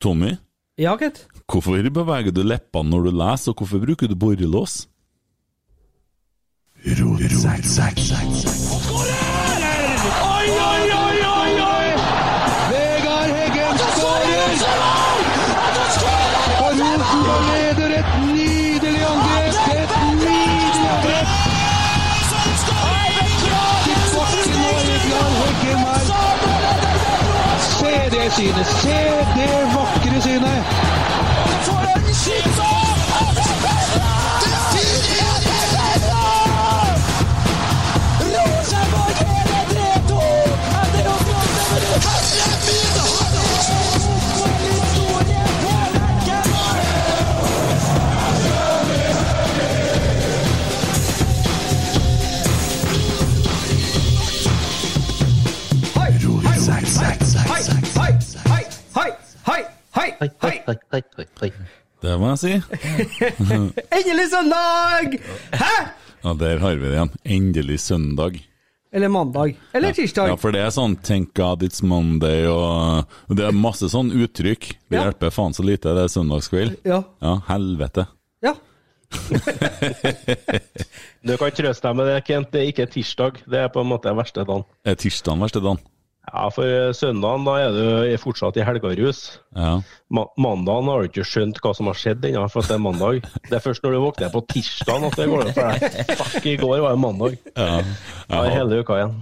Tommy, Ja, gitt. hvorfor beveger du leppene når du leser, og hvorfor bruker du borrelås? Oi, oi, oi, oi, oi! Vegard Heggen skårer! Og Rosenborg leder et nydelig angrep! Et nydelig angrep! Til bakken og Vegard Heggen her. Se det synet! Se det vakre synet! Hei, hei, hei, hei. hei, hei, hei. Det må jeg si. Endelig søndag! Hæ? Ja, der har vi det igjen. Endelig søndag. Eller mandag. Eller tirsdag. Ja, for det er sånn 'thank God it's Monday' og Det er masse sånn uttrykk. Det Ja. hjelper faen så lite, det er søndagskveld. Ja. Ja, helvete. Ja. Du kan trøste deg med det, Kent. Det er ikke tirsdag. Det er på en måte verste dagen. Er tirsdagen verste dagen? Ja, for eh, søndagen da er du fortsatt i helgarus. Ja. Ma mandagen har du ikke skjønt hva som har skjedd ennå, for at det er mandag. Det er først når du våkner på tirsdagen at det går opp for deg. Fuck, i går var det mandag. ja. Jeg, hele uka igjen.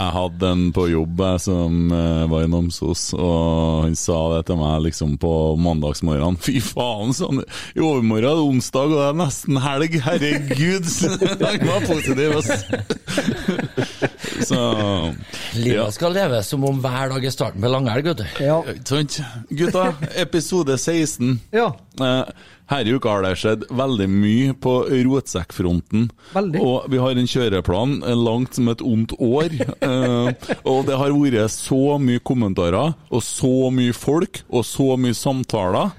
jeg hadde en på jobb som eh, var i Namsos, og han sa det til meg liksom på mandagsmorgenen. Fy faen, sånn. I overmorgen er det onsdag, og det er nesten helg. Herregud! Han var positiv, ass. Så Livet ja. skal leve som om hver dag er starten på langhelg, vet du. Ja. Sant? Gutta, episode 16. ja. Eh, Her i uka har det skjedd veldig mye på rotsekkfronten. Veldig. Og vi har en kjøreplan eh, langt som et ondt år. Eh, og det har vært så mye kommentarer, og så mye folk, og så mye samtaler.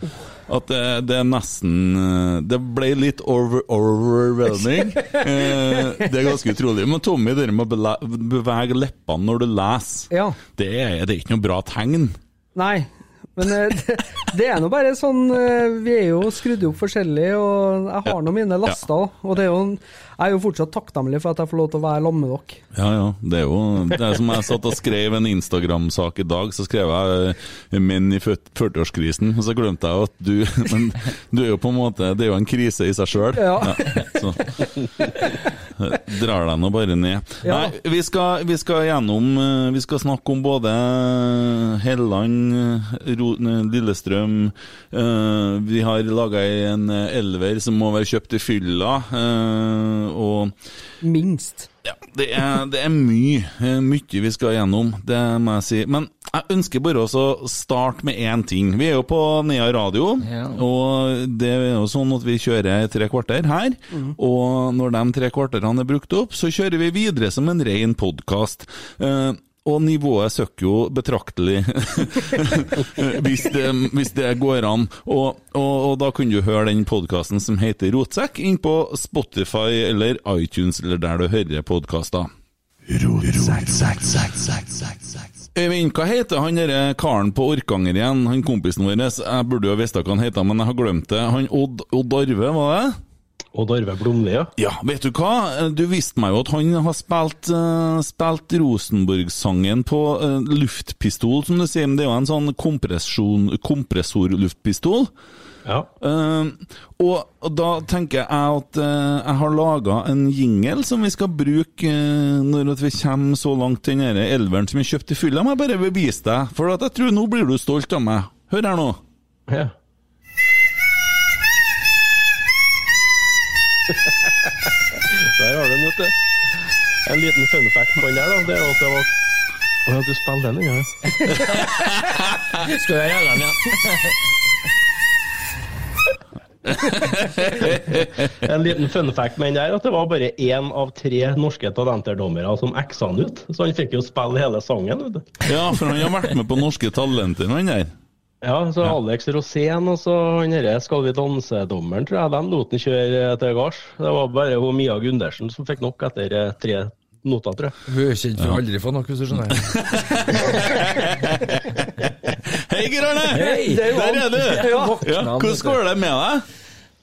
At det, det er nesten eh, Det ble litt over, overwhelming. Eh, det er ganske utrolig. Men Tommy, det med å bevege leppene når du leser, Ja. det er, det er ikke noe bra tegn. Nei. Men eh, det, det er nå bare sånn eh, Vi er jo skrudd opp forskjellig, og jeg har nå mine laster. Og det er jo, jeg er jo fortsatt takknemlig for at jeg får lov til å være sammen med dere. Ja, ja. Det er jo det er som jeg satt og skrev en Instagram-sak i dag, så skrev jeg eh, 'menn i 40-årskrisen', og så glemte jeg at du Men du er jo på en måte Det er jo en krise i seg sjøl. Ja. så drar deg nå bare ned. Ja. Nei, vi skal, vi skal gjennom eh, Vi skal snakke om både Helland, eh, Ro- eh, Lillestrøm Vi har laga en elver som må være kjøpt i fylla, og Minst. Ja, det er, det er mye, eh, mye vi skal gjennom, det må jeg si. Men jeg ønsker bare å starte med én ting. Vi er jo på Nea radio, Ja. og det er jo sånn at vi kjører tre kvarter her. Og når de tre kvarterene er brukt opp, så kjører vi videre som en ren podkast. Og nivået søkker jo betraktelig hvis, det, hvis det går an. Og, og, og da kan du høre den podkasten som heter Rotsekk, inn på Spotify eller iTunes, eller der du hører podkaster. Øyvind, hva heter han derre karen på Orkanger igjen? Han kompisen vår. Jeg burde jo visst hva han heter, men jeg har glemt det. Han Odd, Odd Arve, var det? Odd Arve Blomli, ja. Ja, vet du hva? Du visste meg jo at han har spilt, uh, spilt Rosenborg-sangen på uh, luftpistol, som du sier. Men det er jo en sånn kompressorluftpistol. ja. Uh, og, og da tenker jeg at jeg har laga en jingle som vi skal bruke når vi kommer så langt til den elveren som vi kjøpte i fylla. Jeg bare bare bevise deg, for jeg tror nå blir du stolt av meg. Hør her nå. ja. Der har du den, vet du. En liten fun fact på den der, da. Det er at det var Å ja, du spiller den, ja. Skal jeg gjøre den, ja? En liten fun fact med den der, at det var bare én av tre norske talenterdommere som eksa han ut. Så han fikk jo spille hele sangen, vet du. Ja, for han har vært med på Norske Talenter, han der. Ja, så Alex Rosén og så han derre Skal vi danse-dommeren, tror jeg, de lot han kjøre til gards. Det var bare hun Mia Gundersen som fikk nok etter eh, tre noter, tror jeg. Hun er kjent for aldri få nok, hvis du skjønner. Hei, Geir Arne! Hei! Der er du! Ja. Ja, hvordan går det med deg?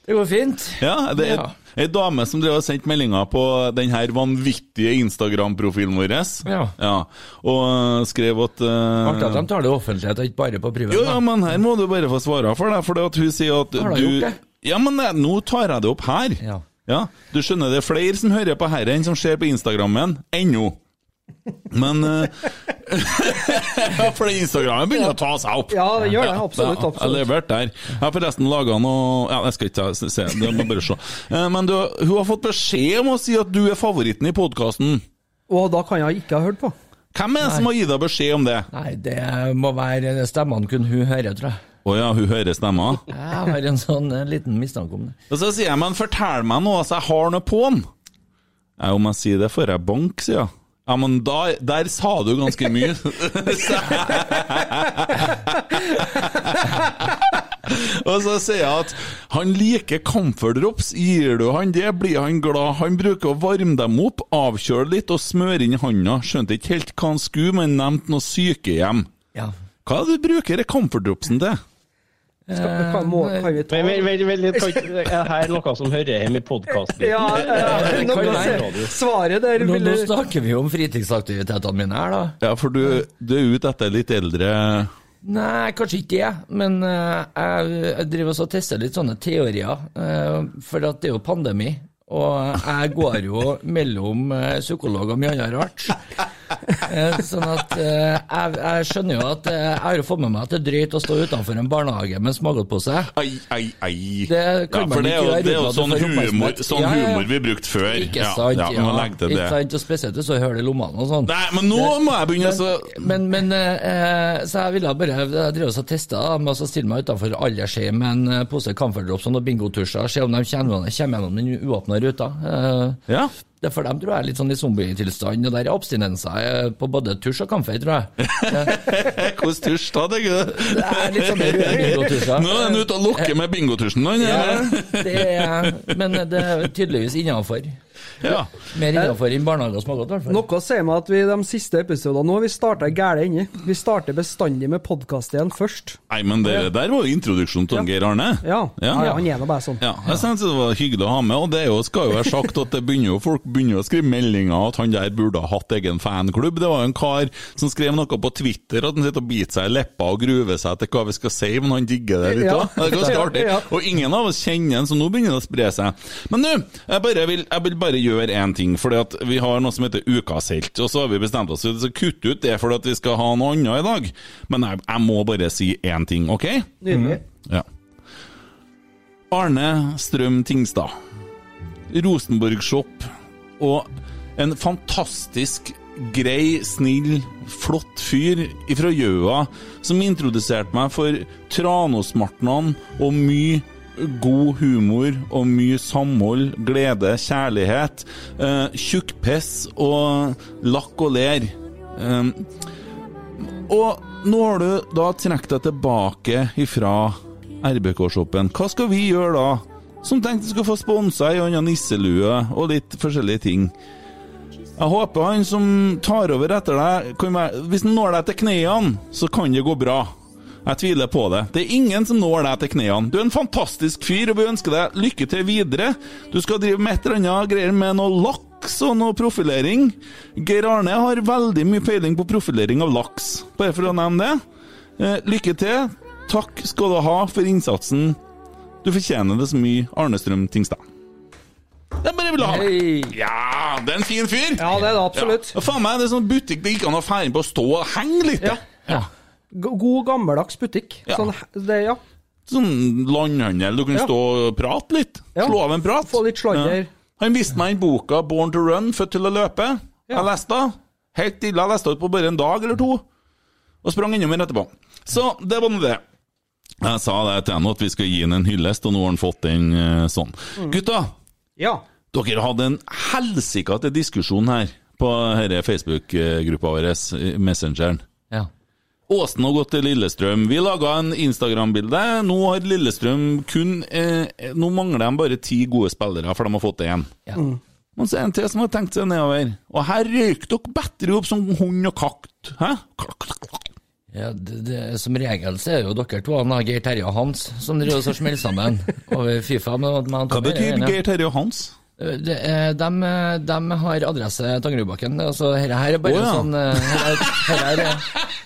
Det går fint. Ja, det er Ja. Ei dame som drev og sendte meldinger på den her vanvittige Instagram-profilen vår. Ja. Og øh, skrev at uh, Artig at de tar det i offentlighet, ikke bare på privat. Jo, ja, men her må du bare få svare for det, for at hun sier at Har du gjort det? Ja, men nei, nå tar jeg det opp her. Ja. Ja, Du skjønner det er flere som hører på herre enn som ser på Instagrammen ennå. Men øh, Ja, for Instagrammen begynner å ta seg opp. Ja, det gjør det. Absolutt. Ja, Jeg leverte absolutt. der. Jeg har forresten laga noe Ja, jeg skal ikke se, det må bare se. Eh, Men du, hun har fått beskjed om å si at du er favoritten i podkasten. Og da kan jeg ikke ha hørt på. Hvem er det som har gitt deg beskjed om det? Nei, det må være stemmene kun hun hører, tror jeg. Å ja, hun hører stemmer. Jeg har en sånn en liten mistanke om det. Og så sier jeg, men fortell meg noe, så jeg har noe på den. Ja, om jeg sier det, får jeg bank, sier jeg. Ja, men da, der sa du ganske mye. Og så sier jeg at han liker camferdrops. Gir du han det, blir han glad. Han bruker å varme dem opp, avkjøle litt og smøre inn i handa. Skjønte ikke helt hva han skulle, men nevnte noe sykehjem. Ja. Hva er det du bruker camferdropsen til? Skal, må, kan vi ta Men vent, vent, vent kan er det her noe som hører hjemme i podkasten? Ja, ja, være. Svaret der Nå, nå snakker vi om fritidsaktivitetene mine her, da. Ja, for du, du er ute etter litt eldre Nei, kanskje ikke det, men uh, jeg, jeg driver også og tester litt sånne teorier. Uh, for at det er jo pandemi, og jeg går jo mellom eh, psykolog og mye annet rart. Eh, sånn at eh, jeg, jeg skjønner jo at eh, jeg har jo fått med meg at det er drøyt å stå utenfor en barnehage med smågodtpose. Ai, ai, ai. Det kan ja, man for det er jo, det er jo sånn humor, sånn Ja, humor vi brukte før. Ikke sant? Ja, ja, legge Ikke det. sant? Og spesielt hvis du hører det i lommene og sånn. Nei, men nå må jeg begynne, så Men, men eh, så jeg ville bare Jeg også og testa med å stille meg utenfor aldershjem med en pose Camphor Drops og noen bingotusjer, se om de kommer, kommer gjennom den uåpna ruta. Eh, Ja. Det er for dem tror jeg er litt sånn i zombietilstand, og der er abstinenser eh, på både tusj og kamfer, tror jeg. Hvordan tusj da, det gud? Det er litt sånn røde bingotusjer. Nå er han ute og lukker med bingotusjen, han. Ja, det er, men det er tydeligvis innafor. Ja. Mer innafor enn barnehage har gått, i hvert fall. Noe sier meg at vi de siste episodene nå har vi starta gæle ende. Vi starter bestandig med podkast igjen først. Nei, men det der var jo introduksjonen til Geir Arne. Ja, Ja. ja. han er nå bare sånn. Ja, jeg synes det var hyggelig å ha med, og det er jo, skal jo være sagt at det begynner jo, folk begynner jo å skrive meldinger at han der burde ha hatt egen fanklubb. Det var jo en kar som skrev noe på Twitter at han sitter og biter seg i leppa og gruver seg til hva vi skal si, men han digger det litt Ja. òg. Det er ganske artig. Og ingen av oss kjenner han, så nå begynner det å spre seg. Men nå, jeg, bare vil, jeg vil bare gjøre én ting, fordi at vi har noe som heter Ukas helt, og så har vi bestemt oss for å kutte ut det fordi at vi skal ha noe annet i dag. Men jeg, jeg må bare si én ting, OK? Nydelig. Ja. Arne Strøm Tingstad. Rosenborg-shop. Og en fantastisk grei, snill, flott fyr fra Gjøa som introduserte meg for Tranåsmartnan og mye god humor og mye samhold, glede, kjærlighet. Eh, Tjukkpiss og lakk og ler. Eh, og nå har du da trukket deg tilbake ifra RBK-shoppen. Hva skal vi gjøre da? Som tenkte skulle få sponsa ei anna nisselue og litt forskjellige ting. Jeg håper han som tar over etter deg, være, hvis han når deg til knærne, så kan det gå bra. Jeg tviler på det. Det er ingen som når deg til knærne. Du er en fantastisk fyr, og vi ønsker deg lykke til videre. Du skal drive med et eller annet greier med noe laks og noe profilering. Geir Arne har veldig mye peiling på profilering av laks, bare for å nevne det. Eh, lykke til. Takk skal du ha for innsatsen. Du fortjener det så mye, Arne Strøm Tingstad. Det er bare vil ha med. Ja, det er en fin fyr. Ja, det er det absolutt. Ja. Faen meg, det er sånn butikk det gikk an å fære på å stå og henge litt. Ja. Ja. God, gammeldags butikk. Ja. Sånn, det, ja. Sånn landhandel, du kan Ja. stå og prate litt. Ja. Slå av en prat. Få litt sladder. Han viste meg den boka 'Born to Run', født til å løpe. Ja. Jeg leste den. Helt ille. Jeg leste den på bare en dag eller to, og sprang innom den etterpå. Så det var nå det. Jeg sa det til henne at vi skal gi ham en hyllest, og nå har han fått den eh, sånn. Mm. Gutta, ja. dere hadde en helsikete diskusjon her på denne Facebook-gruppa vår, eh, Messengeren. Ja. Åsen har gått til Lillestrøm. Vi laga en Instagram-bilde. Nå har Lillestrøm kun eh, Nå mangler de bare ti gode spillere, for de har fått én. Ja. Men så er det en til som har tenkt seg nedover. Og her røyk dere bedre opp som hund og kakt. Hæ? Ja, det, det, Som regel så er jo dere to, han, Geir Terje og Hans, som driver og smeller sammen over Fifa. Med, med Hva betyr Geir Terje og Hans? Er, de, de har adresse Tangerudbakken. Altså, her, her er bare oh, ja. sånn Dette Her er,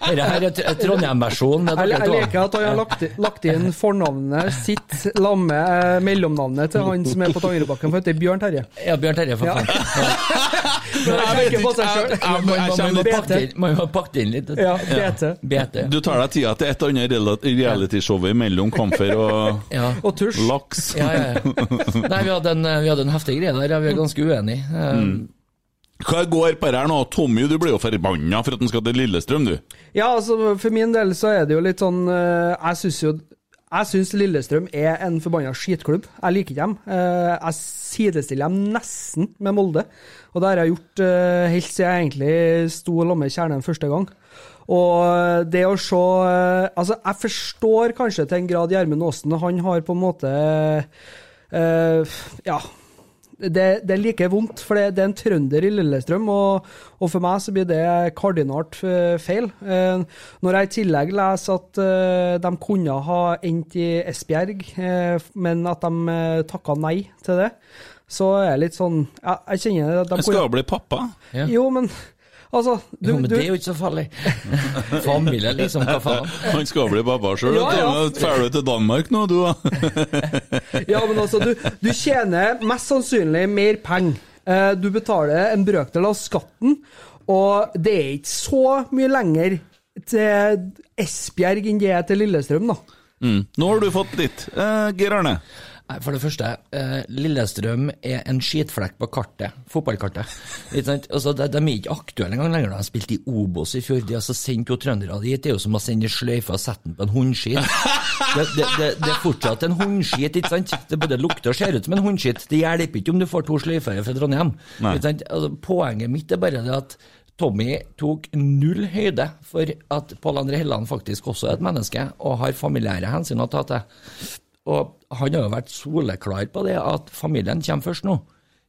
her er, er, er Trondheim-versjonen Jeg, jeg liker at han har lagt, lagt inn fornavnet sitt lamme eh, mellomnavnet til han som er på Tangerudbakken, for det heter Bjørn Terje. Ja, Bjørn Terje, for Ja. faen. Når jeg Man må jo litt- pakket inn- litt. Ja, BT. BT. Du tar deg tida til et annet realityshow mellom kamfer og Ja. Og tusj. laks. Ja, ja, ja. Nei, vi hadde en, vi hadde en heftig greie der, vi er ganske uenige. Mm. Hva går på det her nå? Tommy, du blir jo forbanna for at han skal til Lillestrøm, du. Ja, altså for min del så er det jo litt sånn eh, Jeg syns jo jeg syns Lillestrøm er en forbanna skitklubb. Jeg liker ikke dem. Eh, Jeg sidestiller dem nesten med Molde. Og det har jeg gjort uh, helt siden jeg egentlig sto sammen med Kjernen første gang. Og det å se eh, Altså, jeg forstår kanskje til en grad Gjermund Aasen. Han har på en måte uh, Ja. Det, det er like vondt, for det, det er en trønder i Lillestrøm, og, og for meg så blir det kardinalt eh, feil. Eh, når jeg i tillegg leser at eh, de kunne ha endt i Esbjerg, eh, men at de takka nei til det, så er jeg litt sånn ja, Jeg kjenner at de Jeg skal jo bli pappa. Ja. Jo, men altså du, jo, men du, det er jo ikke så farlig. Familie, liksom, hva faen? Han skal bli pappa sjøl. Ja, ja. Drar du til Danmark nå, du? da? Ja, men altså, du, du tjener mest sannsynlig mer penger. Eh, Du betaler en brøkdel av skatten, og det er ikke så mye lenger til Esbjerg enn det er til Lillestrøm, da. Mm. Nå har du fått ditt. Eh, Geir Arne. Nei, For det første, eh, Lillestrøm er en skitflekk på kartet, fotballkartet. Ikke sant? Altså, de, de er ikke aktuelle engang lenger. De har spilt i Obos i fjor. De altså sendte jo trøndere dit. Det er jo som å sende sløyfe og sette den på en hundskit. Det, det, det, det er fortsatt en hundskit, ikke sant? Det både lukter og ser ut som en hundskit. Det hjelper ikke om du får to sløyfer fra Trondheim. Altså, poenget mitt er bare det at Tommy tok null høyde for at Pål André Helland faktisk også er et menneske og har familiære hensyn å ta til. Og han har jo vært soleklar på det, at familien kommer først nå.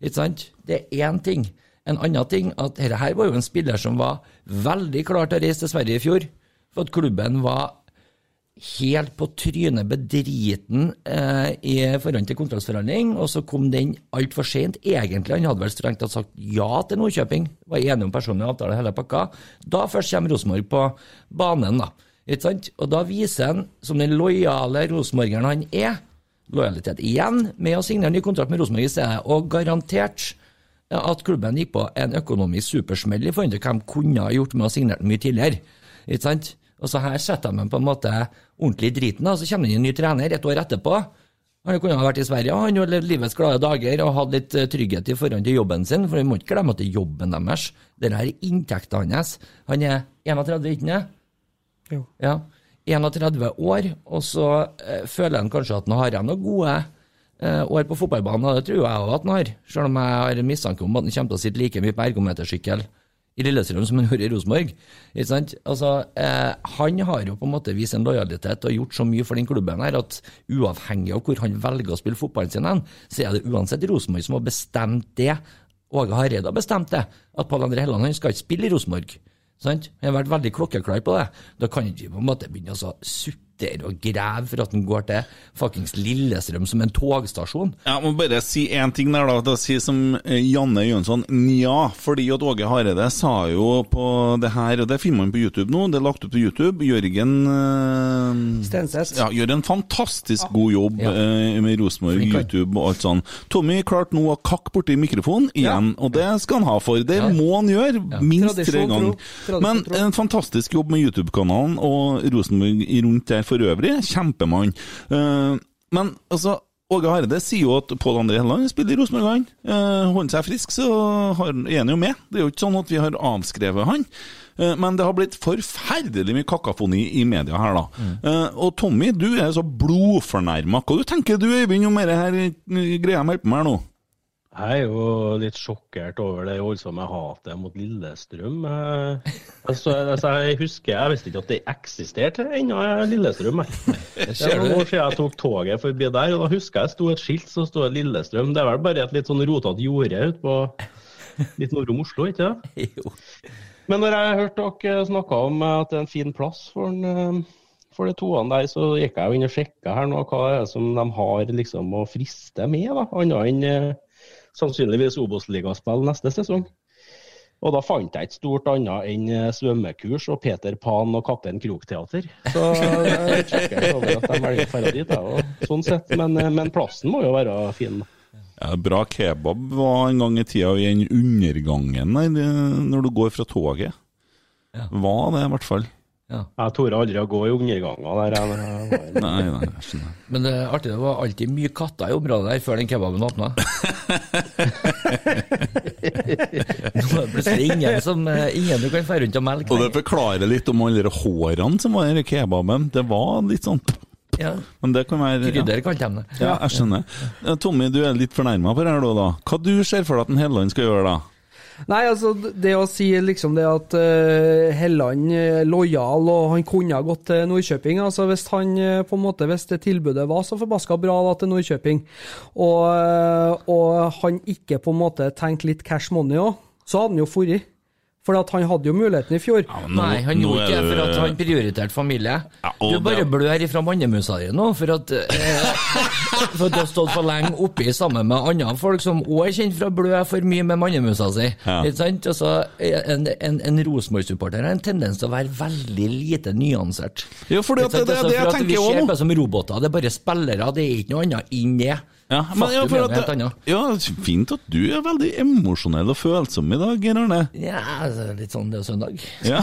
Ikke sant? Det er én ting. En annen ting at dette her var jo en spiller som var veldig klar til å reise til Sverige i fjor, for at klubben var helt på trynet bedriten eh, i forhold til kontraktsforhandling, og så kom den altfor sent. Egentlig, han hadde vel strengt tatt sagt ja til Nordkjøping, var enig om personlig avtale hele pakka. Da først kommer Rosenborg på banen, da. Ikke sant? Og da viser han, som den lojale rosenborgeren han er, lojalitet igjen med å signere ny kontrakt med Rosenborg i stedet, og garantert at klubben gikk på en økonomisk supersmell i forhold til hva de kunne ha gjort med å signere den mye tidligere. Ikke sant? Og så her setter de på en måte ordentlig i driten, og så kommer det inn en ny trener et år etterpå. Han kunne ha vært i Sverige, og han har levd livets glade dager og hatt litt eh, trygghet i forhold til jobben sin, for vi må ikke glemme at det er jobben deres. Dette er inntekten hans. Han er 31, ikke sant? Jo. Ja. 31 år, og så eh, føler han kanskje at han har noen gode eh, år på fotballbanen, og det tror jeg òg at han har, selv om jeg har mistanke om at han kommer til å sitte like mye på ergometersykkel i Lillestrøm som han gjorde i Rosenborg. Altså, eh, han har jo på en måte vist en lojalitet og gjort så mye for den klubben her at uavhengig av hvor han velger å spille fotballen sin hen, så er det uansett Rosenborg som har bestemt det. Åge Hareide har bestemt det, at Pål André Helland skal ikke spille i Rosenborg. Sant? Jeg har vært veldig klokkeklar på det. Da kan ikke på en måte begynne å sutte og graver for at han går til fuckings Lillestrøm som en togstasjon. Jeg må bare si én ting der, da. da si som eh, Janne Jønsson nja. Fordi at Åge Hareide sa jo på det her, og det finner man på YouTube nå, det er lagt opp på YouTube. Jørgen øh, Stenseth. ja, gjør en fantastisk god jobb Ja. eh, med Rosenborg. YouTube og alt sånn. Tommy klarte nå å kakke borti mikrofonen igjen, og det skal han ha for. Det Ja. må han gjøre, minst tre Tradisjon ganger. Men en fantastisk jobb med YouTube-kanalen og Rosenborg rundt der for øvrig. Kjempemann. Eh, men altså Åge Hareide sier jo at Pål André Helland spiller i Rosenborg. Uh, holder seg frisk, så er han jo med. Det er jo ikke sånn at vi har avskrevet han. Eh, men det har blitt forferdelig mye kakafoni i media her, da. Eh, og Tommy, du er så blodfornærma. Hva du tenker du, Øyvind, om eh, greia med hjelper meg her nå? Jeg er jo litt sjokkert over det voldsomme hatet mot Lillestrøm. Eh, Altså, altså, jeg husker, jeg visste ikke at det eksisterte ennå, Lillestrøm. Det er noen år siden jeg tok toget forbi der, og da husker jeg sto et skilt som sto Lillestrøm. Det er vel bare et litt sånn rotete jorde ute på litt nord om Oslo, ikke det? Jo. Men når jeg hørte dere snakke om at det er en fin plass for, en, eh, for de toene der, så gikk jeg jo inn og sjekka her nå hva det er som de har liksom å friste med, da, annet enn eh, sannsynligvis Obos-ligaspill neste sesong. Og da fant jeg ikke stort annet enn eh, svømmekurs og Peter Pan og Kaptein Krok-teater. Så jeg er litt sjokkert over at de velger å dra dit, og sånn sett. Men, eh, men plassen må jo være fin. Ja, bra kebab var en gang i tida i den undergangen der, eh, når du går fra toget. Ja. Var det, i hvert fall. Jeg torde aldri å gå i underganger der. Nei, nei, jeg skjønner. Men det er artig, det var alltid mye katter i området der før den kebaben åpna. Nå er det plutselig ingen, som, eh, ingen du kan dra rundt og melke. Og det forklarer litt om alle de hårene som var i kebaben. Det var litt sånn Ja, Men det kan være ja. Krydder kalte de det. Ja, jeg skjønner. Eh, Tommy, du er litt fornærma på det her da, da. Hva du ser for deg at en Helland skal gjøre da? Nei, altså, det å si liksom det at uh, Helland er lojal og han kunne ha gått til Nordkjøping altså Hvis han eh, på en måte, hvis det tilbudet var så forbaska bra da til Nordkjøping, og, eh, og han ikke på en måte tenkte litt cash money òg, så hadde han jo dratt. For at han hadde jo muligheten i fjor. Nå- Nei, han gjorde ikke det for at han prioriterte familie. Ja, du bare det- blør ifra mannemusa di nå, for at eh, For at du har stått for lenge oppi sammen med andre folk som òg er kjent for å blø for mye med mannemusa si. Ja. Ikke sant? Altså, en en, en Rosenborg-supporter har en tendens til å være veldig lite nyansert. Jo, for det, det, det- det- Altså, det jeg tenker at tenker Vi også ser på som roboter, det er bare spillere, det er ikke noe annet inn det. Ja, men, ja, Faktum for er at, ja, Fint at du er veldig emosjonell og følsom i dag, Geir Arne. Ja, er litt sånn det er søndag. Ja.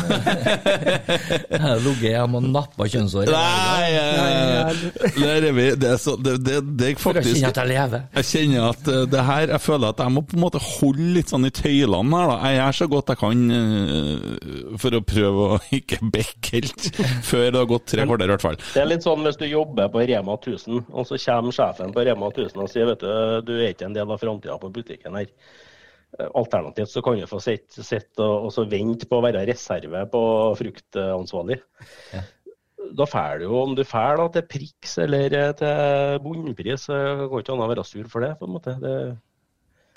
Jeg har ligget hjemme og nappa kjønnshår. Nei, eh, der er vi. Det er, så, det, det, det er For å faktisk kjenne at jeg lever. Jeg kjenner at eh, det her Jeg føler at jeg må på en måte holde litt sånn i tøylene her, da. Jeg gjør så godt jeg kan eh, for å prøve å ikke bekke helt før det har gått tre kvarter, i hvert fall. Det er litt sånn hvis du jobber på Rema 1000, og så kommer sjefen på Rema 1000 og sier vet du, du er ikke en del av framtida på butikken her. Eh, Alternativt så kan du få sitte sitte og, og så vente på å være reserve på fruktansvarlig. Da får du jo, om du får da til priks eller eh, til bunnpris, så går ikke an å være sur for det. på en måte. Det,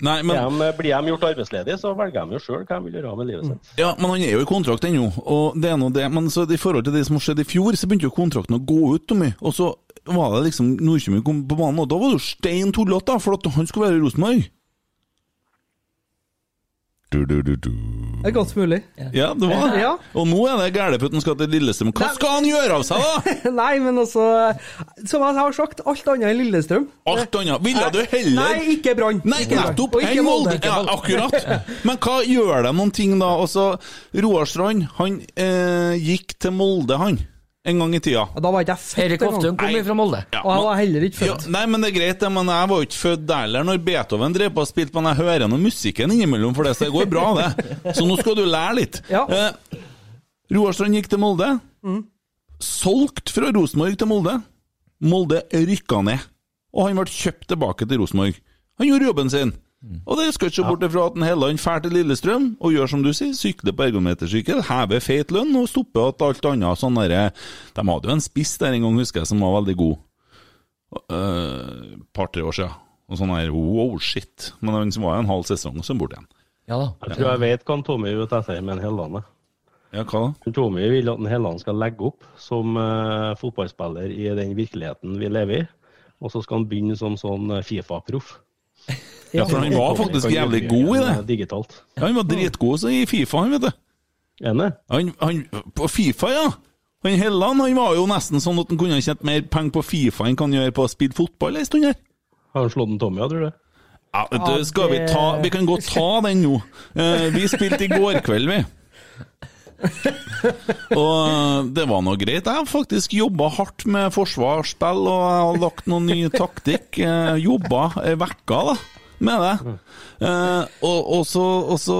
Nei, men de, blir de gjort arbeidsledige, så velger de jo sjøl hva de vil gjøre med livet sitt. Ja, men han er jo i kontrakt ennå, og det er nå det. Men så i forhold til det som skjedde i fjor, så begynte jo kontrakten å gå ut, Tommy. Og så var det liksom Nordkjøping kom på banen, og da var det jo stein tullete, for at han skulle være i Rosenborg. Det er godt mulig. Ja, det var det. Ja. Og nå er det gærleputten skal til Lillestrøm. Hva skal han gjøre av seg, da? Nei, men altså Som jeg har sagt, alt annet enn Lillestrøm. Alt annet. Ville du heller Nei, ikke Brann. Nei, nettopp! Enn Molde. Molde. Ja, akkurat. Men hva gjør de noen ting da? Altså, Roar Strand, han eh, gikk til Molde, han. En gang i tida. Ja, Da var ikke jeg født Erik Hoftun kom fra Molde. Ja, Og jeg var heller ikke Ja, født. nei, men det er greit, men jeg var jo ikke født der heller når Beethoven drev på og spilte, men jeg hører nå musikken innimellom for det, så det går bra, det. Så nå skal du lære litt. Ja. Eh, Roar Strand gikk til Molde. Solgt fra Rosenborg til Molde. Molde rykka ned, og han ble kjøpt tilbake til Rosenborg. Han gjorde jobben sin. Og det skal ikke se bort ifra at en Helland drar til Lillestrøm og gjør som du sier, sykler på ergometersykkel, hever feit lønn og stopper at alt annet sånn derre De hadde jo en spiss der en gang, husker jeg, som var veldig god. Et par-tre år siden. Og sånn her wow, shit. Men han som var en halv sesong, og så bort igjen. Ja da. Jeg tror jeg vet hva Tommy er ute etter med en Helland. Ja, hva da? Tommy vil at en Helland skal legge opp som uh, fotballspiller i den virkeligheten vi lever i. Og så skal han begynne som sånn eh, Fifa-proff. Ja, for han var faktisk jævlig god i det. Digitalt. Ja, han var dritgod så i Fifa, han, vet du. Enig? Han, han, på Fifa, ja. Han Helland han var jo nesten sånn at han kunne tjent mer penger på Fifa enn han gjør på å spille fotball ei stund her. Har han slått en Tommy, ja, tror du? Ja, du, skal vi ta Vi kan godt ta den nå. Eh, vi spilte i går kveld, vi. Og eh, det var nå greit. Jeg har faktisk jobba hardt med forsvarsspill, og jeg har lagt noen ny taktikk. Eh, jobba ei uke, da. Med det. Eh, og, og, så, og så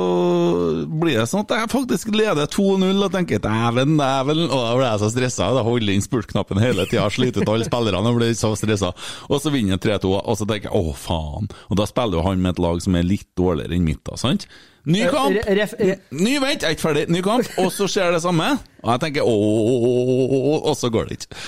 blir det sånn at jeg faktisk leder 2-0 og tenker dæven, dæven. Og da ble jeg så stressa. Da holder inn spurtknappen hele tida, sliter ut alle spillerne og blir så stressa. Og så vinner jeg 3-2, og så tenker jeg å, faen. Og da spiller jo han med et lag som er litt dårligere enn mitt, da, sant? Ny kamp! Re- ref- Ny, vent, jeg er ikke ferdig. Ny kamp, og så skjer det samme. Og jeg tenker ååå, og så går det ikke.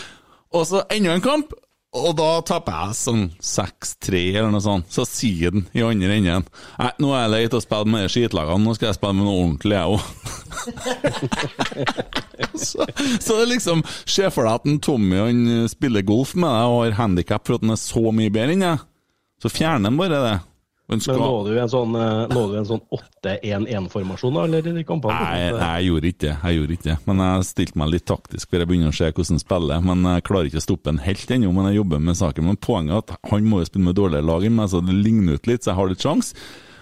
Og så enda en kamp, og da taper jeg sånn 6-3 eller noe sånt. Så sier den i andre enden Nei, nå er jeg lei av å spille med de skitlagene, nå skal jeg spille med noe ordentlig, jeg òg. så, så det liksom Se for deg at en Tommy han spiller golf med deg og har handikap for at han er så mye bedre enn deg. Så fjerner han bare det. Men skal- lå du en sånn, eh, sånn 8-1-1-formasjon, da, eller i kampene? Nei, nei, jeg gjorde ikke det. Jeg gjorde ikke. Men jeg stilte meg litt taktisk, før jeg begynner å se hvordan han spiller. Men jeg klarer ikke å stoppe han helt ennå, men jeg jobber med saken. Men poenget er at han må jo spille med dårligere lag enn meg, så det ligner ut litt, så jeg har litt sjanse.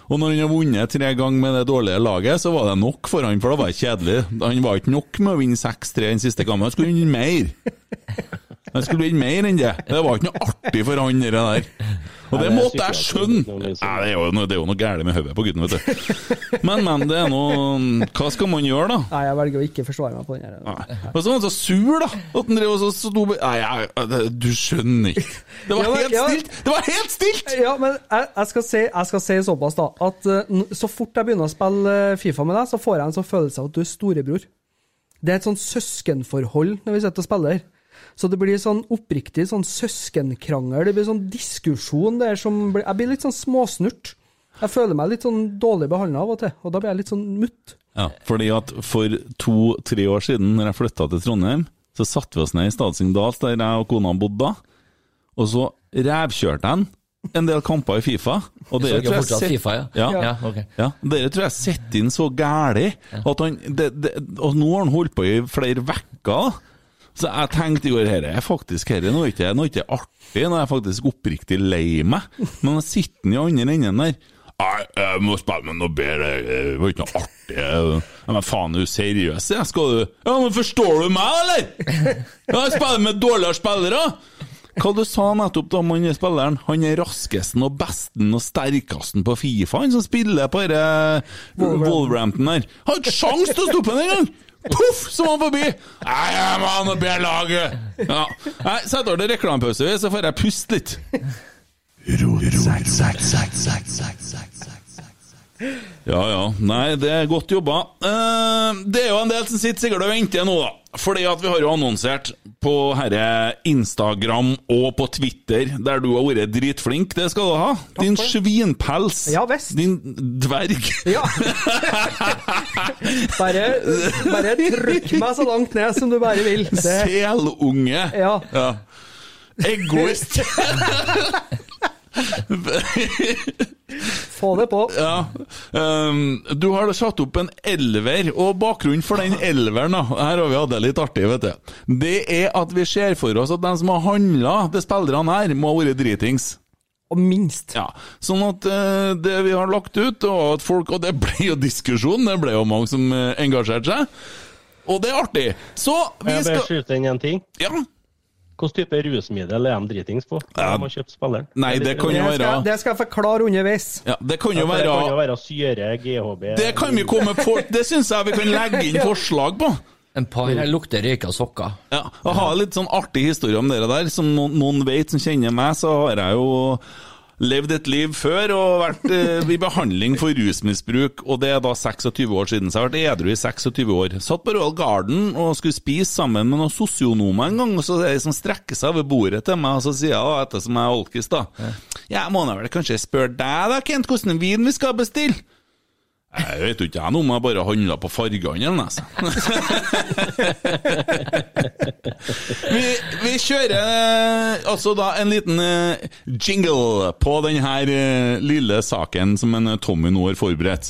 Og når han har vunnet tre ganger med det dårlige laget, så var det nok for han, for da var det kjedelig. Han var ikke nok med å vinne 6-3 den siste kampen, han skulle vinne mer. Han skulle vinne mer enn det. Det var ikke noe artig for han, der. Og det Nei, det måtte jeg skjønne! liksom. Nei, det er jo noe, det er jo noe gærent med hodet på gutten, vet du. Men, men, det er noe Hva skal man gjøre, da? Nei, jeg velger å ikke forsvare meg på den her. Og så var han så sur, da! At han drev og så sto Nei, jeg, du skjønner ikke. Det var helt stilt! Det var helt stilt! Ja, men jeg, jeg, skal si, jeg skal si såpass, da, at eh, så fort jeg begynner å spille eh, Fifa med deg, så får jeg en sånn følelse av at du er storebror. Det er et sånn søskenforhold når vi sitter og spiller. Så det blir sånn oppriktig sånn søskenkrangel, det blir sånn diskusjon der som blir Jeg blir litt sånn småsnurt. Jeg føler meg litt sånn dårlig behandla av og til, og da blir jeg litt sånn mutt. Ja, fordi at for to-tre år siden, når jeg flytta til Trondheim, så satte vi oss ned i Stadsingdals, der jeg og kona bodde da, og så revkjørte jeg en en del kamper i Fifa. Og dere tror jeg set- Fifa, ja? Ja. Ja, ok. Ja, dere tror jeg setter inn så gæli at han det, det, Og nå har han holdt på i flere uker. Så jeg tenkte i går dette er faktisk her, nå er ikke nå er ikke artig, nå er jeg faktisk oppriktig lei meg. Men jeg sitter i andre enden der. Nei, jeg må spille med noe bedre, det var ikke noe artig. Men faen, er du seriøs? Jeg skal du Ja, men forstår du meg, eller? Ja, jeg spiller med dårligere spillere! Hva du sa nettopp da om han er spilleren? Han er raskesten og besten og sterkesten på Fifa, han som spiller på dette Wolverhampton her. Har ikke sjans til å stoppe den engang! Poff, så var han forbi! Nei, jeg må ha noe bedre lag! Ja. Nei, Sett over til reklamepause, så får jeg puste litt. Ja ja, nei, det er godt jobba. Eh, det er jo en del som sitter sikkert og venter nå, da. Fordi at vi har jo annonsert på herre Instagram og på Twitter, der du har vært dritflink. Det skal du ha. Din svinpels. Ja, visst. Din dverg. Ja. bare, bare trykk meg så langt ned som du bare vil. Det, Selunge. ja. Ja. Egoist. Få det på. Ja. Um, du har satt opp en elver, og bakgrunnen for den elveren da, Her har vi hatt det litt artig, vet du. Det er at vi ser for oss at de som har handla til spillerne her, må ha vært dritings. Og minst. Ja, Sånn at uh, det vi har lagt ut, og at folk Og det ble jo diskusjon, det ble jo mange som eh, engasjerte seg. Og det er artig. Så vi Jeg bare skyte inn en ting. Ja. Hvilken type rusmiddel er de dritings på? Ja. De må kjøpe spilleren. Nei, det kan jo være det skal jeg forklare underveis. ja, Det kan jo Det kan jo være være syre, GHB Det kan vi komme for Det syns jeg vi kan legge inn forslag på. En par her lukter røyka sokker. Ja, Jeg har litt sånn artig historie om dere der. Som noen, noen vet som kjenner meg, så har jeg jo levd et liv før og vært eh, i behandling for rusmisbruk, og det er da 26 år siden. Så jeg har vært edru i 26 år. Satt på Royal Garden og skulle spise sammen med noen sosionomer en gang, og så er det som strekker seg over bordet til meg, og så sier jeg ettersom jeg er alkis, da Ja, må jeg vel kanskje spørre deg da, Kent, hvordan vin vi skal bestille? Jeg vet jo ikke jeg noe om jeg bare handla på fargene, altså. vi, vi kjører eh, altså da en liten eh, jingle på denne eh, lille saken som en Tommy nå har forberedt.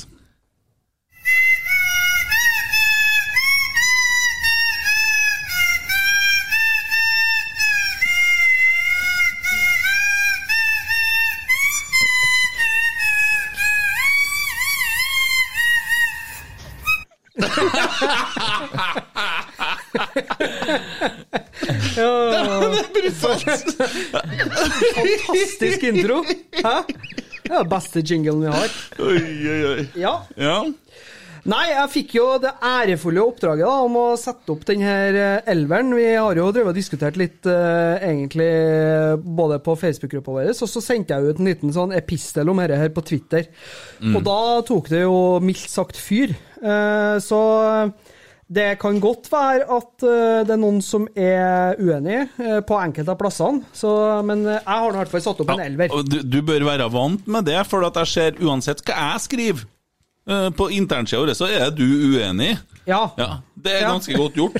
Fantastisk intro! Hæ? Det er den beste jinglen vi har. Oi, oi, oi. Ja. Ja. Nei, jeg fikk jo det ærefulle oppdraget da, om å sette opp den her eh, elveren. Vi har jo drevet og diskutert litt uh, egentlig både på Facebook-gruppa vår, og så sendte jeg ut en liten sånn epistel om dette her på Twitter. Og da tok det jo mildt sagt fyr. Uh, så det kan godt være at eh, det er noen som er uenig eh, på enkelte av plassene, så, men eh, jeg har i hvert fall satt opp en elver. du, du bør være vant med det, for at jeg ser uansett hva jeg skriver på internsida vår, så er du uenig. Ja. Ja, Det er Ja. ganske godt gjort.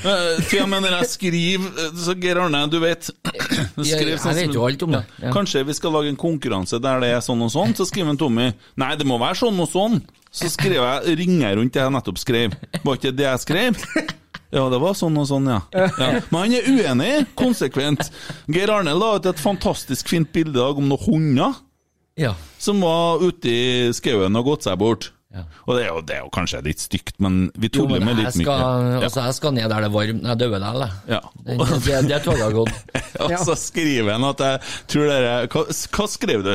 Til og med mener, jeg skriver Så Geir Arne, du vet skriver, Jeg, jeg sånn vet jo alt om det. Ja. Kanskje vi skal lage en konkurranse der det er sånn og sånn, så skriver en Tommy Nei, det må være sånn og sånn. Så skrev jeg, ringer jeg rundt det jeg nettopp skrev. Var ikke det jeg skrev? Ja, det var sånn og sånn, ja. ja. Men han er uenig, konsekvent. Geir Arne la ut et fantastisk fint bilde om noen hunder Ja. som var ute i skauen og gått seg bort. Ja. Og det er, jo, det er jo kanskje litt stygt, men vi tuller med litt skal, mye. altså, jeg skal ned der det er varmt jeg dør der, eller? Ja. Det, det, det toget har gått. Og så skriver han at jeg tror dere Hva, hva skrev du?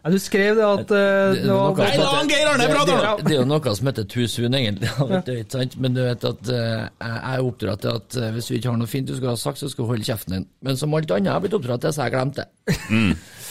Ja, du skrev det at eh, Det- det det var Nei, la Geir Arne prate! det, det er jo noe som heter too soon, egentlig. Ja. Men du vet at eh, jeg er oppdratt til at eh, hvis du ikke har noe fint du skulle ha sagt, så skal du holde kjeften din. Men som alt annet jeg har blitt oppdratt til, så har jeg glemt det.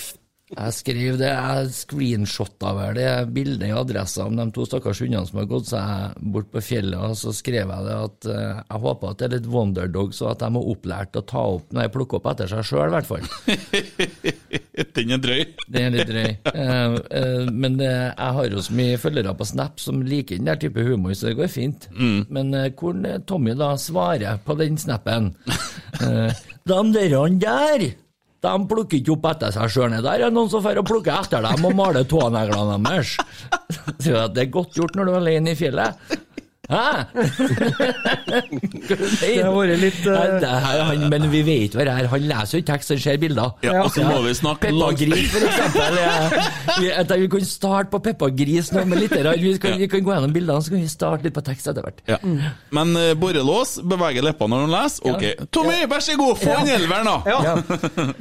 Jeg skrev det, jeg screenshotta vel det bildet i adressa om de to stakkars hundene som har gått seg bort på fjellet, og så skrev jeg det at eh, jeg håper at det er litt Wonderdog, så at de er opplært å ta opp når jeg plukker opp etter seg sjøl, i hvert fall. Den er drøy. Den er litt drøy. Eh, eh, men jeg har jo så mye følgere på Snap som liker den der type humor, så det går fint. Men eh, hvordan Tommy da svarer på den snappen De derene der, de plukker ikke opp etter seg sjøl. Der er det noen som får plukke etter dem og maler tåneglene deres. Det er godt gjort når du er alene i fjellet. Hæ? det har vært litt, eh, det her, han, Men vi vet hva det er. han leser jo ikke tekst, han ser bilder. Ja, og så må vi snakke Peppa Gris, for eksempel. Vi, vi kan starte på Peppa Gris nå, med litt der, vi, kan, vi kan gå gjennom bildene, så kan vi starte litt på tekst etter hvert. Ja. Men uh, borrelås beveger leppene når han leser. Ok. Tommy, vær så god, få en elveren, da! Ja.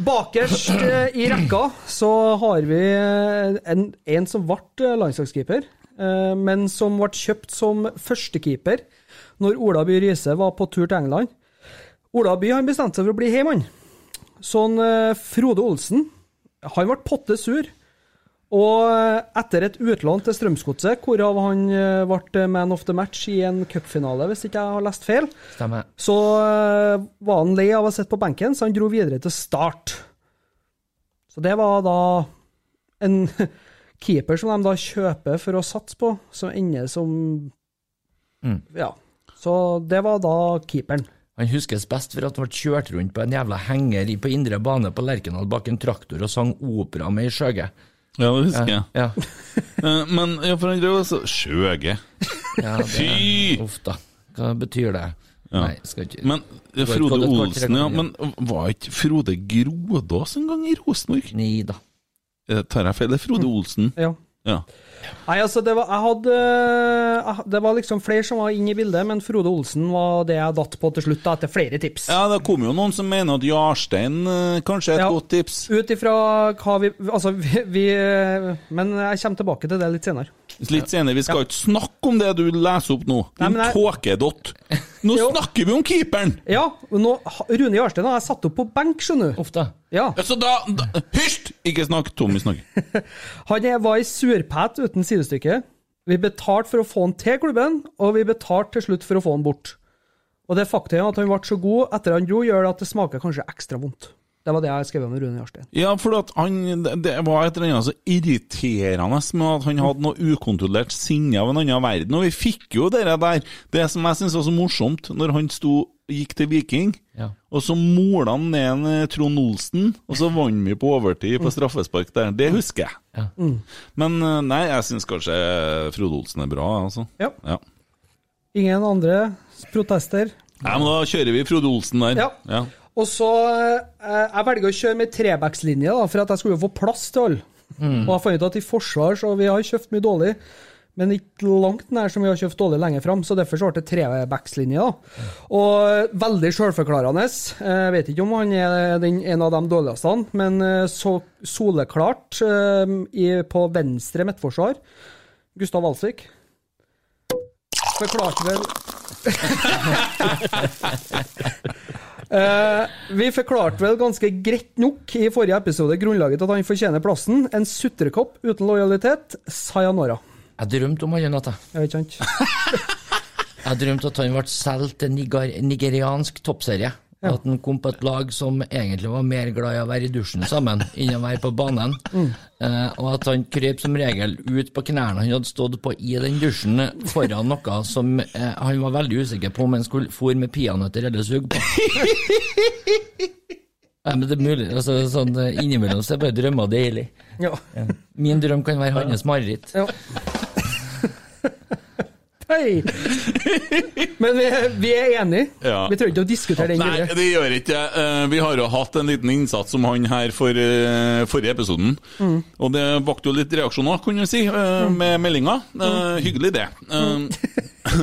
Bakerst uh, i rekka så har vi eh, en, en som ble eh, landslagskeeper, eh, men som ble kjøpt som førstekeeper når Ola By Riise var på tur til England. Ola By han bestemte seg for å bli hjemme. Sånn eh, Frode Olsen, han ble potte sur. Og eh, etter et utlån til Strømsgodset, hvorav han eh, ble man of the match i en cupfinale, hvis ikke jeg har lest feil, Stemmer. så eh, var han lei av å sitte på benken, så han dro videre til Start. Så det var da en keeper som de da kjøper for å satse på, som ender som Mm. Ja. Så det var da keeperen. Han huskes best for at han ble kjørt rundt på en jævla henger på indre bane på Lerkendal bak en traktor og sang opera med ei skjøge. Ja, det husker jeg. Ja. Eh, men ja, for han drev altså Skjøge. Ja, Fy! Uff da. Hva betyr det? Ja. Nei, skal ikke Men ikke Frode Olsen, ja. Men var ikke Frode Grodås en gang i Rosenborg? Nei da. Eh, Tar jeg feil? Det er Frode Olsen. Ja. Ja. Nei, altså, det var, jeg hadde Det var liksom flere som var inne i bildet, men Frode Olsen var det jeg datt på til slutt, da, etter flere tips. Ja, det kom jo noen som mener at Jarstein eh, kanskje er et Ja. godt tips. Ut ifra hva vi Altså, vi, vi Men jeg kommer tilbake til det litt senere. Litt senere, Vi skal ikke snakke om det du leser opp nå. Din jeg- tåkedott. Nå snakker vi om keeperen! Ja, nå, Rune Jarstein har jeg satt opp på benk, skjønner du. Da. Ja. Så da, da Hysj! Ikke snakk. Tommy snakker. Han var i surpæt uten sidestykke. Vi betalte for å få han til klubben, og vi betalte til slutt for å få han bort. Og det faktum at han ble så god etter han dro, gjør at det smaker kanskje ekstra vondt. Det var det jeg skrev om Rune Jarstein. Ja, for at han, det- det var et eller annet så irriterende med at han hadde noe ukontrollert sinne av en annen verden. Og vi fikk jo det der, det som jeg syns var så morsomt, når han sto gikk til Viking, Ja. og så mola han ned en eh, Trond Olsen, og så vant vi på overtid på straffespark der. Det husker jeg. Ja. Men eh, nei, jeg syns kanskje Frode Olsen er bra, altså. Ja. Ja. Ingen andre protester. Nei, men da kjører vi Frode Olsen der. Ja. Ja. Og så eh, Jeg velger å kjøre med trebackslinje, da, for at jeg skulle jo få plass til alle. Og jeg fant ut at i forsvar så vi har kjøpt mye dårlig, men ikke langt nær som vi har kjøpt dårlig lenger fram. Så derfor så ble det trebackslinje. Og veldig sjølforklarende. Jeg vet ikke om han er den, en av de dårligste, men eh, så soleklart eh, på venstre midtforsvar. Gustav Walsvik. Forklarte vel Eh, vi forklarte vel ganske greit nok i forrige episode grunnlaget til at han fortjener plassen. En sutrekopp uten lojalitet. Sayonara. Jeg drømte om han i natt, jeg. Vet ikke sant? Jeg drømte at han ble solgt til niger nigeriansk toppserie. At han kom på et lag som egentlig var mer glad i å være i dusjen sammen enn å være på banen. Eh, og at han krøp som regel ut på knærne han hadde stått på i den dusjen foran noe som eh, han var veldig usikker på om han skulle fôre med peanøtter eller suge på. ja, men det er mulig. Altså, sånn, eh, innimellom så er bare drømmer deilig. Ja. Min drøm kan være hans mareritt. ja. Hei! Men vi, vi er enige. Ja. Vi trenger ikke å diskutere den Nei, videre. det gjør ikke det. Eh, Vi har jo hatt en liten innsats som han her for eh, forrige episoden. Mm. Og det vakte jo litt reaksjoner, kunne vi si, eh, med meldinga. Mm. Hyggelig, det. Mm.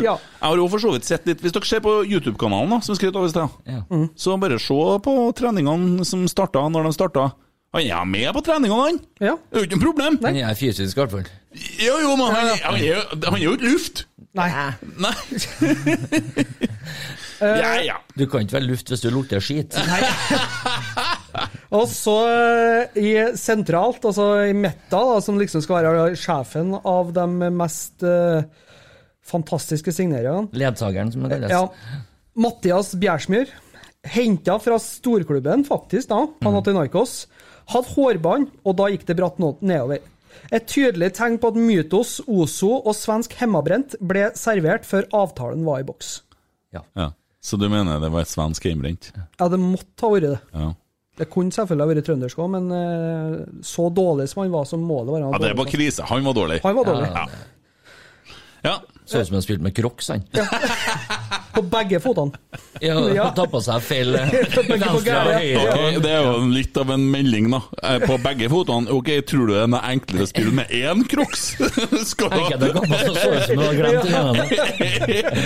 Ja. Jeg har jo for så vidt sett litt Hvis dere ser på YouTube-kanalen, som vi skrev av i sted, Ja. så bare se på treningene som starta når de starta. Han er med på treningene, han! ja. Det er jo ikke noe problem. Han er fysisk, i hvert fall. Jo, jo, men han, han, er, han er jo ikke luft. Nei. Nei. ja, ja. Du kan ikke være luft hvis du lukter skit. Og så eh, i sentralt, altså i Metta, da, som liksom skal være sjefen av de mest uh, fantastiske signeringene. Ledsageren, som det kalles. Ja. Mathias Bjærsmyr, henta fra storklubben, faktisk, da, Panathinaikos. Hadde hårbånd, og da gikk det bratt nedover. Et tydelig tegn på at Mytos, Ozo og svensk hemmabrent ble servert før avtalen var i boks. ja. Så du mener det var et svensk hjemmebrent? Ja, det måtte ha vært det. Ja. Det kunne selvfølgelig ha vært trøndersk òg, men eh, så dårlig som han var, så må det være ja, det var bare krise. Han var dårlig. Han var dårlig. Ja. Ja. Så ut som han spilte med crocs, han. På begge fotene. Ja, Ja. Ta på seg feil eh, venstre og høyre. Det er jo litt av en melding, da. Eh, På begge fotene. Ok, Tror du det er enklere å spille med én crocs? Skal du.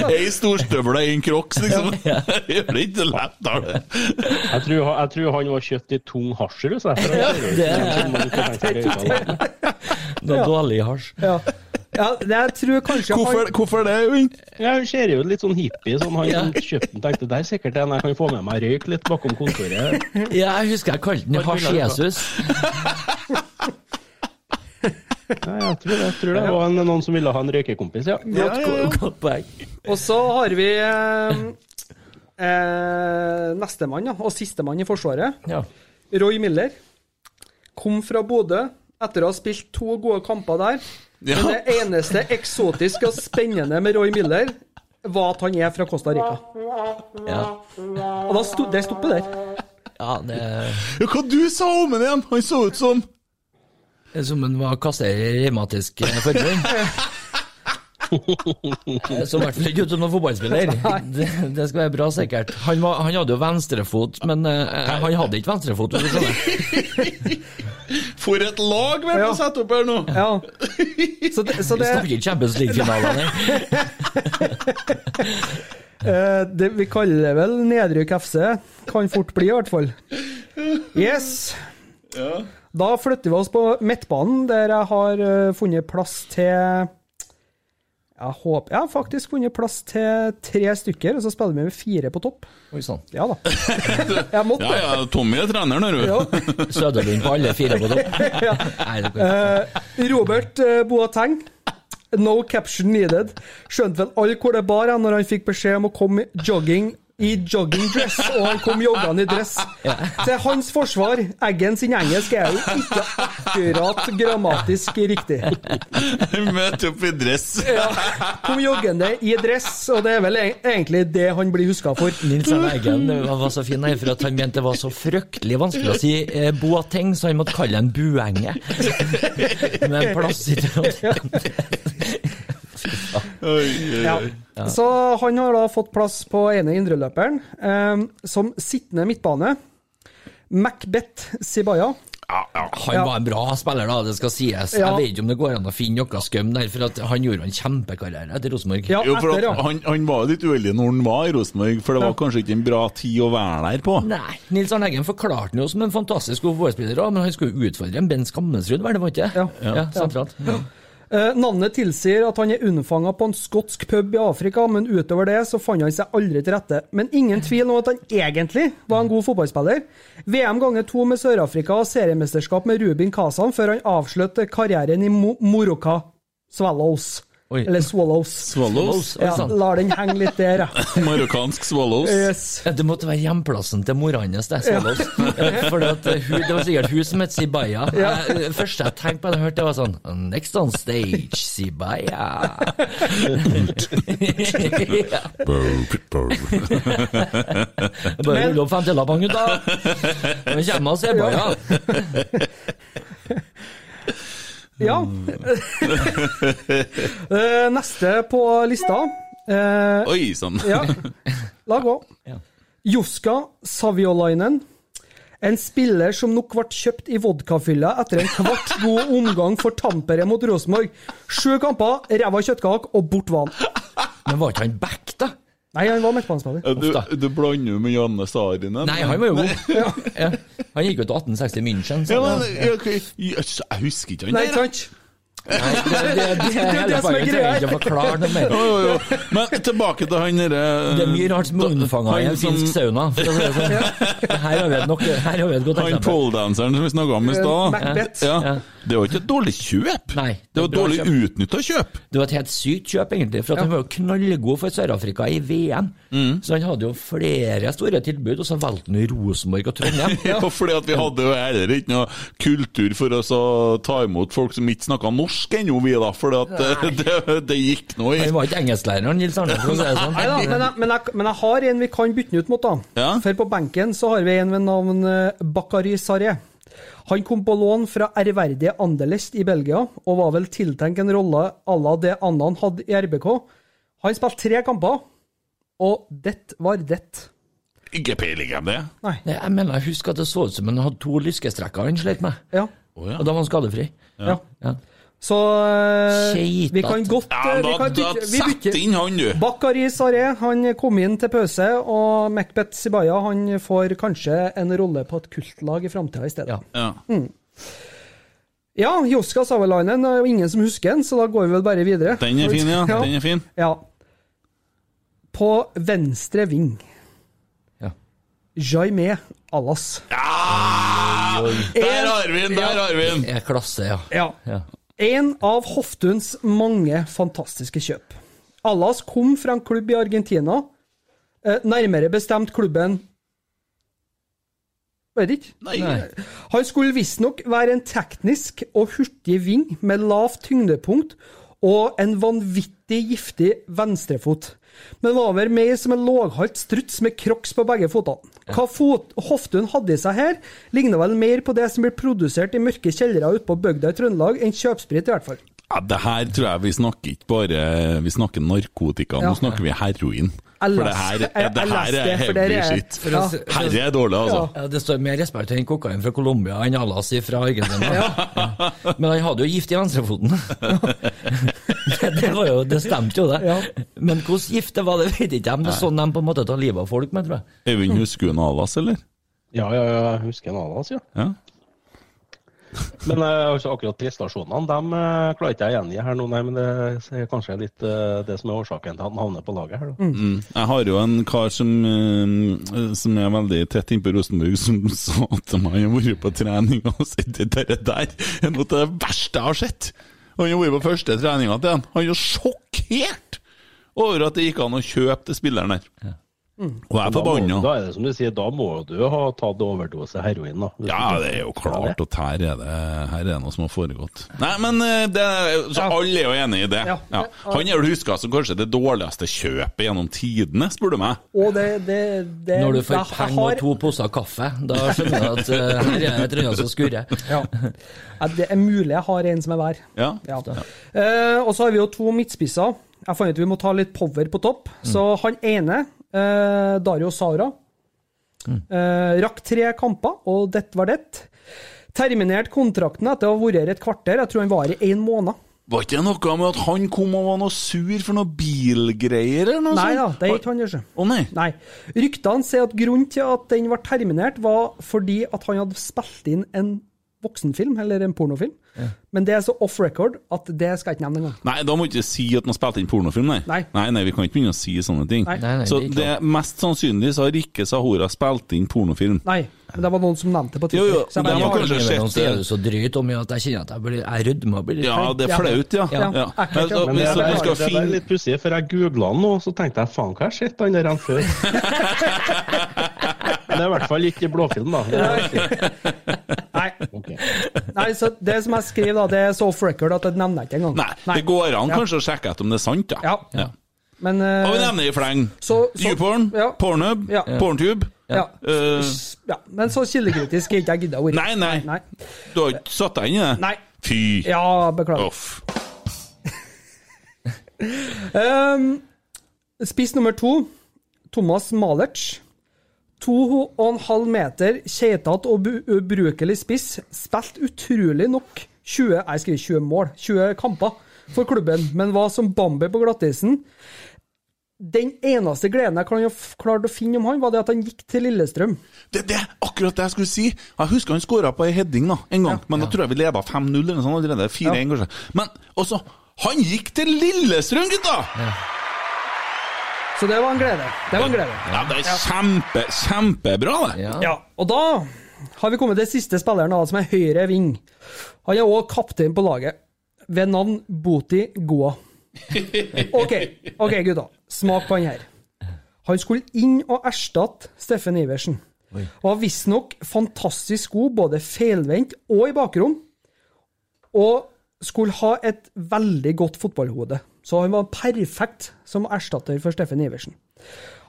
Ei storstøvel og én crocs, liksom. Det gjør det ikke lett, da. Jeg tror, jeg tror han var kjøpt i tung hasjrus. Det er... Dårlig hasj. Ja. Ja, jeg tror kanskje Hvorfor, han hvorfor det, Øyvind? Ja, han ser jo litt sånn hippie sånn. Han Ja. kjøpte den, tenkte det er sikkert en jeg kan få med meg røyk litt bakom kontoret. Ja, jeg husker jeg kalte den Hasj Jesus. Ja, jeg tror det. Jeg tror det var en, noen som ville ha en røykekompis, ja. ja, ja, ja. Og så har vi eh, eh, nestemann, ja, og sistemann i Forsvaret. Ja. Roy Miller. Kom fra Bodø etter å ha spilt to gode kamper der. Ja. Men det eneste eksotiske og spennende med Roy Miller var at han er fra Costa Rica. Ja. Og da sto, det stopper der. ja, det Ja, hva du sa om ham igjen? Han så ut som som han var kasser i revmatisk eh, forbund. Så i hvert fall ikke ut som noen fotballspiller. Det, det skal være bra sikkert. Han, var, han hadde jo venstrefot, men uh, han hadde ikke venstrefot. For et lag vi har på å opp her nå! Ja. Så det, så Vi snakker ikke Champions League-finalen her. eh, det Vi kaller det vel nedrykk FC. Kan fort bli, i hvert fall. Yes. Da flytter vi oss på midtbanen, der jeg har funnet plass til Jeg håper Jeg har faktisk funnet plass til tre stykker, og så spiller vi med fire på topp. Oi sann. Ja da. Jeg måtte. Ja, ja, Tommy er treneren, er du. Ja. Søderlund på alle fire på topp. Det. Eh, Robert uh, Boateng. No caption needed. Skjønte vel alle hvor det bar hen når han fikk beskjed om å komme jogging i joggingdress, og han kom joggende i dress. Til hans forsvar, Eggen sin engelsk er jo ikke akkurat grammatisk riktig. Møt opp i dress. Ja, kom joggende i dress, og det er vel e- egentlig det han blir huska for. Nils Arne Eggen var så fin her, for at han mente det var så fryktelig vanskelig å si eh, Boateng, så han måtte kalle det en Buenge. Med en plass i oi, Ja. Så han har da fått plass på ene indreløperen, um, som sittende midtbane. Macbeth Sibaya. Ja, ja. Han Ja. var en bra spiller, da, det skal sies. Ja. Jeg vet ikke om det går an å finne noe skum der, for at han gjorde en kjempekarriere etter Rosenborg. Ja, Jo, for etter, ja. han, han var litt uheldig når han var i Rosenborg, for det var Ja. kanskje ikke en bra tid å være der på. Nei, Nils Arne Eggen forklarte han jo som en fantastisk god fotballspiller, men han skulle utfordre en Ben Skammensrud, var det ikke? Ja. ja sentralt. Eh, navnet tilsier at han er unnfanga på en skotsk pub i Afrika, men utover det så fant han seg aldri til rette. Men ingen tvil om at han egentlig var en god fotballspiller. VM ganger to med Sør-Afrika og seriemesterskap med Rubin Kazan før han avsluttet karrieren i Mo Moroka Swallows. Oi. Eller Swallows. Swallows. Ja, lar den henge litt der, ja. Marokkansk Swallows. Yes. Det måtte være hjemplassen til mora hans, det. Swallows. Eh, For at eh, hun, det var sikkert hun som het Sibaya. Ja. Eh, Det første jeg tenkte på da jeg hørte det, var sånn Next on stage, Sibaya. ja. Bare rulle opp femtilappene, gutta. Nå kommer Sibaya. Ja. Eh, Neste på lista eh, Oi sann. Ja, la gå. Joska Juska Saviolainen. En spiller som nok ble kjøpt i vodkafylla etter en kvart god omgang for Tampere mot Rosenborg. Sju kamper, ræva kjøttkake og bort var han. Men var ikke han back, da? Nei, han var midtbanespiller. Ja, Du, du blander jo med Janne Sarinen. Nei, han var jo god. Ja. Han gikk jo til 1860 München. så- Ja, men, ja, ok, jeg husker ikke han Nei, der. sant? Nei, det, det, det, det, det er det som er greia. Jo, jo, jo. Men tilbake til han derre Det er mye rart som er unnfanga i en finsk sauna. For å si det sånn. Her har vi et, nok, her har vi et godt Han poledanseren som vi snakka om i stad. Macbeth. Ja. Ja. Det var ikke et dårlig kjøp. Nei, Det var et dårlig utnytta kjøp. Det var et helt sykt kjøp, egentlig. For at han var jo knallgod for Sør-Afrika i VM. Mm. Så han hadde jo flere store tilbud, og så valgte han Rosenborg og Trondheim. Ja, fordi at vi hadde jo heller ikke noe kultur for oss å ta imot folk som ikke snakka norsk ennå, vi da. For at det, det, det gikk nå i Han var ikke engelsklæreren, Nils Arne, for å si det sånn. Nei da, men, jeg, men, jeg, men jeg har en vi kan bytte den ut mot, da. Ja. For på benken så har vi en ved navn Bakari Bakary Saré. Han kom på lån fra ærverdige Anderlecht i Belgia, og var vel tiltenkt en rolle à la det Annan hadde i RBK. Han spilte tre kamper, og det var det. Ikke peiling om det. Nei. Nei, Jeg mener, jeg husker at det så ut som han hadde to lyskestrekker han slet med. Ja. Og da var han skadefri. ja. Ja. Så eh, vi kan godt Ja, da, vi kan da bytte, vi sett inn han, du. Bakari Saré han kom inn til pause, og Macbeth Sibaya han får kanskje en rolle på et kultlag i framtida i stedet. Ja. Ja. Ja, Joska Savalainen er jo ingen som husker den, så da går vi vel bare videre. Den er fin, ja. Den er fin. Ja. På venstre ving, Ja. Jaime Allas. Der har vi den! Der har vi den! Er klasse, ja. Ja. En av Hoftuns mange fantastiske kjøp. Allas kom fra en klubb i Argentina, eh, nærmere bestemt klubben Vet ikke. Nei. Nei. Han skulle visstnok være en teknisk og hurtig ving med lavt tyngdepunkt og en vanvittig giftig venstrefot. Men var vel mer som en låghalt struts med crocs på begge fotene. Hva fot Hoftun hadde i seg her, ligner vel mer på det som blir produsert i mørke kjellere ute på bygda i Trøndelag, enn kjøpsprit, i hvert fall. Ja, det her tror jeg vi snakker ikke bare Vi snakker narkotika, Ja. nå snakker vi heroin. For det her, det her er det, heavy shit. for Herre er dårlig, altså. Ja, Det står mer respekt til kokain fra Colombia enn Alas fra Argentina. Ja. Men han hadde jo gift i venstrefoten. det, det, var jo, det stemte jo, det. Men hvordan gifte var, det vet ikke jeg. Det er sånn de på en måte tar livet av folk med, tror jeg. Øyvind, husker du Alas, eller? Ja, ja, ja, jeg husker en annen, ja. Ja. Men eh, altså, akkurat prestasjonene dem eh, klarer ikke jeg å gjengi her nå, nei, men det er kanskje litt eh, det som er årsaken til at han havner på laget her. Da. Mm. Jeg har jo en kar som, som er veldig tett innpå Rosenborg, som sa til meg Han har vært på trening og sett det der, der er noe av det verste jeg har sett. Og Han har vært på første treninga til han. Han er jo sjokkert over at det gikk an å kjøpe til spilleren der. Og jeg er forbanna. da er det som du sier, da må du ha tatt overdose heroin, da. Ja, det er jo klart at her er det, her er det noe som har foregått. Nei, men eh, det, så alle er jo enig i det. Ja. Ja. Han er vel huska som kanskje det dårligste kjøpet gjennom tidene, spør du meg. Og det, det, det Når du får penger penger og to poser kaffe, da skjønner du at eh, her er det et eller som skurrer. Ja. Ja, Det er mulig jeg har en som er hver. Ja. Ja. Uh, og så har vi jo to midtspisser. Jeg fant ut vi må ta litt power på topp. Så han ene, eh, Dario Sara, eh, rakk tre kamper, og dette var det. Terminert kontrakten etter å ha vært her et kvarter. Jeg tror han var her i én måned. Var ikke det noe med at han kom og var noe sur for noe bilgreier eller noe Nei da, det er ikke han, ikke. Å nei. Nei. Ryktene sier at grunnen til at den var terminert, var fordi at han hadde spilt inn en voksenfilm, eller en pornofilm. Men det er så off record at det skal jeg ikke nevne engang. Nei, da må du ikke si at han spilte inn pornofilm, nei. Nei. nei. nei, vi kan ikke begynne å si sånne ting. Nei. Nei, nei, så det er det er mest sannsynlig så har Rikke Sahora spilt inn pornofilm. Nei, men det var noen som nevnte på Jo, Twitter. jo, så jeg det var kanskje sett det. er du så dryt om at jeg kjenner at jeg, blir, jeg rødmer og blir litt Ja, det er flaut, ja. Ja, ja. ja. Men det, er, du skal det er finne litt pussig, for jeg googla den nå, så tenkte jeg faen, hva har jeg sett han der enn før? Men det er i hvert fall ikke blåfilm, da. Nei. Så det som jeg skriver, da, det er så off record at det nevner jeg ikke engang. Nei, det går an Ja. kanskje å sjekke etter om det er sant, da. Ja. Men uh, Og vi nevner i fleng. YouPorn, ja. Pornhub, Ja. Porntube. ja. Uh, ja. Men så kildekritisk er ikke jeg gidda å være. nei, nei, Nei. Du har ikke satt deg inn i det? Nei. Fy. Ja, beklager. Off. Um, spiss nummer to, Thomas Malertz. To og en halv meter keitete og ubrukelig spiss. Spilt utrolig nok 20, jeg skriver 20 mål, 20 kamper for klubben, men var som Bambi på glattisen. Den eneste gleden jeg kan- klarte å finne om han, var det at han gikk til Lillestrøm. Det, det er akkurat det jeg skulle si. Jeg husker han skåra på ei heading da, en gang, men da tror jeg vi leda 5-0 eller noe sånt allerede. 4-1, kanskje. Men også, han gikk til Lillestrøm, gutta! Så det var en glede. Det var en glede. Ja, det er kjempe, kjempebra, det. Ja. Ja, og da har vi kommet til siste spilleren, da, som er høyre ving. Han er òg kaptein på laget, ved navn Boti Goa. OK, ok, gutta. Smak på han her. Han skulle inn og erstatte Steffen Iversen. Var visstnok fantastisk god, både feilvendt og i bakrom. Og skulle ha et veldig godt fotballhode. Så han var perfekt som erstatter for Steffen Iversen.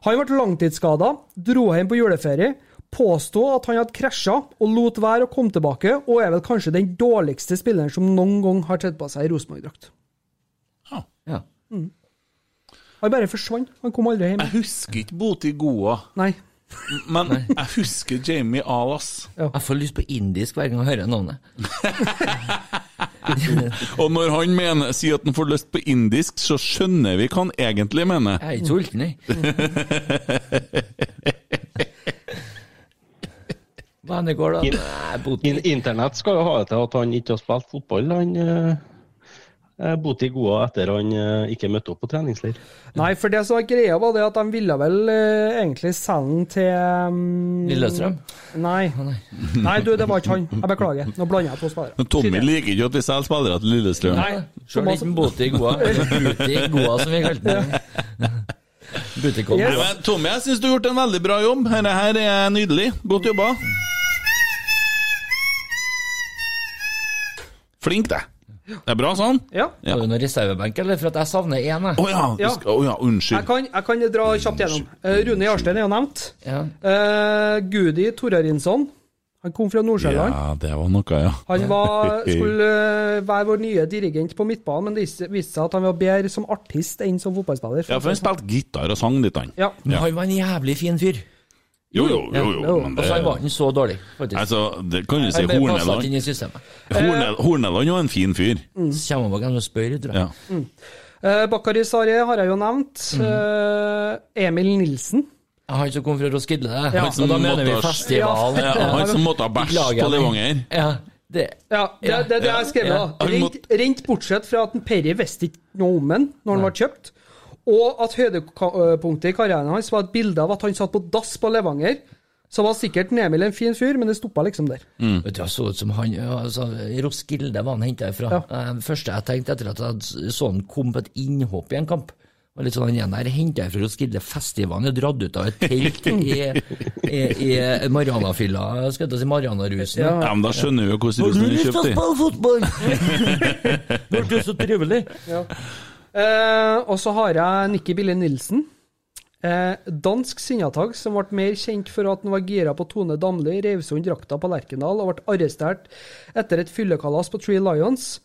Han ble langtidsskada, dro hjem på juleferie, påstod at han hadde krasja og lot være å komme tilbake, og er vel kanskje den dårligste spilleren som noen gang har tatt på seg Rosenborg-drakt. Ja. Han bare forsvant. Han kom aldri hjem. Jeg husker ikke Boti Goa, Nei. Men jeg husker Jamie Alas. Jeg får lyst på indisk hver gang jeg hører navnet. Og når han mener, sier at han får lyst på indisk, så skjønner vi hva han egentlig mener. Jeg er ikke sulten, jeg. Går, da? In- In Internett skal jo ha det til at han ikke har spilt fotball. Han eh, eh, bodde i Goa etter han eh, ikke møtte opp på treningsleir. Nei, for det som var greia, var det at de ville vel eh, egentlig selge den til um, Lillestrøm? Nei. nei, du, det var ikke han. Jeg beklager. Nå blander jeg to spillere. Men Tommy liker ikke at vi selger spillere til Lillestrøm. Nei. Sjøl Thomas- ikke Boti Goa. Buti Goa, som vi kalte den. Butikon. Yes. Men Tommy, jeg syns du har gjort en veldig bra jobb. Dette her er nydelig. Godt jobba. Flink, det. Det er bra sånn. Ja. Ja. Har du noen reservebenk, eller? For at jeg savner én, Å jeg. ja, du Ja. skal- å ja, Jeg unnskyld. kan, jeg kan dra kjapt gjennom. Uh, Rune Jarstein er jo nevnt. Ja. Uh, Gudi Torarinsson. Han kom fra Nord-Sjælland. Ja, det var noe, ja. Han var, skulle uh, være vår nye dirigent på midtbanen, men det viste viste seg at han var bedre som artist enn som fotballspiller. Ja, for han spilte gitar og sang litt, han. Ja. Men han var en jævlig fin fyr. Jo, jo, jo, jo, jo. men Og så var han så dårlig, faktisk. Altså, det kan du si Horneland. Horneland var en fin fyr. Så kommer man og spør, tror jeg. Ja. Eh, Bakari Sari har jeg jo nevnt. Mm. Eh, Emil Nilsen. Han som kom fra Roskilde, Ja. Han som da mener vi festival. Ja, han som måtte ha bæsj på. Levanger. Ja, det Ja, det er det, det jeg skrev, Ja. da. Rent, rent bortsett fra at Perry visste ikke noe om den når den ble kjøpt, og at høydepunktet i karrieren hans var et bilde av at han satt på dass på Levanger. Så var sikkert Emil en fin fyr, men det stoppa liksom der. Vet du, jeg så ut som han altså, Roskilde var han henta ifra. Ja. Eh, Det første jeg tenkte etter at jeg så han kom på et innhopp i en kamp var litt sånn, Han igjen der henta jeg fra Roskilde Festivalen og dratt ut av et telt i, i, i Marianafylla, skal jeg si Marianarusen. Ja. Ja, men da skjønner vi jo hvordan du kjøpte fotball? Det ble så trivelig. Eh, og så har jeg Nikki Bille Nilsen. Eh, dansk sinnatag som ble mer kjent for at han var gira på Tone Damli, rev sund drakta på Lerkendal og ble arrestert etter et fyllekalas på Tree Lions.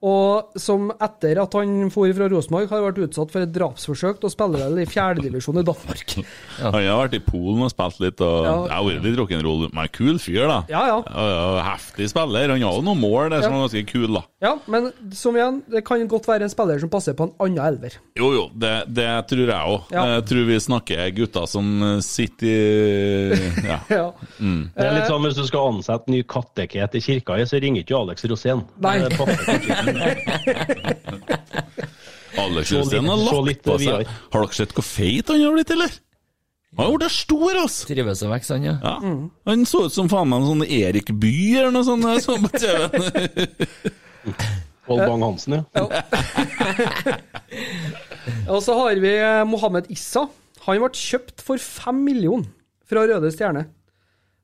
Og som etter at han for fra Rosenborg, har vært utsatt for et drapsforsøk og spiller vel i fjerdedivisjon i Danmark. Han har vært i Polen og spilt litt, og Ja. jeg har vært litt rock'n'roll. Men kul fyr, da. Ja, ja. Og Heftig spiller. Han har jo noen mål der som er ganske kule, da. Ja, men som igjen, det kan godt være en spiller som passer på en annen elver. Jo, jo, det, det tror jeg òg. Ja. Jeg tror vi snakker gutter som sitter i Ja. Ja. Det er litt sånn hvis du skal ansette ny katteket i kirka, så ringer ikke Alex Rosén. Nei. Så Rosén har lagt på seg. Har dere sett hvor feit han har blitt, eller? Han har blitt stor, altså! Trives og vokser, han, ja. Ja. Han så ut som faen meg en sånn Erik Bye eller noe sånt. jeg Så på TV-en. Pål Bang-Hansen, ja. Og så har vi eh, Mohammed Issa. Han ble kjøpt for fem millioner fra Røde Stjerne.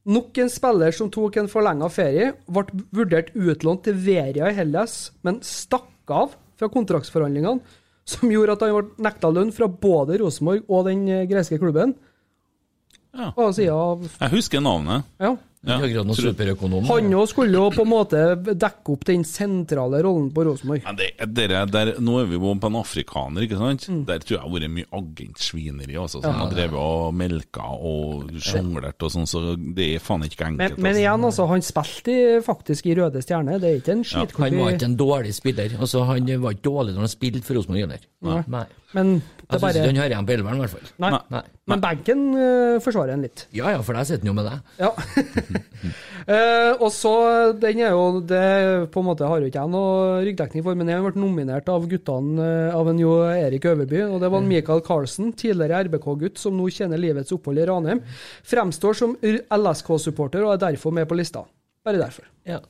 Nok en spiller som tok en forlenga ferie, ble vurdert utlånt til Veria i Hellas, men stakk av fra kontraktsforhandlingene, som gjorde at han ble nekta lønn fra både Rosenborg og den eh, greske klubben. Ja. Jeg husker navnet. Ja. Ja. Akkurat noen superøkonom. Han òg skulle jo på en måte dekke opp den sentrale rollen på Rosenborg. Ja, nå er vi på en afrikaner, ikke sant? Mm. Der tror jeg det har vært mye agentsvineri, altså, som har drevet og melka og sjonglert og sånn, så det er faen ikke enkelt. men altså. igjen, altså, han spilte faktisk i Røde Stjerne. Det er ikke en skitklubb. Han var ikke en dårlig spiller. Altså, han var ikke dårlig når han spilte for Rosenborg heller. Men Jeg syns ikke han hører igjen på Elveren, i hvert fall. Nei. Nei. Men benken uh, forsvarer en litt. Ja ja, for der sitter han jo med deg. Ja. uh, og så, den er jo Det på en måte har jo ikke jeg noe ryggdekning for, men jeg har vært nominert av guttene eh, av en Jo Erik Øverby. Og det var en Michael Carlsen, tidligere RBK-gutt, som nå kjenner livets opphold i Ranheim. Fremstår som LSK-supporter og er derfor med på lista. Bare derfor. Ja.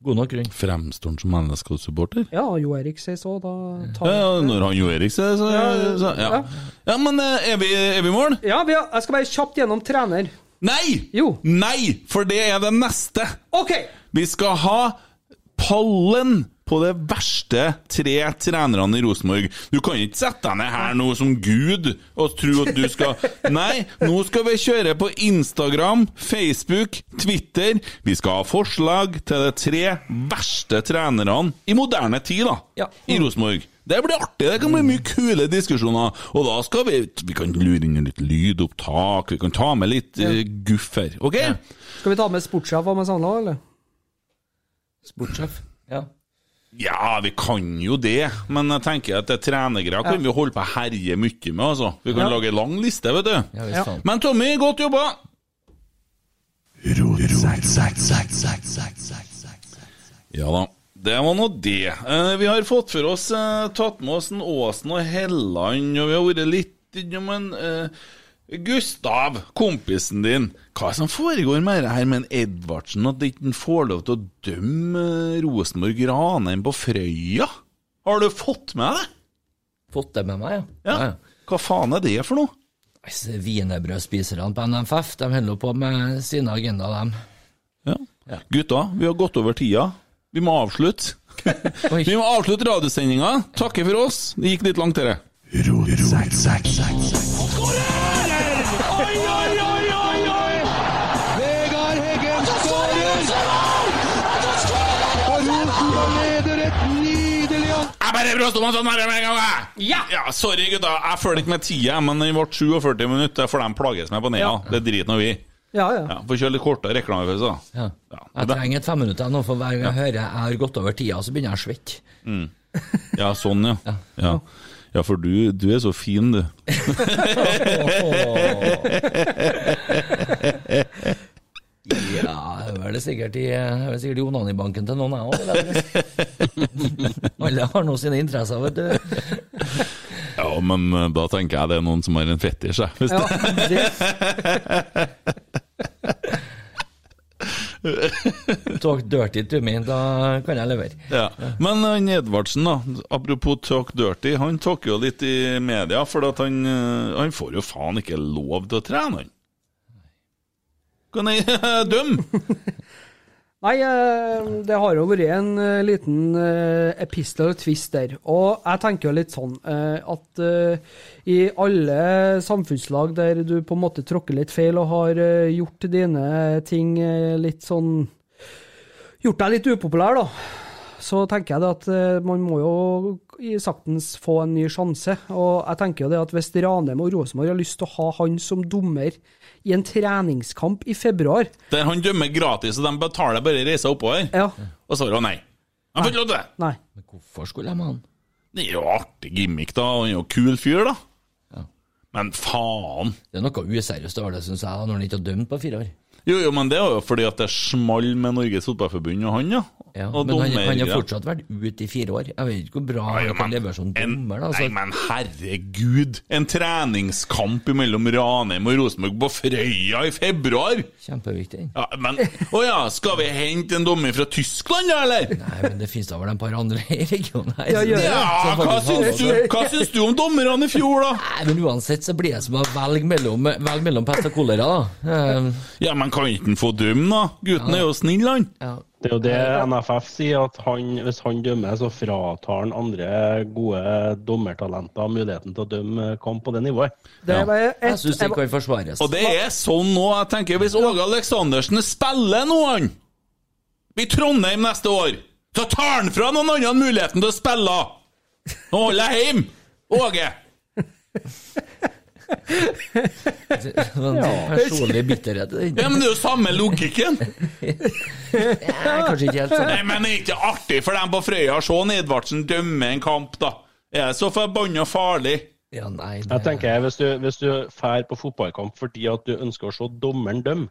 Ja, God nok grunn. Fremstår han som NSK-supporter? ja Jo Erik sier så, da tar Ja, ja, når han Jo Erik sier så, så ja. ja. ja, men eh, er vi, er vi i mål? Ja, vi har, jeg skal bare kjapt gjennom trener. Nei! Jo. Nei, for det er det neste. OK! Vi skal ha pallen på det verste tre trenerne i Rosenborg. Du kan ikke sette deg ned her nå som Gud og tro at du skal Nei, nå skal vi kjøre på Instagram, Facebook, Twitter. Vi skal ha forslag til de tre verste trenerne i moderne tid, da. Ja. I Rosenborg. Det blir artig. Det kan bli mye kule diskusjoner. Og da skal vi Vi kan lure inn litt lydopptak, vi kan ta med litt eh, guff her. OK? Skal vi ta med sportssjef og med Sandla, eller? Sportssjef. Ja. Ja, vi kan jo det, men jeg tenker at det trenergreia kan vi holde på å herje mye med. altså. Vi kan Ja. lage lang liste, vet du. Ja. Men Tommy, godt jobba! Ja da, det var nå det. Eh, vi har fått for oss eh, tatt med oss en Åsen og Helland, og vi har vært litt innom en eh, Gustav, kompisen din, hva er det som foregår med det her med en Edvardsen, at ikke han får lov til å dømme Rosenborg Ranheim på Frøya? Har du fått med det? Fått det med meg, ja. Ja. ja. Hva faen er det for noe? Wienerbrødspiserne på NFF de holder på med sine agenda, dem. Ja. Gutta, vi har gått over tida. Vi må avslutte. Vi må avslutte radiosendinga. Takke for oss. Det gikk litt langt, dere. Jeg!» Ja, sorry, gutta. Jeg følger ikke med tida, men den ble 47 minutter, for de plages med på neda. Det driter nå vi. Ja, ja. Ja, Får kjøre litt kortere reklamepause, da. Ja. Ja, Jeg det- trenger et femminutter nå, for hver gang jeg hører jeg har gått over tida, så begynner jeg å svette. Ja, sånn, ja. Ja, ja for du, du er så fin, du. Ja, det er vel sikkert i, det sikkert i onanibanken til noen, jeg òg. Alle har nå sine interesser, vet du. Ja, men eh, da tenker jeg det er noen som har en fetisj, jeg. Hvis ja det, det, Talk dirty to me, da kan jeg levere. ja. Men han Edvardsen, da. Apropos talk dirty. Han talker jo litt i media, for at han, eh, han får jo faen ikke lov til å trene, han. Kan jeg dømme? Nei, eh, det har jo vært en eh, liten eh, epistel twist der. Og jeg tenker jo litt sånn eh, at eh, i alle samfunnslag der du på en måte tråkker litt feil og har eh, gjort dine ting eh, litt sånn Gjort deg litt upopulær, da. Så tenker jeg det at eh, man må jo i saktens få en ny sjanse. Og jeg tenker jo det at hvis Ranheim og Rosenborg har lyst til å ha han som dommer i en treningskamp i februar Der han dømmer gratis, og de betaler bare reisa oppover. Ja. Og så sa han nei. Han får ikke lov til det! Nei. Men hvorfor skulle jeg med han? Det er jo artig gimmick, da. Han er jo kul fyr, da. Ja. Men faen! Det er noe useriøst over det, syns jeg, når han ikke har dømt på fire år. Jo, jo, men det er jo fordi at det small med Norges Fotballforbund og han, ja. Ja, og men han, han har fortsatt vært ute i fire år. Jeg vet ikke hvor bra Ja, jo, han kan leve levere som dommer. Da, Nei, altså. men herregud! En treningskamp mellom Ranheim og Rosenborg på Frøya i februar! Kjempeviktig. Ja, men Å ja, skal vi hente en dommer fra Tyskland, da, eller? Nei, men det finnes da vel et par andre i regionen her. Ja, ja. Ja, hva syns du, hva syns du om dommerne i fjor, da? Nei, men uansett så blir det som å velge mellom, velge mellom pest og kolera, da. Um, Ja, men kan ikke han få dømme, da? Gutten er jo snill, han. ja. Det er jo det NFF sier, at han, hvis han dømmer, så fratar han andre gode dommertalenter muligheten til å dømme kamp på det nivået. Det Ja. et, Jeg syns det kan forsvares. Og det er sånn nå, jeg tenker, hvis Åge Aleksandersen spiller nå, han, i Trondheim neste år, så tar han fra noen andre muligheten til å spille! Nå holder jeg hjemme! Åge! Men Personlig bitterhet Ja, men det er jo samme logikken. Nei, kanskje ikke helt sånn. Nei, men det er ikke artig for dem på Frøya å se Edvardsen dømme en kamp, da. Er det så forbanna farlig? Ja, nei, det... Jeg tenker, Hvis du, hvis du drar på fotballkamp fordi at du ønsker å se dommeren dømme,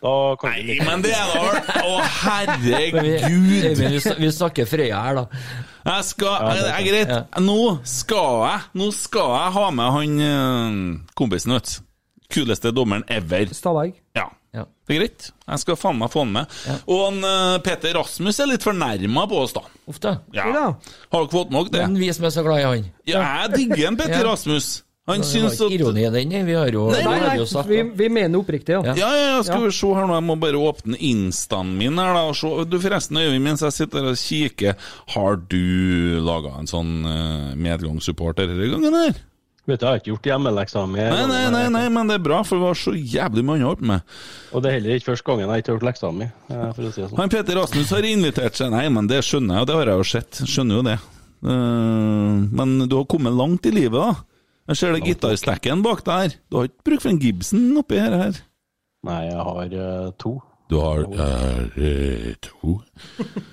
da kan du Nei, men det er da Å, herregud! vi! Vi, vi snakker Frøya her, da. Jeg skal Ja, det er Greit. Ja. Nå skal jeg Nå skal jeg ha med han eh, kompisen, vet du. Kuleste dommeren ever. Stavegg. Ja. Ja. Det er greit. Jeg skal faen meg få han med. Og han, eh, Peter Rasmus er litt fornærma på oss, da. Uff da. Ja. Ja. Har dere fått nok det? Men vi som er så glad i han. Ja, jeg digger en Peter Ja. Rasmus. Han syns at ironi i den, vi har jo, Nei, vi Nei, nei, jo sagt vi, det. vi mener oppriktig, ja. Ja. Ja, ja, skal Ja. vi se her nå. Jeg må bare åpne instaen min her, da. Og se. Du, forresten, Øyvind, mens jeg sitter her og kikker, har du laga en sånn uh, medgangssupporter denne gangen her? Vet du, Jeg har ikke gjort hjemmeleksa mi. Nei, nei, nei, nei, men det er bra, for det var så jævlig mye annet med. Og det er heller ikke første gangen jeg ikke har gjort leksa mi. eh, si sånn. Han Peter Rasmus har invitert seg Nei, men det skjønner jeg, og det har jeg jo sett. Skjønner jo det. Uh, men du har kommet langt i livet, da. Jeg ser det gitarstekken bak der. Du har ikke bruk for en Gibson oppi her. her. Nei, jeg har uh, to. Du har eh, to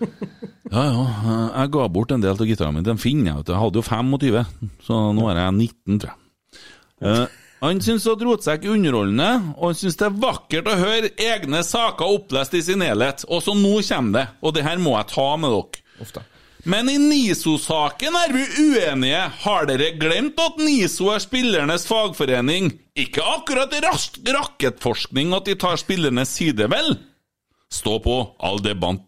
Ja, ja. eh, Jeg ga bort en del av gitarene mine. Den finner jeg. Jeg hadde jo 25, så nå er jeg 19, tror jeg. Uh, han syns at rotsekk er underholdende, og han syns det er vakkert å høre egne saker opplest i sin helhet. Og så nå kommer det, og det her må jeg ta med dere. Ofte. Men i NISO-saken er vi uenige. Har dere glemt at NISO er spillernes fagforening? Ikke akkurat rask rakettforskning at de tar spillernes side, vel? Stå på, all debatt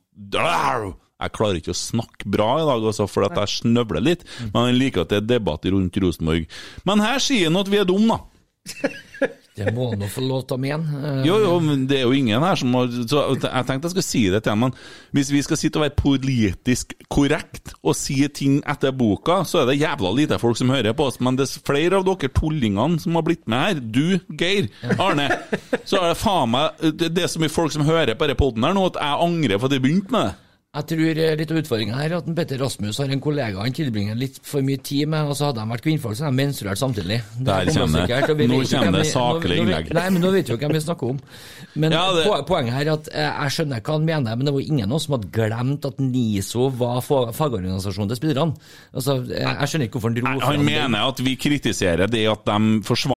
Jeg klarer ikke å snakke bra i dag, altså, for at jeg snøvler litt. Men jeg liker at det er debatt rundt Rosenborg. Men her sier han at vi er dumme, da. Det må nå få lov til å mene. Eh, Jo, jo, men det er jo ingen her som har så Jeg tenkte jeg skulle si det til ham, men hvis vi skal sitte og være politisk korrekt og si ting etter boka, så er det jævla lite folk som hører på oss. Men det er flere av dere tullingene som har blitt med her. Du, Geir, Arne. Så er det faen meg det er så mye folk som hører på denne poden her nå, at jeg angrer for at jeg begynte med det. Jeg tror eh, litt av utfordringa her er at Petter Rasmus har en kollega han tilbringer litt for mye tid med, og så hadde de vært kvinnfolk, så hadde de menstruert samtidig. Det Der kommer det. Nå kommer det saklig innlegg. Nei, men nå vet vi jo hvem vi snakker om. Men Ja, det- poenget her er at eh, jeg skjønner hva han mener, men det var ingen av oss som hadde glemt at NISO var fagorganisasjonen til spillerne. Altså, jeg, jeg skjønner ikke hvorfor han dro Han mener at vi kritiserer det at de forsvant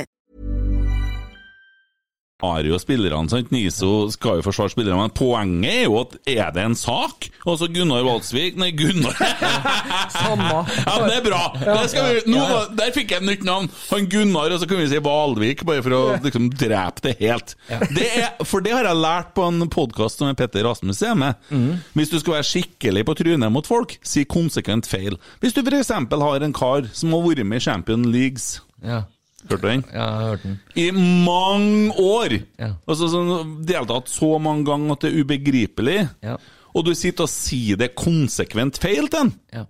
Har jo spillerne, sant? NISO skal jo forsvare spillerne, men poenget er jo at er det en sak? Altså Gunnar Walsvik Nei, Gunnar Samme. Ja, men det er bra! Det skal vi, nå, Ja, ja. Der fikk jeg et nytt navn! Han Gunnar, og så kan vi si Valvik, bare for å liksom drepe det helt. Det er, for det har jeg lært på en podkast som Petter Rasmus er med. Mhm. Hvis du skal være skikkelig på trynet mot folk, si konsekvent feil. Hvis du f.eks. har en kar som har vært med i Champion Leagues Ja, Hørte du den? ja, jeg hørte den. I mange år! Ja. Altså sånn, Deltatt så mange ganger at det er ubegripelig. Ja. Og du sitter og sier det konsekvent feil til han. Ja.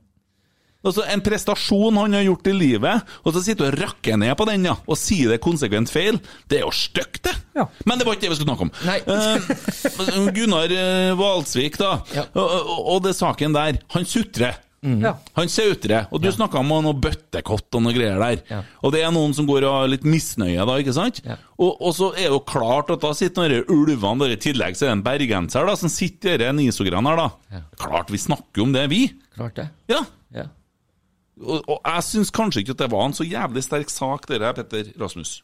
Altså En prestasjon han har gjort i livet, og så sitter du og rakker ned på den ja, og sier det konsekvent feil. Det er jo stygt, det! Ja. Men det var ikke det vi skulle snakke om. Nei. uh, Gunnar Hvalsvik, Valsvik, da. Ja. Og, og, og det saken der. Han sutrer. Ja. Han sautrer, og du snakka om noe bøttekott og noe greier der. Ja. Og det er noen som går og har litt misnøye da, ikke sant? Ja. Og, og så er det jo klart at da sitter disse ulvene der, i tillegg så er det en bergenser da, som sitter i disse nisogreiene her, da. Ja. Klart vi snakker om det, vi. Klart det. Ja. Ja. Og, og jeg syns kanskje ikke at det var en så jævlig sterk sak, det der, Petter Rasmus.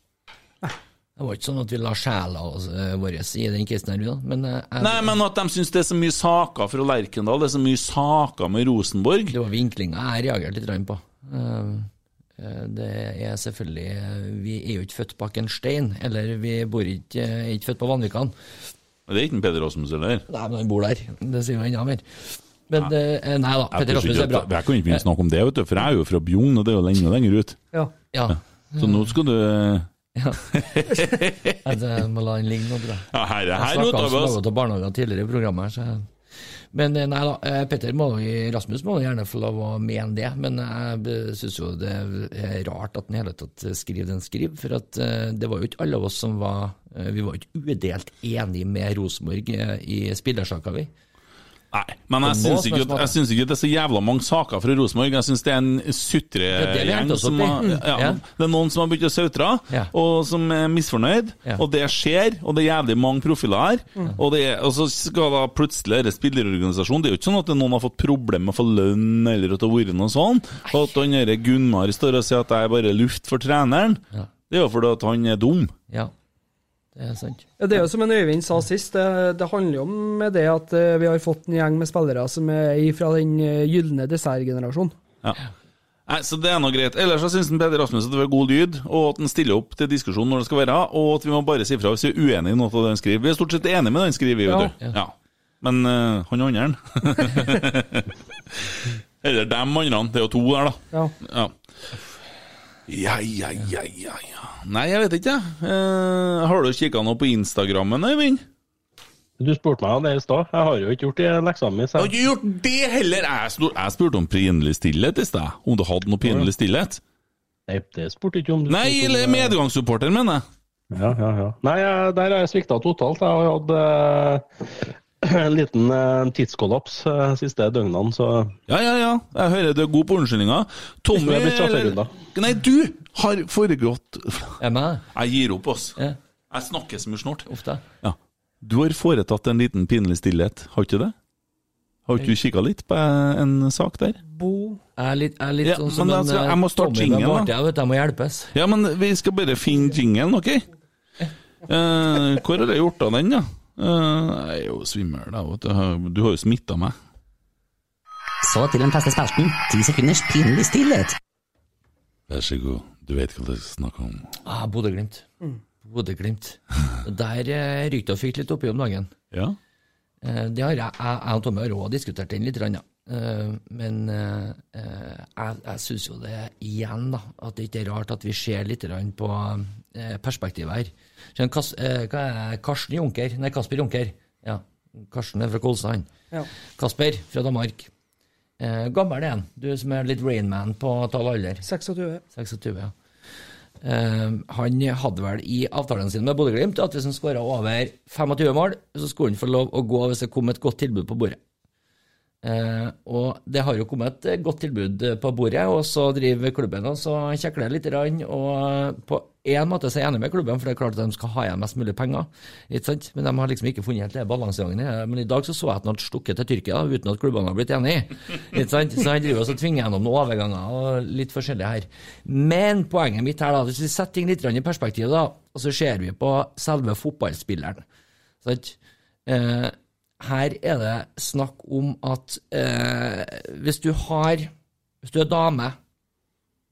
Det var ikke sånn at vi la sjela eh, vår i den kisten her. Men eh, jeg, Nei, men at de syns det er så mye saker fra Lerkendal, det er så mye saker med Rosenborg. det var vinklinga jeg reagerte litt på. Eh, Det er selvfølgelig Vi er jo ikke født bak en stein, eller vi bor ikke, er ikke født på Vanvikan. Det er ikke en Peder Rasmus heller. Nei, men han bor der. Det sier jo enda mer. Men nei, nei da, Peder Rasmus er bra. jeg kan ikke begynne å snakke om det, vet du, for jeg er jo fra Bjugn, og det er jo lenge lenger ut. Ja. Ja. Så nå skal du ja. Altså, Jeg må la den ligge nå, tror jeg. Ja, her, Jeg her snakka roter vi oss. om barnehager tidligere i programmet. så Men eh, nei da, eh, Petter må, Rasmus må gjerne få lov å mene det, men jeg syns jo det er rart at han i hele tatt skriver den skriv, for at eh, det var jo ikke alle av oss som var Vi var jo ikke udelt enige med Rosenborg i spillersaka, vi. Nei, men jeg syns ikke, jeg syns ikke det er så jævla mange saker fra Rosenborg. Jeg syns det er en sutregjeng endte som har Mm, ja, ja. Det er noen som har begynt å sautre, Ja. og som er misfornøyd. Ja. Og det skjer, og det er jævlig mange profiler her. Mm. Og, det og så skal da plutselig denne spillerorganisasjonen Det er jo ikke sånn at noen har fått problemer med å få lønn, eller at det har vært noe sånn. Og at han Gunnar står og sier at det er bare luft for treneren. Ja. Det er jo fordi at han er dum. Ja, det er sant. Ja, Det er jo som en Øyvind sa sist, det, det handler jo om det at eh, vi har fått en gjeng med spillere som er fra den eh, gylne dessertgenerasjonen. Ja. Nei, så det er noe greit. Ellers så syns Peder Rasmus at det var god lyd, og at han stiller opp til diskusjon når det skal være, og at vi må bare si fra hvis vi er uenig i noe av det han skriver. Vi er stort sett enige med det han skriver, Ja. vet du. Ja. Men eh, han andre Eller dem andre. Det er jo to der, da. Ja. Ja. Ja, ja, ja, ja, ja. Nei, jeg vet ikke, jeg. Eh, har du kikka noe på Instagrammen, Øyvind? Du spurte meg om det i stad. Jeg har jo ikke gjort det leksene mine. Jeg har ikke gjort det heller! Jeg, spurte om pinlig stillhet i sted. Om du hadde noe pinlig stillhet? Nei, det spurte ikke om. Du Nei, eller medgangssupporter, mener jeg. Ja, ja, ja. Nei, jeg, der har jeg svikta totalt. Jeg har hatt eh, en liten eh, tidskollaps eh, siste døgnene, så Ja, ja, ja. Jeg hører du er god på unnskyldninger. Tommy eller. Nei, du har foregått Jeg meg? Jeg gir opp, ass. Ja. Jeg snakker så mye snort. Ofte. Ja. Du har foretatt en liten pinlig stillhet, har ikke det? Har ikke du kikka litt på en sak der? Bo Jeg er litt, jeg er litt Ja, sånn som men en altså, eh, jeg må starte jingelen, da. Jeg vet jeg må hjelpes. Ja, men vi skal bare finne jingelen, OK? Eh, hvor har jeg gjort av den, da? Eh, jeg er jo svimmel, da. Du Du har jo smitta meg. Så til den faste spalten. Ti sekunders pinlig stillhet. Vær så god. Du vet hva du snakker om. Ah, Bodø-Glimt. Bodø-Glimt. Der eh, rykte og fikk litt oppi om dagen. Ja? Eh, Det har jeg, jeg, jeg og Tommy har diskutert den litt, ja. Eh, men eh, eh, jeg, jeg syns jo det igjen, da, at det ikke er rart at vi ser litt på eh, perspektivet her. Skjønner, Kas, eh, hva er Karsten Junker? Nei, Kasper Junker. Ja, Karsten er fra Kolstad, han. Ja. Kasper fra Danmark. Eh, gammel er han, du som er litt Rainman på tall alder. 26. 26, ja. Eh, han hadde vel i avtalen sin med Bodø-Glimt at hvis han skåra over 25 mål, så skulle han få lov å gå hvis det kom et godt tilbud på bordet. Eh, og det har jo kommet et godt tilbud på bordet, og så driver klubben og så kjekler litt. Og på en måte så er jeg enig med klubben, for det er klart at de skal ha igjen mest mulig penger. Ikke sant? Men de har liksom ikke funnet helt balansegangen. Men i dag så så jeg at han hadde stukket til Tyrkia uten at klubbene har blitt enige. Ikke sant? Så han driver og tvinger gjennom noen overganger og litt forskjellig her. Men poenget mitt her, da, hvis vi setter ting litt i perspektiv, da, og så ser vi på selve fotballspilleren. Sant? Eh, her er det snakk om at eh, hvis du har Hvis du er dame,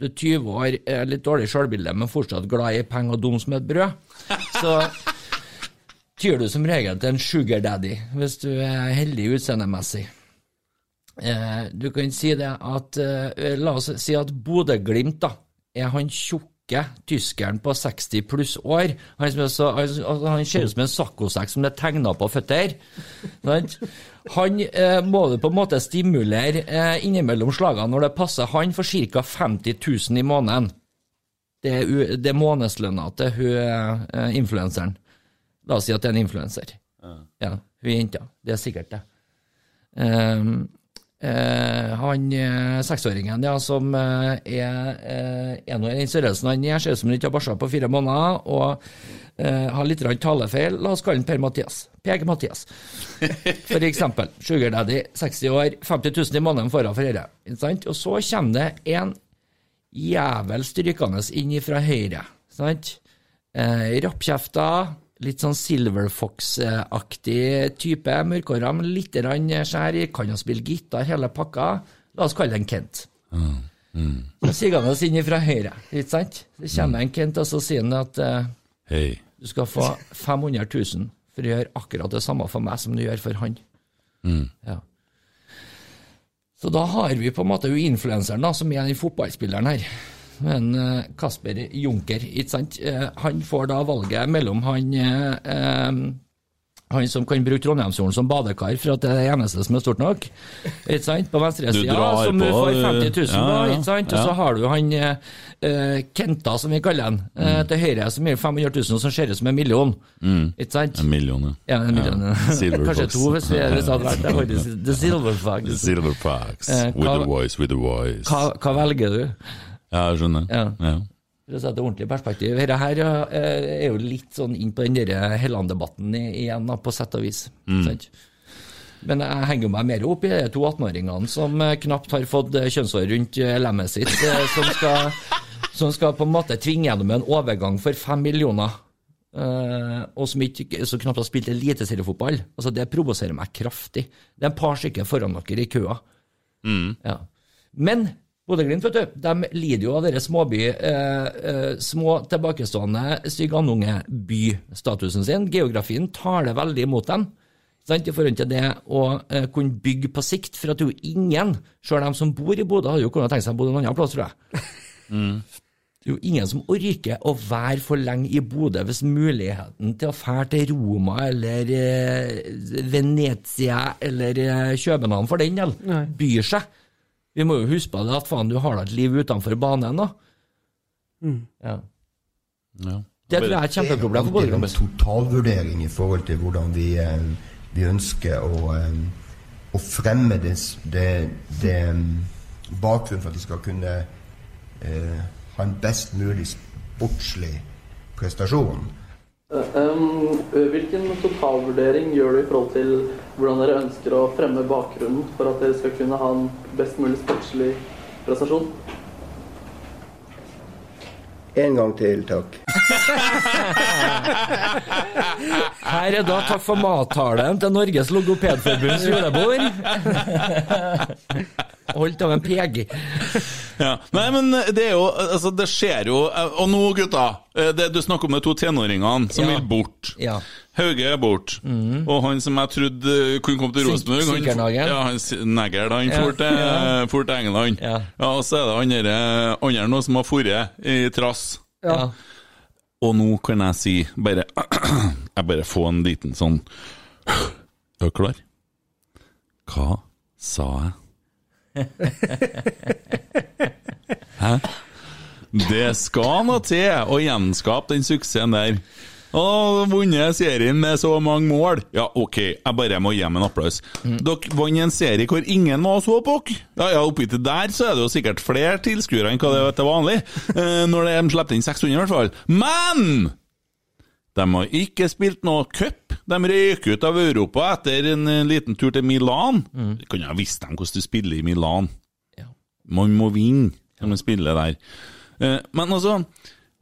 du er 20 år, er litt dårlig selvbilde, men fortsatt glad i penger og dum som et brød, så tyr du som regel til en sugar daddy hvis du er heldig utseendemessig. Eh, du kan si det at eh, La oss si at Bodø-Glimt er han tjukke tyskeren på 60 pluss år. Han, så, han, han ser ut som en saccosekk som er tegna på føtter. Han eh, må du på en måte stimulere eh, innimellom slagene når det passer han for ca. 50 000 i måneden. Det er, det er månedslønna til hun eh, influenseren. La oss si at det er en influenser. Ja, hun er jenta. Det er sikkert det. Eh, han eh, seksåringen ja, som eh, er, eh, er nå i den størrelsen han er, ser ut som han ikke har barsa på fire måneder, og eh, har litt talefeil. La oss kalle han Per-Mathias. PG-Mathias. For eksempel. Sugar Daddy, 60 år, 50 000 i måneden får hun for dette. Og så kommer det en jævel strykende inn fra høyre. Sant? Eh, Rappkjefta, litt sånn Silver Fox-aktig type. Mørkhåra, litt skjær i. Kan jo spille gitar, hele pakka. La oss kalle den Kent. Så sigende inn fra høyre, ikke sant? Så kommer en Kent, og så sier han at uh, hey. du skal få 500 000 for å gjøre akkurat det samme for meg som du gjør for han. Ja. Så da har vi på en måte jo influenseren, da, som er den fotballspilleren her. Men uh, Kasper Junker, ikke sant. Uh, han får da valget mellom han eh, eh, han som kan bruke Trondheimsfjorden som badekar for at det er det eneste som er stort nok. Ikke sant? På venstresida, som du får 50 000 ja, da, ja, ikke sant? Og så har du han eh, Kenta, som vi kaller han, uh, Mm. til høyre, som gir 500 000, som ser ut som en million. Ikke sant? En million, ja. Ja, en million. ja. Kanskje to, hvis vi hadde vært faktisk. The Silver Fox. The Silver Fox. With hva- the voice, with the voice. Hva, hva velger du? Ja, jeg skjønner. Ja. For å sette ordentlig perspektiv. Dette her eh, er jo litt sånn inn på den Helland-debatten igjen, på sett og vis. Sant? Men jeg henger meg mer opp i de to 18-åringene som eh, knapt har fått eh, kjønnshår rundt lemmet sitt, som skal, som skal på en måte tvinge gjennom en overgang for fem millioner. Uh, og som ikke som knapt har spilt eliteseriefotball. Altså, det provoserer meg kraftig. Det er en par stykker foran dere i køa. Ja. Men Bodø-Glimt vet du, de lider jo av denne småby, eh, eh, små, tilbakestående, stygg andunge-by-statusen sin. Geografien taler veldig imot dem. Sant? I forhold til det å eh, kunne bygge på sikt, for at det er jo ingen, selv de som bor i Bodø, hadde jo kunnet tenkt seg å bo en annen plass, tror jeg. Det er jo ingen som orker å være for lenge i Bodø hvis muligheten til å fære til Roma eller eh, Venezia eller eh, København for den del byr seg. Vi må jo huske på det at faen, du har da et liv utenfor banen da. Mm. Ja. Ja. Det tror jeg er et kjempeproblem for Det er en totalvurdering i forhold til hvordan vi, eh, vi ønsker å, eh, å fremme det, det, det mm, bakgrunnen for at de skal kunne eh, ha en best mulig sportslig prestasjon. Hvilken totalvurdering gjør du i forhold til hvordan dere ønsker å fremme bakgrunnen for at dere skal kunne ha en best mulig sportslig prestasjon? En gang til, takk. Her er da takk for mattalen til Norges Logopedforbunds julebord. Holdt av en PG. Ja. Nei, men det er jo Altså, det skjer jo Og nå, gutta. eh, Det, du snakker om de to tenåringene som Ja. vil bort. Ja. Hauge er bort. Og han som jeg trodde kunne komme til Rosenborg Sikkernagel? Ja, Negl. Han Ja, for til, ja. for til England. Ja. og så er det andre, andre nå som har dratt i trass. Ja. Og nå kan jeg si bare Jeg bare får en liten sånn Er du klar? Hva sa jeg? Hæ? Det skal noe til å gjenskape den suksessen der. Og vunnet serien med så mange mål. Ja, OK, jeg bare må gi dem en applaus. Dere vant en serie hvor ingen var så på dere. Ja, ja, oppi til der så er det jo sikkert flere tilskuere enn hva det er til vanlig. Eh, når de slipper inn 600, i hvert fall. Men! De har ikke spilt noe cup. De røyk ut av Europa etter en eh, liten tur til Milan. Du kunne ha visst dem hvordan du spiller i Milan. Ja. Man må vinne når man spiller der. Eh, Men altså,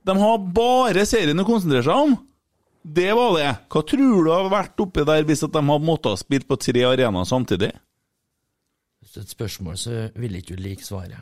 de har bare serien å konsentrere seg om. Det var det. Hva tror du har vært oppi der hvis de hadde måttet ha spilt på tre arenaer samtidig? Hvis det er et spørsmål, så vil ikke du like svaret.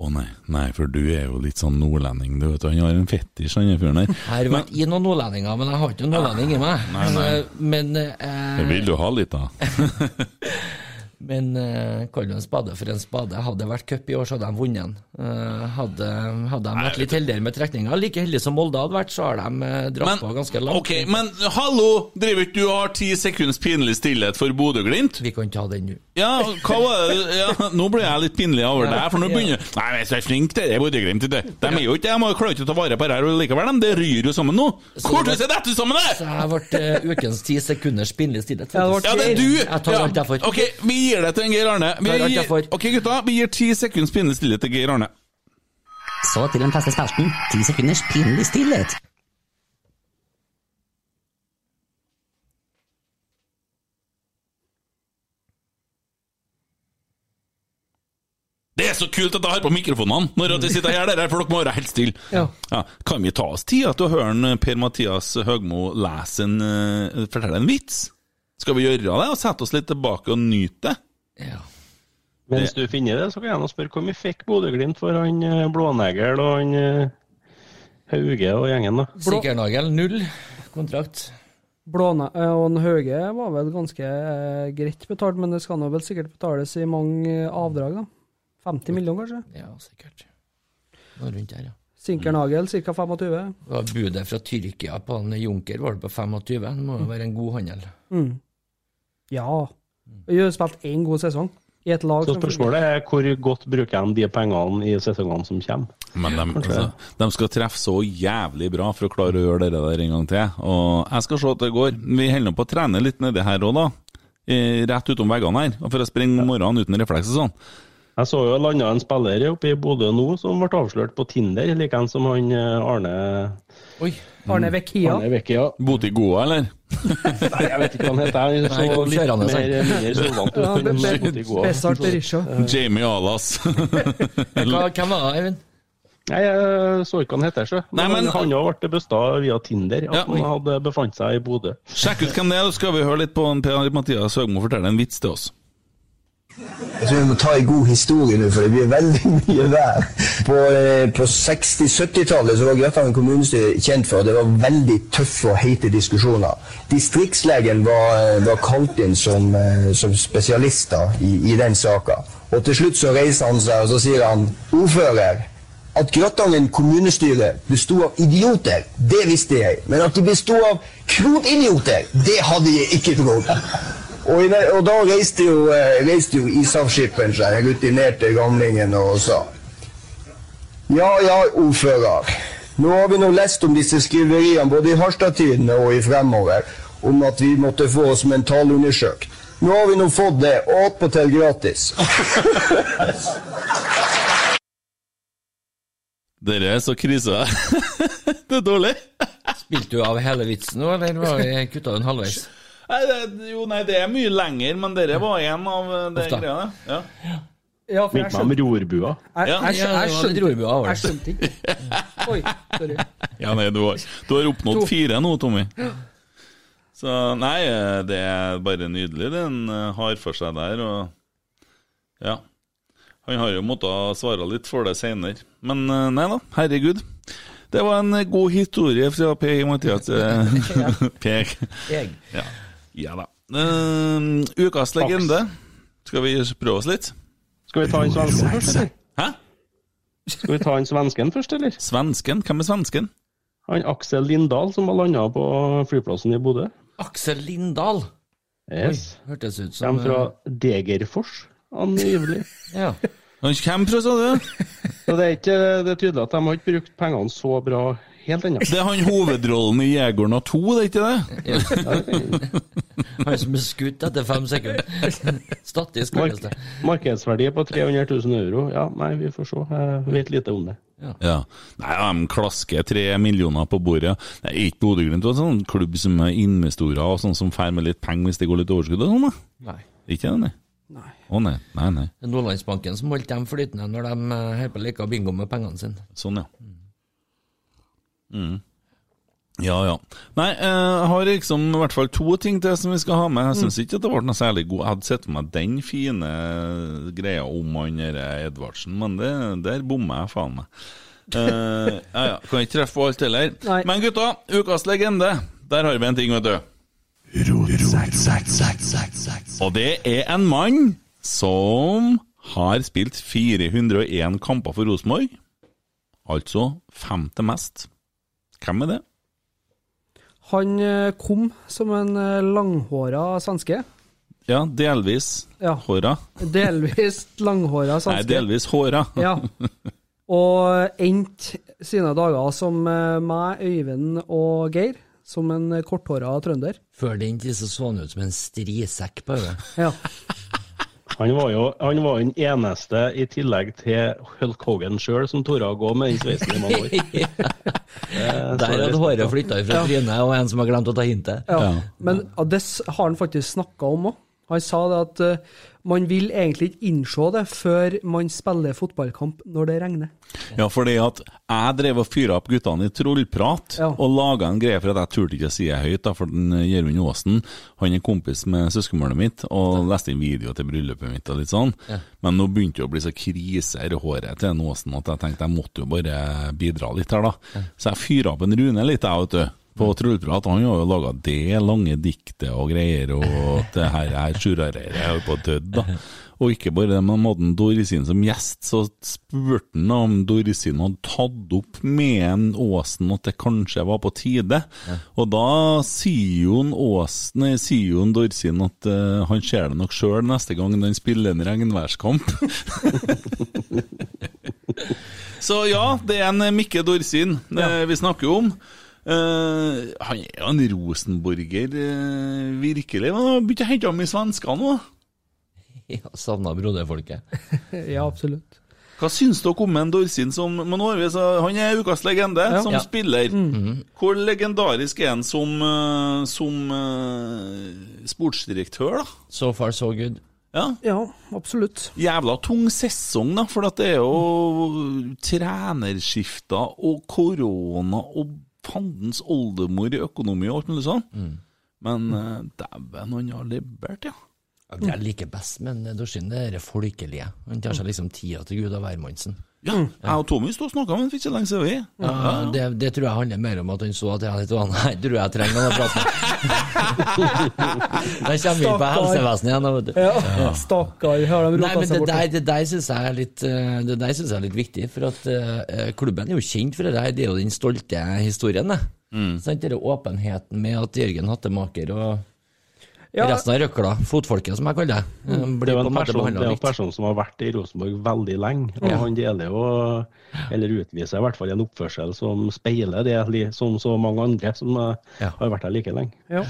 Å nei, nei, for du er jo litt sånn nordlending, du vet. Han har en fetisj, han fyren der. Jeg har vært i noen nordlendinger, men jeg har ikke noen nordlending i meg. Nei, nei. Eh, Men, eh, vil du ha litt av. men eh, kall en spade for en spade. Hadde det vært cup i år, så hadde de vunnet den. Eh, hadde, hadde de vært litt heldigere med trekninga, like heldige som Molde hadde vært, så har de eh, dratt på ganske langt. Okay, men hallo! Driver ikke du og har ti sekunds pinlig stillhet for Bodø-Glimt? Vi kan ta den nå. Ja, hva var det ja, Nå ble jeg litt pinlig over deg, for nå begynner Nei, men så er flink til det, Bodø-Glimt. De er jo ikke De klarer ikke å ta vare på det her likevel, de. Det ryr jo sammen nå. Hvordan ser dette sammen, det? Så jeg ble eh, ukens ti sekunders pinlig stillhet. Ja, det faktisk. Ja, det er du! Jeg tar Ja, alt jeg får. Ok, vi gir det til en Geir Arne. Vi gir, ok, gutta, vi gir ti sekunds pinlig stillhet til Geir Arne. Så til den faste spalten. Ti sekunders pinlig stillhet. Det er så kult at jeg har på mikrofonene når de sitter her, der, for dere må være helt stille. Ja. Kan vi ta oss tid til å høre Per-Mathias Høgmo lese en, eh, fortelle en vits? Skal vi gjøre det, og sette oss litt tilbake og nyte det? Ja. Mens du finner det, så kan jeg nå spørre hvor mye fikk Bodø-Glimt for han eh, Blånegl og han eh, Hauge og gjengen, da? Sikkernagel, null kontrakt. Blåne eh, og en Hauge var vel ganske greit betalt, men det skal nå vel sikkert betales i mange avdrag, da. 50 millioner, kanskje. Ja, sikkert. Noe rundt der, ja. Sinkernagel ca. 25. Det var budet fra Tyrkia på en Junker var det på 25. Det må jo være en god handel. Mm. Ja. Vi har spilt én god sesong i et lag Så spørsmålet er hvor godt bruker de de pengene i sesongene som kommer? Men de, altså, de skal treffe så jævlig bra for å klare å gjøre det der en gang til. Og jeg skal se at det går. Vi holder på å trene litt nedi her òg, da. Eh, Rett utom veggene her. For å springe om morgenen uten refleks og sånn. Jeg så jo landa en spiller oppe i Bodø nå som ble avslørt på Tinder, likeens som han eh, Arne Oi. Arne Vekia. Arne Vecchia. Boti Goa, eller? Nei, jeg vet ikke hva han heter. Han Nei, så kom litt kjørende, mer, mindre solvant ut Ja, men. Jamie Alas. Hva, hvem var det, Eivind? Nei, jeg så ikke hva han heter. Nei, men- han har ble busta via Tinder, at Ja, han hadde befant seg i Bodø. Sjekk ut hvem det er, så skal vi høre litt på en Per-Mathias Høgmo fortelle en vits til oss. Jeg tror vi må ta en god historie nå, for det blir veldig mye vær. På, eh, på 60-70-tallet så var Grøttangen kommunestyre kjent for at det var veldig tøffe og heite diskusjoner. Distriktslegen var, eh, var kalt inn som, eh, som spesialister i, i den saka. Og til slutt så reiser han seg og så sier han ordfører, At Gratangen kommunestyre besto av idioter, det visste jeg. Men at de besto av krotidioter, det hadde jeg ikke trodd. Og, i det, og da reiste jo, eh, reiste jo ishavsskipperen seg, den rutinerte gamlingen, og sa Ja ja, ordfører. Nå har vi nå lest om disse skriveriene både i Harstad-tidene og i Fremover om at vi måtte få oss mentalundersøkt. Nå har vi nå fått det, og attpåtil gratis. Dere er så krise. det er dårlig. Spilte du av hele vitsen nå, eller var det kutta den halvveis? Nei, det, jo, nei, det er mye lenger, men dere var en av eh, de greiene. Ja. Ja, for jeg Minner meg om skjønte rorbua. jeg, Ja, jeg, ja, jeg, jeg, skjønte det. Jeg skjønte ikke. Oi, sorry. Ja, nei, du har, du har oppnådd fire nå, Tommy. Så nei, eh, det er bare nydelig det han eh, har for seg der, og ja. Han har jo måttet svare litt for det seinere. Men eh, nei da, herregud. Det var en eh, god historie fra Per Mathias eh, Per. Jeg. Ja. Ja da. Uh, ukas legende. Skal vi prøve oss litt? Skal vi ta en svensken først, eller? Hæ? Skal vi ta en svensken først, eller? Svensken? Hvem er svensken? Han Aksel Lindahl som har landa på flyplassen i Bodø. Aksel Lindahl. Yes. Oi, hørtes ut som Kommer fra Degerfors, angivelig. Ja. Han kommer fra, sa du? Så det er, ikke, det er tydelig at de har ikke brukt pengene så bra helt annet. Det er han hovedrollen i 'Jegeren av to', det er ikke det? Han som er skutt etter fem sekunder. Statisk Mark. Markedsverdi på 300 000 euro. Ja, nei, vi får se. Jeg vet lite om det. Ja. Nei, de klasker tre millioner på bordet. Det er ikke Bodø-Glimt en sånn klubb som er investorer og sånn som får med litt penger hvis det går litt overskudd og sånn, da? Nei. Ikke det, nei? Nei. Å nei, nei, nei. Det er Nordlandsbanken som holdt dem flytende når de eh, holder på å leke bingo med pengene sine. Sånn, ja. Mm. Ja, ja. Nei, eh, jeg har liksom i hvert fall to ting til som vi skal ha med. Jeg syns ikke at det ble noe særlig god Jeg hadde sett for meg den fine greia om han Edvardsen, men det, der bommer jeg faen meg. uh, ja, ja. Kan ikke treffe på alt heller. Nei. Men gutta, ukas legende. Der har vi en ting, vet du. Og det er en mann som har spilt 401 kamper for Rosenborg. Altså femte mest. Hvem er det? Han eh, kom som en eh, langhåra svenske. Ja, delvis Ja. håra. Delvis langhåra Nei, delvis håra. Ja. Og endte sine dager som eh, meg, Øyvind og Geir, som en korthåra trønder. Før den tid så så han ut som en strisekk på hodet. Ja. Han var jo han var den eneste, i tillegg til Hulk Hogan sjøl, som torde å gå med den sveisen i mange år. Eh, Der hadde håret flytta fra trynet, og en som har glemt å ta hintet. Ja. Men ja, det har han faktisk snakka om òg. Han sa det at uh, man vil egentlig ikke innse det før man spiller fotballkamp når det regner. Ja, fordi at jeg drev og fyra opp guttene i trollprat Ja. og laga en greie for at jeg turte ikke å si det høyt, da, for den eh, Gjermund Aasen han er kompis med søskenbarnet mitt og leste inn video til bryllupet mitt og litt sånn. Men nå begynte det å bli så krise i håret til en Aasen at jeg tenkte jeg måtte jo bare bidra litt her, da. Så jeg fyra opp en Rune litt, jeg, vet du. På Trylleprat. Han har jo laga det lange diktet og greier, og det her er sjurarer, jeg holder på på død, da. Og ikke bare det, men hadde han Dorsin som gjest, så spurte han om Dorisin hadde tatt opp med en Åsen at det kanskje var på tide. Og da sier jo en Åsen, sier jo en Dorsin at uh, han ser det nok sjøl neste gang han spiller en regnværskamp. så ja, det er en Mikke Dorsin ja. vi snakker om. Eh, han er jo en rosenborger, uh, virkelig. Men han har begynt å hente ham i svenska nå. Ja, Savna broderfolket. ja, absolutt. Hva syns dere om en Dorsin som men vi, så, Han er ukas legende Ja. som Ja. spiller. Mhm. Hvor legendarisk er han som, eh, som uh, sportsdirektør, da? So far, so good. Ja. Ja, absolutt. Jævla tung sesong, da, for at det er jo trenerskifter og korona og fandens oldemor i økonomi og alt mulig sånn. Men uh, dæven, han har levert, ja. Ja, Det jeg liker best med Dorsin, det er det folkelige. Han tar seg liksom tida til Gud og hvermannsen. Ja, jeg og Tommy sto og snakka med ham for ikke lenge siden. vi. Ja, det, det tror jeg handler mer om at han så at jeg hadde litt Nei, tror jeg trenger denne praten. Da kommer vi inn på helsevesenet igjen, vet du. Ja. Stakkar, har de Nei, rota men seg det bort. der, det der syns jeg er litt eh, Det der synes jeg er litt viktig, for at uh, klubben er jo kjent for det der. Det er jo den stolte historien, det. Sant? Det er åpenheten med at Jørgen Hattemaker og Ja. resten av røkla, fotfolket som jeg kaller det, eh, Det er jo på en en person, det er en person som har vært i Rosenborg veldig lenge, og Ja. han deler jo, eller utviser i hvert fall en oppførsel som speiler det, som så mange andre som ja. har vært her like lenge. Ja.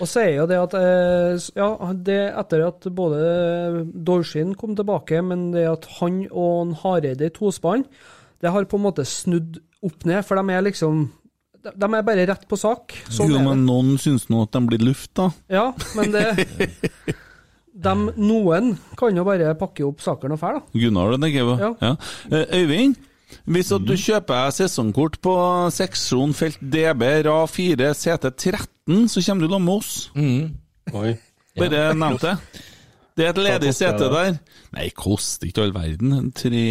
Og er jo det at eh, Ja, det etter at både Dorsin kom tilbake, men det at han og Hareide i tospann, det har på en måte snudd opp ned, for de er liksom De er bare rett på sak. Sånn jo, men noen syns nå at de blir luft, da. Ja, men det de, Noen kan jo bare pakke opp sakene og fære, da. Gunnar, det tenker jeg på. Ja. Ja. Eh, Øyvind, hvis at du kjøper sesongkort på seksjon felt DB RA 4 CT 13, så kommer du da med oss. Oi. Bare nevn det. Det er et ledig sete der. Nei, koster ikke all verden. Tre,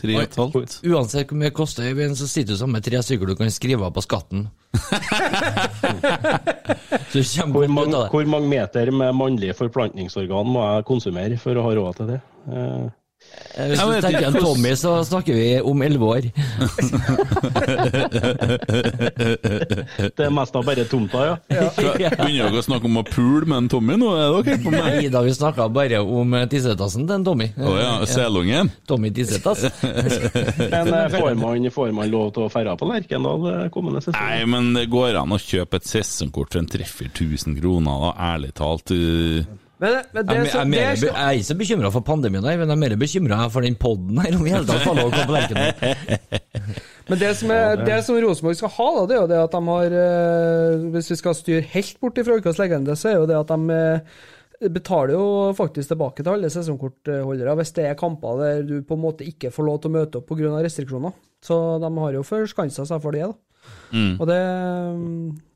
tre og et halvt. Uansett hvor mye det koster, Øyvind, så sitter du sammen med tre stykker du kan skrive av på skatten. så Hvor mange, hvor mange meter med mannlige forplantningsorgan må jeg konsumere for å ha råd til det? Eh, Hvis du tenker en Tommy, så snakker vi om elleve år. Det er mest av bare tomta, ja. Begynner dere å snakke om å pule med en Tommy nå? Er dere på meg? Nei, da vi snakka bare om tissetassen til en Tommy. Å ja, selungen? Tommy Tissetass. Men eh, får man, får man lov til å ferde på Lerkendal eh, kommende sesong? Nei, men det går an å kjøpe et sesongkort for en treffer 1000 kroner, da, ærlig talt. Men, men det, Jeg, er som- jeg er ikke så bekymra for pandemien, der, men jeg er mer bekymra for den poden her, om i hele tatt får lov å komme på Lerkendal. Men det som, er, det som Rosenborg skal ha, da, det er jo det at de har eh, Hvis vi skal styre helt bort ifra ukas legende, så er jo det at de eh, betaler jo faktisk tilbake til alle sesongkortholdere hvis det er kamper der du på en måte ikke får lov til å møte opp pga. restriksjoner. Så de har jo forskansa seg for det, da. Mm. Og det,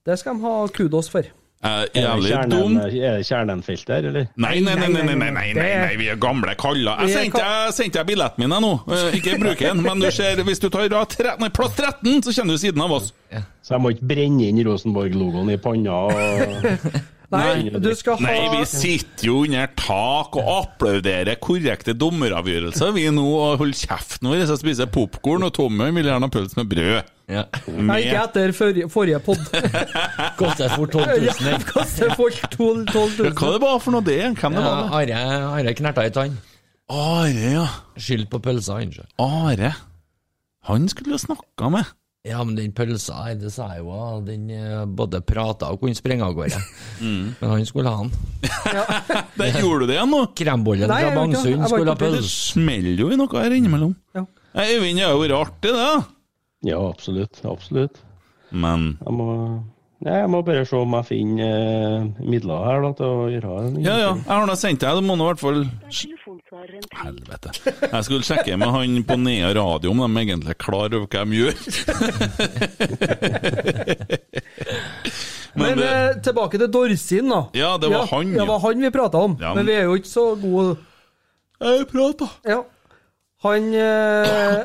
det skal de ha kudos for. Uh, jævlig dum. Er det Kjernen-filter, eller? Nei nei nei, nei, nei, nei, nei, vi er gamle kaller. Jeg sendte, jeg sendte jeg billetten min jeg nå, ikke bruk den. Men du ser, hvis du tar nei, plass 13, så kjenner du siden av oss. Så jeg må ikke brenne inn Rosenborg-logoen i panna? og... Nei, du skal ha Nei, vi sitter jo under tak og applauderer korrekte dommeravgjørelser, vi nå, og holder kjeften vår og spiser popkorn, og Tommy vil gjerne ha pølse med brød. Ja. Nei, ikke etter forrige, forrige pod. Koster fort 12 000. Ja, koster fort 12 12 000. Hva det var for noe det? Hvem det Ja, var? det? Are, Are knerta i tann. Are, ja. Skyld på pølsa, han. Are. Han skulle du snakka med. Ja, men den pølsa her, det sa jeg jo, den eh, både prata og kunne sprenge av gårde. Mm. Men han skulle ha den. Det gjorde du det igjen nå? Krembollen fra Bangsund skulle ha pølse. Det smeller jo i noe her innimellom. Ja. Øyvind, det har jo vært artig, det. da. Ja, absolutt. Absolutt. Men Jeg må, jeg må bare se om jeg finner eh, midler her da, til å gjøre en Ja, ja, jeg har nå sendt deg. Du må nå i hvert fall Helvete. Jeg skulle sjekke med han på Nea Radio om de egentlig er klar over hva de gjør. Men det- eh, tilbake til Dorsin, da. Ja, det var han, det var han vi prata om. Ja, men men- vi er jo ikke så gode Jeg prata. Ja. Han eh,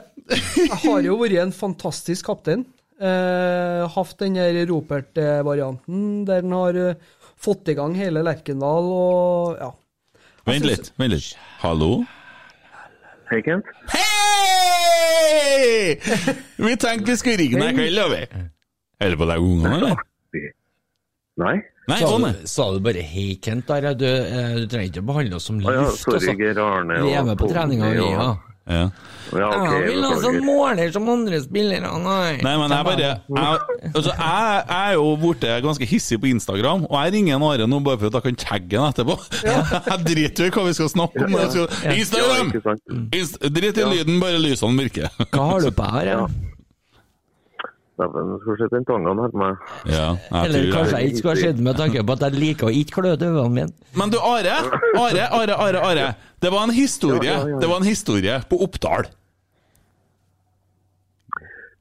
har jo vært en fantastisk kaptein. Eh, haft den der Ropert-varianten der han har eh, fått i gang hele Lerkendal og ja. Vent litt, vent litt. Hallo? Hei, Kent. Hei! Vi tenkte vi skulle ringe deg i kveld, vi. Holder på deg ungene, eller? Nei. Nei, Sa sånn du, sa du bare 'hei, Kent' der? Du, eh, du trenger ikke å behandle oss som Å ja, luft. sorry, altså. Geir Arne Vi er med på treninga, vi, ja. Ja. Ja, ok, jeg vil ha sånn måler som andre spillere, nei. Nei, men jeg bare jeg, altså, jeg, jeg er jo blitt ganske hissig på Instagram, og jeg ringer en Are nå bare for at jeg kan tagge han etterpå. Jeg driter i hva vi skal snakke om. Skal, Instagram! Inst drit i lyden, bare lysene virker. Hva har du på her? Ja? Dæven, skulle sett se den tangen her på meg. Ja, Eller kanskje jeg ikke skulle ha sett med tanke på at jeg liker å ikke klø øynene mine. Men du, Are, Are, Are, Are, Are. Det var en historie Ja, ja, ja. Det var en historie på Oppdal.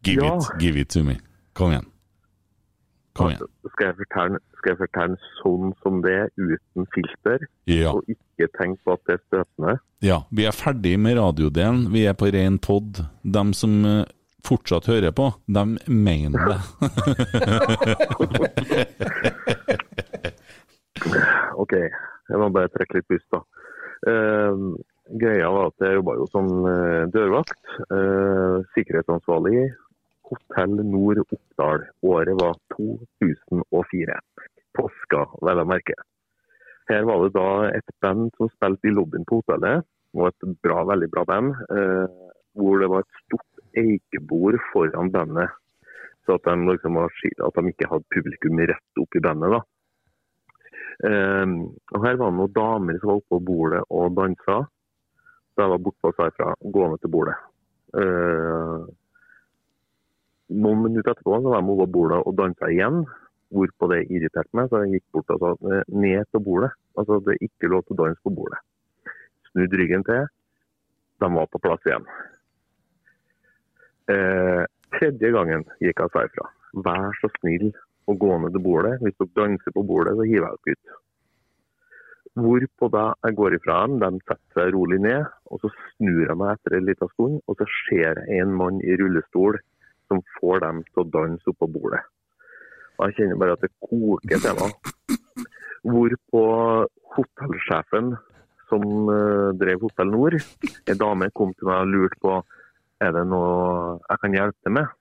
Give Ja. it, give it to me. Kom igjen. Kom igjen. Skal jeg fortelle, skal jeg fortelle sånn som det er, uten filter, Ja. og ikke tenke på at det er støtende? Ja, vi er ferdig med radiodelen. Vi er på ren pod. De som eh, fortsatt hører på, de mener det. Ok, jeg må bare trekke litt pust da. Uh, greia var at jeg jobba jo som eh, dørvakt, Uh, sikkerhetsansvarlig, Hotell Nord Oppdal. Året var 2004. Påska, vel å merke. Her var det da et band som spilte i lobbyen på hotellet, og et bra, veldig bra band, Uh, hvor det var et stort eikebord foran bandet, så at de, liksom var, at de ikke hadde publikum rett opp i bandet. da. Um, og Her var det noen damer som var oppe på bordet og dansa. Så jeg var bortpå herfra, gående til bordet. Uh, noen minutter etterpå så var de over bordet og dansa igjen. Hvorpå det irriterte meg, så jeg gikk bort og sa eh, ned til bordet. Altså, Det er ikke lov til å danse på bordet. Snudd ryggen til. De var på plass igjen. Eh, tredje gangen gikk jeg seg ifra. Vær så snill å gå ned til bordet. Hvis dere danser på bordet, så hiver jeg dere ut. Hvorpå da jeg går ifra dem, de setter seg rolig ned, og så snur jeg meg etter en liten stund, og så ser jeg en mann i rullestol som får dem til å danse oppå bordet. Og jeg kjenner bare at det koker til meg. Hvorpå hotellsjefen som eh, drev Hotell Nord, en dame kom til meg og lurte på er det noe jeg kan hjelpe til med.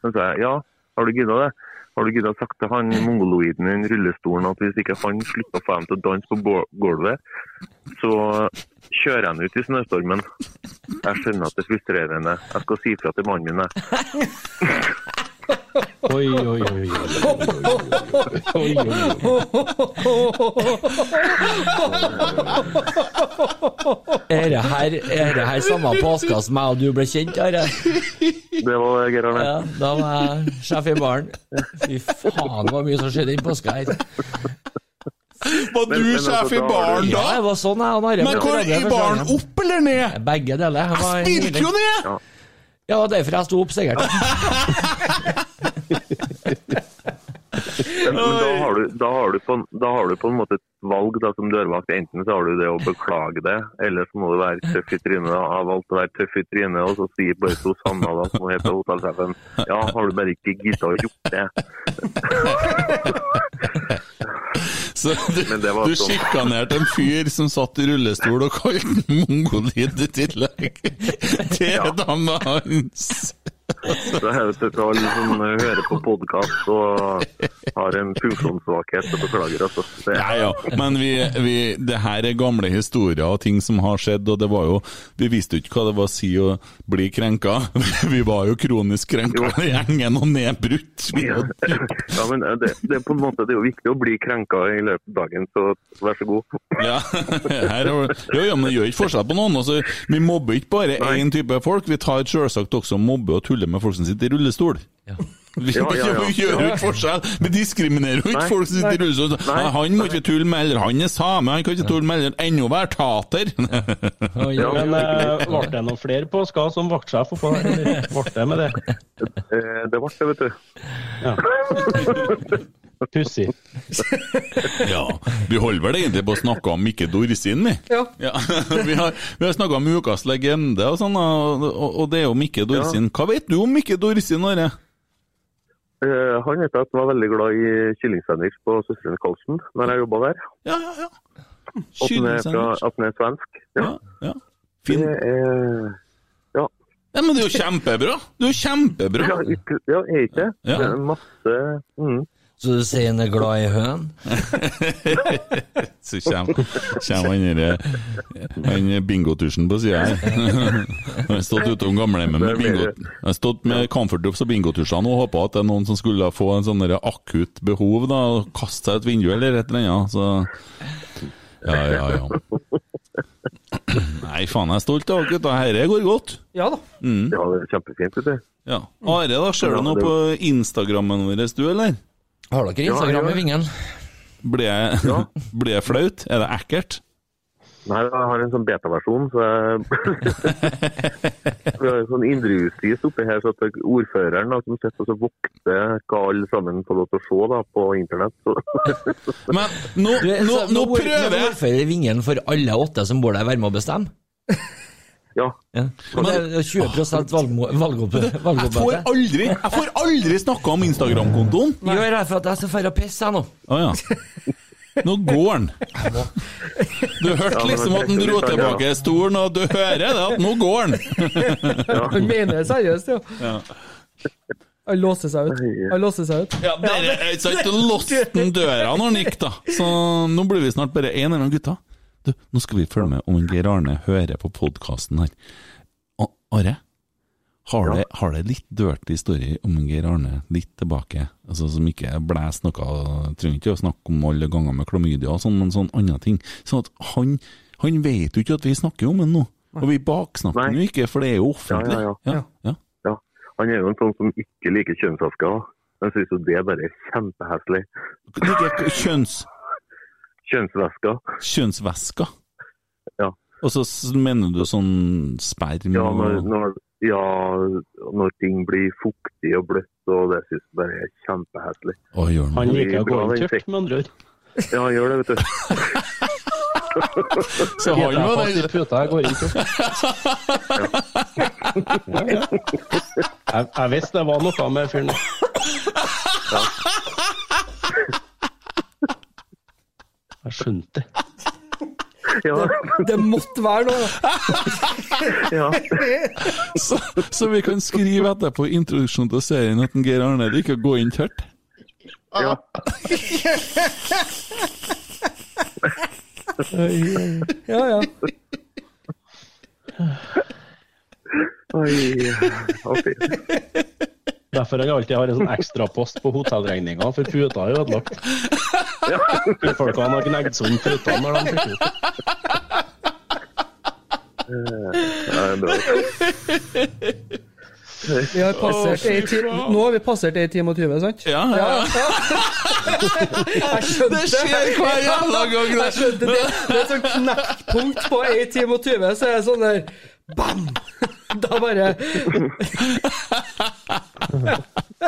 Så sa jeg ja, har du gidda det? Har du gidda sagt til han mongoloiden i rullestolen at hvis ikke han slutter å få dem til å danse på gulvet, så kjører jeg han ut i snøstormen. Jeg skjønner at det er frustrerende. Jeg skal si fra til mannen min. jeg. Oi, oi, oi. oi, oi, Er det her, er det her samme påska som jeg og du ble kjent, Are? Det var det, Arne. Ja, da var jeg sjef i baren. Fy faen, det var mye som skjedde den påska her. Var du sjef i baren Ja, jeg det var sånn jeg og Are Men hvor i baren? Opp eller ned? Begge deler. Jeg, var Spilte jo ned! Ja, derfor jeg sto opp, sikkert. Men, men da, har du, da, har du på, da har du på en måte et valg da, som dørvakt. Enten så har du det å beklage det, eller så må du være tøff i trynet. Jeg har valgt å være tøff i trynet, og så sier bare til Sanna, da, som heter hotellsjefen, ja, har du bare ikke gidda å gjort det? Så du, var du sånn- sjikanerte en fyr som satt i rullestol og kalte mongolid i tillegg. Det er dama hans. Så jeg vet til alle som hører på podkast og har en funksjonssvakhet, så beklager altså. Det, Ja, ja, men vi, vi, det her er gamle historier og ting som har skjedd, og det var jo Vi visste jo ikke hva det var å si å bli krenka. Vi var jo kronisk krenka i gjengen og nedbrutt. Ja. ja, men det, det er på en måte det er jo viktig å bli krenka i løpet av dagen, så vær så god. Ja, her er, jo, ja, men det gjør ikke forskjell på noen. Altså, vi mobber ikke bare én type folk, vi tar selvsagt også mobbe og tuller med folk som sitter i rullestol. Vi, Ja, ja, ja. gjør jo ikke forskjell. Vi diskriminerer jo ikke folk som sitter i rullestol. Han må ikke tulle med, eller han er same, han kan ikke tulle med, eller ennå være tater. Ja, Men eh, ble det noen flere på, skal som vaktsjef oppå der? eller Ble det med det? Eh, Det ble det, vet du. Ja. Pussig. Ja, vi holder vel egentlig på å snakke om Mikke Dorsin, vi. Ja. Ja, vi har, vi har snakka om ukas legende og sånn, og, og, det er jo Mikke Dorsin. Hva vet du om Mikke Dorsin, Are? Uh, Han vet at han var veldig glad i kyllingsandwich på Søstrene Karlsen når jeg jobba der. Ja, ja, ja. Kyllingsandwich. at han er svensk. Ja. Ja, ja. Fin. Det er Ja. Ja, men det er jo kjempebra! Det er jo kjempebra! Ja, ikke, ja er ikke det? Ja. Det er masse mm. Så du sier han er glad i høn? Så kommer han derre bingotusjen på sida her. Han har stått utom gamlehjemmet med bingo. Han har stått med Comfortduffs og bingotusjene og håpa at det er noen som skulle få en sånn akutt behov, da, og kaste seg ut vinduet eller et eller annet. Så ja, ja, ja. Nei, faen, jeg er stolt av dere gutta. Dette går godt. Ja da. Mm. Ja, det er kjempefint, vet du. Ja. Are, da ser du noe på Instagrammen vår, du, eller? Har dere Instagram i vingen? Blir jeg, jeg flaut? Er det ekkelt? Nei, jeg har en sånn beta-versjon, så Vi har en sånn indrejustis oppi her, så at ordføreren da, som sitter og så vokter, hva alle sammen får lov til å se da, på internett. Så. Men nå, nå, nå prøver jeg ordfører Vingen for alle åtte som bor der, være med å bestemme? Ja. Ja. Men, det er 20 valgmo- Jeg får aldri, jeg får aldri snakka om Instagram-kontoen! Gjør det for at jeg skal dra og pisse, jeg nå. Ah, ja. Nå går han. Du hørte liksom at han dro tilbake stolen, og du hører det at nå går han. Han mener det seriøst, jo. Ja. Han låser seg ut. Han låser seg ut. Ja, dere er ikke sant, du låste han døra når han gikk, da. Så nå blir vi snart bare én eller annen gutta. Du, nå skal vi følge med om Geir Arne hører på podkasten her. Are, har, det, har det litt dirty story om Geir Arne litt tilbake? Altså Som ikke blæser noe Trenger ikke å snakke om alle ganger med klamydia og sånn, men sånn andre ting. Sånn at han, han vet jo ikke at vi snakker om ham nå. Og vi baksnakker ham jo ikke, for det er jo offentlig. Ja, ja, ja. ja. Ja. Han er jo en sånn som ikke liker kjønnsvasker. da. Han syns jo det bare er kjempeheslig. Kjønns... Kjønnsvæsker. Kjønnsvæsker? Ja. Og så mener du sånn sperm Ja, når, når, ja, når ting blir fuktig og bløtt, og det syns jeg bare er kjempeheslig. Han liker å gå inn tørt, med andre ord. Ja, han gjør det, vet du. Så han var den puta, jeg går inn tørt. Jeg, jeg visste det var noe med fyren. Jeg skjønte det. Ja, Det måtte være noe! ja. så, så vi kan skrive etterpå i introduksjonen til serien at Geir Arne liker å gå inn tørt? ja. Ja, ja. Oi, ok. Derfor han alltid har en sånn ekstrapost på hotellregninga, for puta er ødelagt. Folkene har gnagd sånn puta når de fikk ut. Vi har passert oh, ti- Nå har vi passert 1 time og 20, sant? Ja, ja, ja. Jeg skjønte Det skjer hver jævla gang. Jeg skjønte det. Det er et sånt knekkpunkt på 1 time og 20, så er det sånn der Bam! Da bare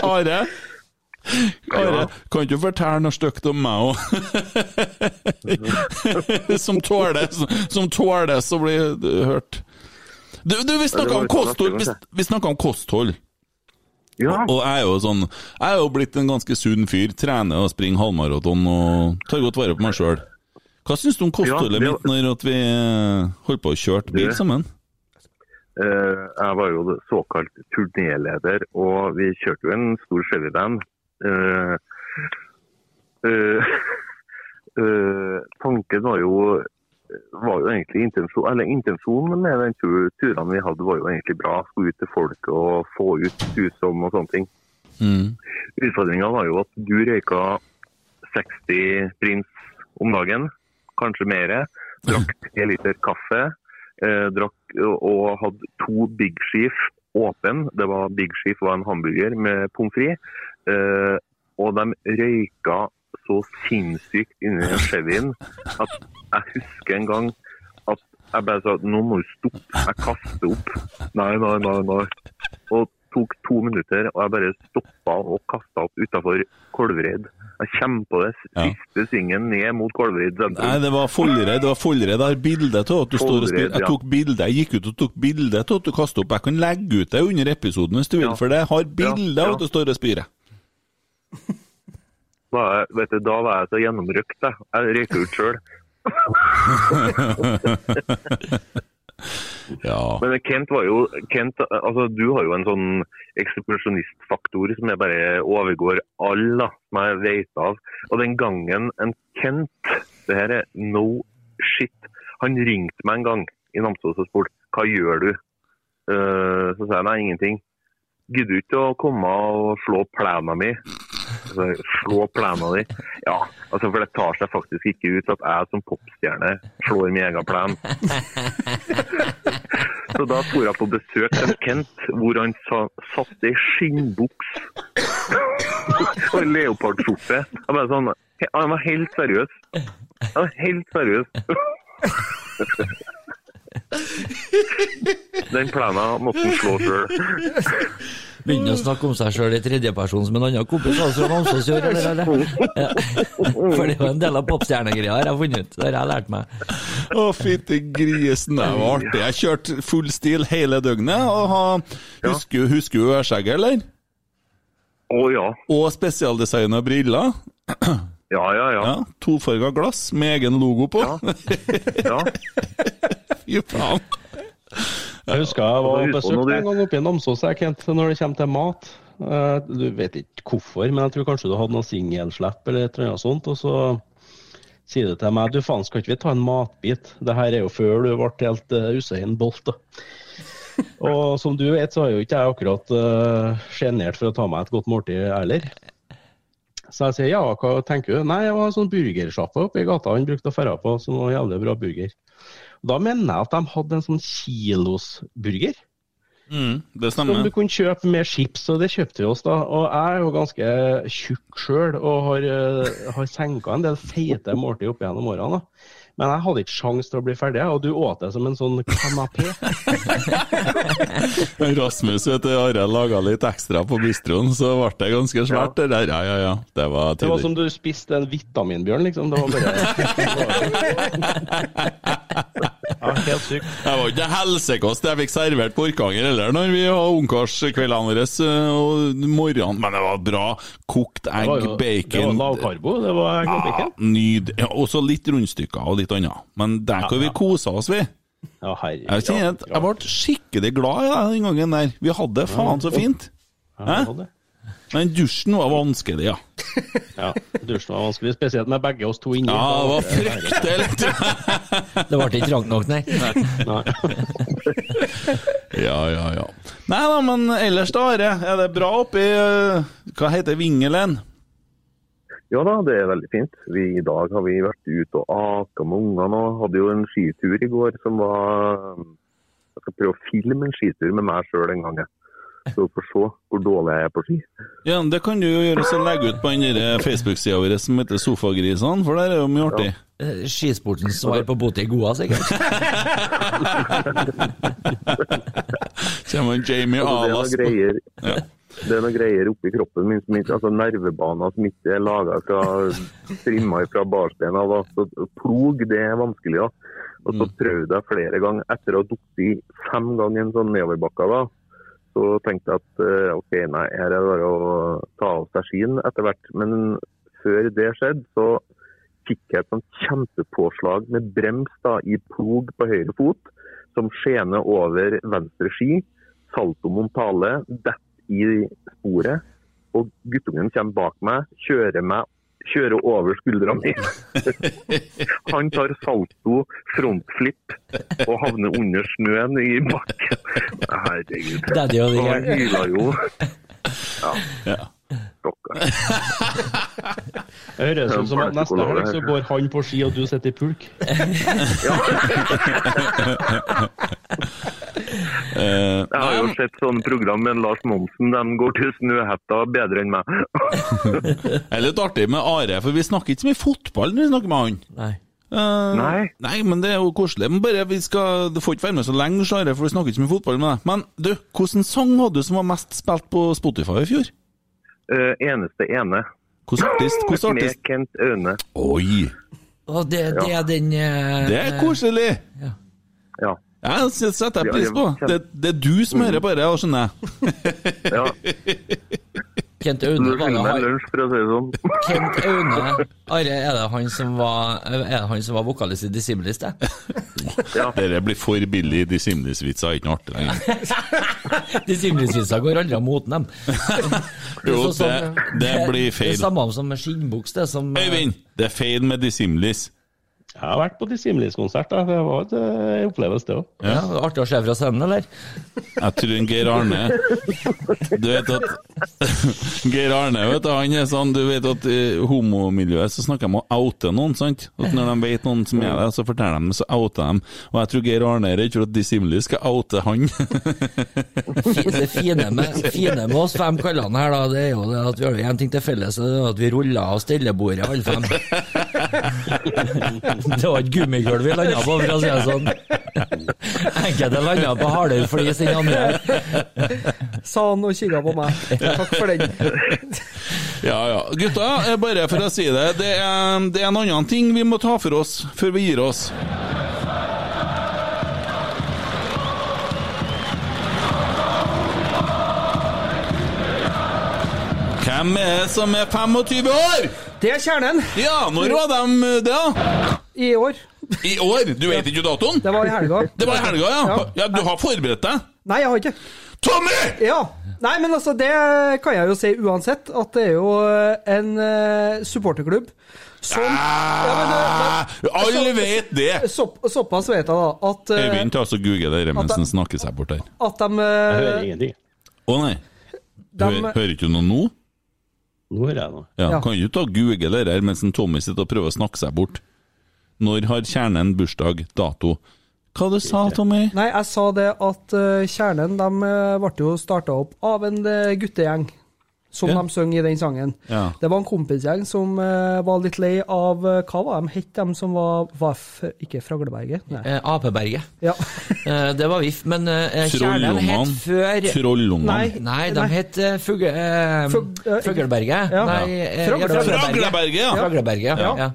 Are, Are, kan du fortelle noe stygt om meg òg? som tåler Som tåler å bli hørt. Du, du vi snakka om kosthold. Vi, vi om kosthold. Ja, Og jeg er jo sånn Jeg er jo blitt en ganske sunn fyr. Trener og springer halvmaraton og tar godt vare på meg sjøl. Hva syns du om kostholdet Ja, det- mitt når at vi eh, holdt på å kjøre bil sammen? eh, jeg var jo såkalt turnéleder, og vi kjørte jo en stor Chevy-van. Uh, uh, eh, tanken var jo var jo egentlig intensjon, eller Intensjonen med den tur, turene vi hadde, var jo egentlig bra. Skulle ut til folk og få ut husom og sånne ting. Mm. Utfordringa var jo at du røyka 60 prins om dagen, kanskje mer. Drakk tre liter kaffe. Eh, drakk og, hadde to Big Chief åpen. Det var Big Chief var en hamburger med pommes frites. Eh, og de røyka så sinnssykt inni Chevyen at jeg husker en gang at jeg bare sa nå må du stoppe, jeg kaster opp. Nei, nei, nei. nei. Og tok to minutter, og jeg bare stoppa og kasta opp utafor Kolvereid. Jeg kommer på det siste svingen ned mot Kolvereid sentrum. Nei, det var Follereid. Det var Follereid. Jeg har bilde av at du står og spiller. Jeg tok bilde. Jeg gikk ut og tok bilde av at du kastet opp. Jeg kan legge ut det under episoden hvis du vil, for det har bilde av ja. at du står og spyrer. Da, vet du, da var jeg så gjennomrøkt, jeg. Jeg røyka ut sjøl. Ja. Men Kent var jo Kent, altså Du har jo en sånn eksplosjonistfaktor som jeg bare overgår alle som jeg vet av. Og den gangen en Kent Det her er no shit. Han ringte meg en gang i Namsos og spurte hva gjør du? Uh, så sa jeg nei, ingenting. Gidder du ikke å komme og slå plena mi? Så sa jeg, Slå plena di? Ja, altså for det tar seg faktisk ikke ut at jeg som popstjerne slår min egen plen. Så da dro jeg på besøk til Kent, hvor han sa, satt i skinnbuks og en leopardskjorte. Han var sånn, han var helt seriøs. Han var helt seriøs. Den plenen måtte han slå sjøl. Begynner å snakke om seg sjøl i tredjeperson som en annen kompis av oss fra Namsos gjør, eller? eller? Ja. For det er jo en del av popstjernegreia har jeg funnet ut, det har jeg lært meg. Å, fytti grisen, det var artig. Jeg kjørte full stil hele døgnet. Og ha, husker, husker du ørskjegget, eller? Å ja. Og spesialdesigna briller. Ja, ja, ja. Ja, Tofarga glass med egen logo på. ja. Fy faen. Jeg husker jeg var du- en gang oppe i Namsos når det kommer til mat. Eh, Du vet ikke hvorfor, men jeg tror kanskje du hadde noe singelslepp eller annet sånt. Og så sier du til meg du faen, skal ikke vi ta en matbit? Det her er jo før du ble helt uh, Usain Bolt. da. Og som du vet, så har jo ikke jeg akkurat uh, sjenert for å ta meg et godt måltid heller. Så jeg sier ja, hva tenker du? Nei, jeg var en sånn burgersjappe oppe i gata han brukte å dra på, som var jævlig bra burger. Da mener jeg at de hadde en sånn kilosburger. Mm, det Som du kunne kjøpe med chips, og det kjøpte vi oss da. Og jeg er jo ganske tjukk sjøl og har, uh, har senka en del feite måltid opp gjennom årene. da. Men jeg hadde ikke sjans til å bli ferdig, og du åt det som en sånn kanapé. Rasmus vet du, Arild laga litt ekstra på bistroen, så ble det ganske svært. Det der. Ja, ja, ja. Det var Det var som du spiste en vitaminbjørn, liksom. Det var bare Ja, helt sykt. Det var ikke helsekost jeg fikk servert på Orkanger heller, når vi har ungkarskveldene våre eh, og morgenen. Men det var bra. Kokt egg, Det jo- bacon Det var lavkarbo, det var egg og Ja, bacon. nyd. Ja, også litt rundstykker og litt annet. Men der hvor vi kose oss, vi. Ja, herre, Jeg kjenner jeg ble skikkelig glad den gangen der. Vi hadde det faen så fint. Ja, det. Men dusjen var vanskelig, ja. Ja, dusjen var vanskelig, spesielt med begge oss to inni. Ja, det var fryktelig. Det ble ikke trangt nok, nei. Ja, ja, ja. Nei da, men ellers da, Are. Er det bra oppi eh, Hva heter Vingelen? Ja da, det er veldig fint. Vi, I dag har vi vært ute og aka med ungene og hadde jo en skitur i går som var Jeg skal prøve å filme en skitur med meg sjøl en gang. jeg. Så vi får se hvor dårlig jeg er på ski. Ja, Det kan du jo gjøre så legge ut på den Facebook-sida vår som heter Sofagrisene, for der er jo mye artig. Ja. Skisportens svar på Boti Goa, sikkert. Kommer Jamie Altså, er Alas greier, det er noen greier oppi kroppen min, som ikke, altså nervebaner som ikke er laga fra trimma fra barstein av. da. Så Plog, det er vanskelig. da. Og så prøvde jeg flere ganger, etter å ha falt fem ganger en sånn nedoverbakka, da, så tenkte jeg at eh, OK, nei, her er det bare å ta av seg skien etter hvert. Men før det skjedde, så fikk jeg et sånt kjempepåslag med brems da, i plog på høyre fot, som skjener over venstre ski. Salto montale, detter i sporet, og guttungen kommer bak meg, kjører meg kjører over skuldra mi. Han tar salto, frontflip og havner under snøen i bakken. Herregud. Han hyler jo. Ja. Hører Det høres ut som at neste helg så går han på ski, og du sitter i pulk. Eh, Jeg har jo sett sånne program med Lars Monsen. De går til Snøhetta bedre enn meg. Det er litt artig med Are, for vi snakker ikke så mye fotball når vi snakker med han. Nei. Uh, Nei. nei, men det er jo koselig. Men bare vi skal, Du får ikke være med så lenge, Are, for vi snakker ikke så mye fotball med deg. Men du, hvilken sang hadde du som var mest spilt på Spotify i fjor? Eh, eneste ene. Hvilken artist? Hvilken Med? Kent Aune. Oi! Og det, det er den eh, Det er koselig! Ja. Ja, det setter jeg pris på. Det, det er du som hører på det, da, skjønner jeg. ja. Kent Aune det han- lunsj, for å si det sånn. Kent Aune Are, er det han som var, er det han som var vokalist i Dissimilis, det? Dere blir for billig. Dissimlis-vitser er ikke noe artig lenger. Dissimilis-vitser går aldri av moten, dem. Jo, sånn det- det blir feil. Det er samme som skinnbuks, det som Øyvind, det er feil med Dissimlis. Jeg har vært på Dissimlis-konsert. da. Det var eh, opplevelse, det òg. Ja, Artig å se fra scenen, eller? Jeg tror en Geir Arne Du vet at Geir Arne, vet du, han er sånn Du vet at i homomiljøet så snakker de om å oute noen, sant? At når de vet noen som er det, så forteller de, så outer de. Og jeg tror Geir Arne er redd for at Dissimli skal oute han. Det fine med, fine med oss fem kallene her, da, det er jo det at vi har én ting til felles, og det er at vi ruller av stellebordet, alle fem. Det var et gummigulv vi landa på, for å si det sånn. Enkelte landa på hardere flis enn andre. Sa han og kikka på meg. Takk for den. Ja, ja. Gutta, eh, bare for å si det. Det er, det er en annen ting vi må ta for oss før vi gir oss. Hvem er det som er 25 år? Det er kjernen. Ja, når var de det, da? I år. I år? Du vet ikke datoen? Det var i helga. Det var i helga, ja. Ja. ja. Du har forberedt deg? Nei, jeg har ikke. Tommy! Ja. Nei, men altså, det kan jeg jo si uansett, at det er jo en uh, supporterklubb som ja, men, det- Alle så- vet det! Så, såpass vet jeg, da, at, eh, Øyvind, ta så google det mens han snakker seg bort her. at de Jeg hører ingenting. Å nei. De- Hører, hører ikke du noe nå? Nå hører jeg noe. Ja, Ja. Kan du ta google det her mens en Tommy sitter og prøver å snakke seg bort? Når har kjernen bursdag, dato? Hva du sa Tommy? Nei, jeg sa det at eh, Kjernen de eh, ble jo starta opp av en eh, guttegjeng, som Ja. de synger i den sangen. Ja. Det var en kompisgjeng som uh, var litt lei av uh, Hva var de het, de som var, var Ikke Fragleberget? Eh, Apeberget. Ja. uh, det var VIF, men eh, kjernen het før Trollungene. Nei. Nei, de het uh, eh, Fug- eh, Fugleberget. Ja. Nei, Fragleberget. Fragleberget, ja.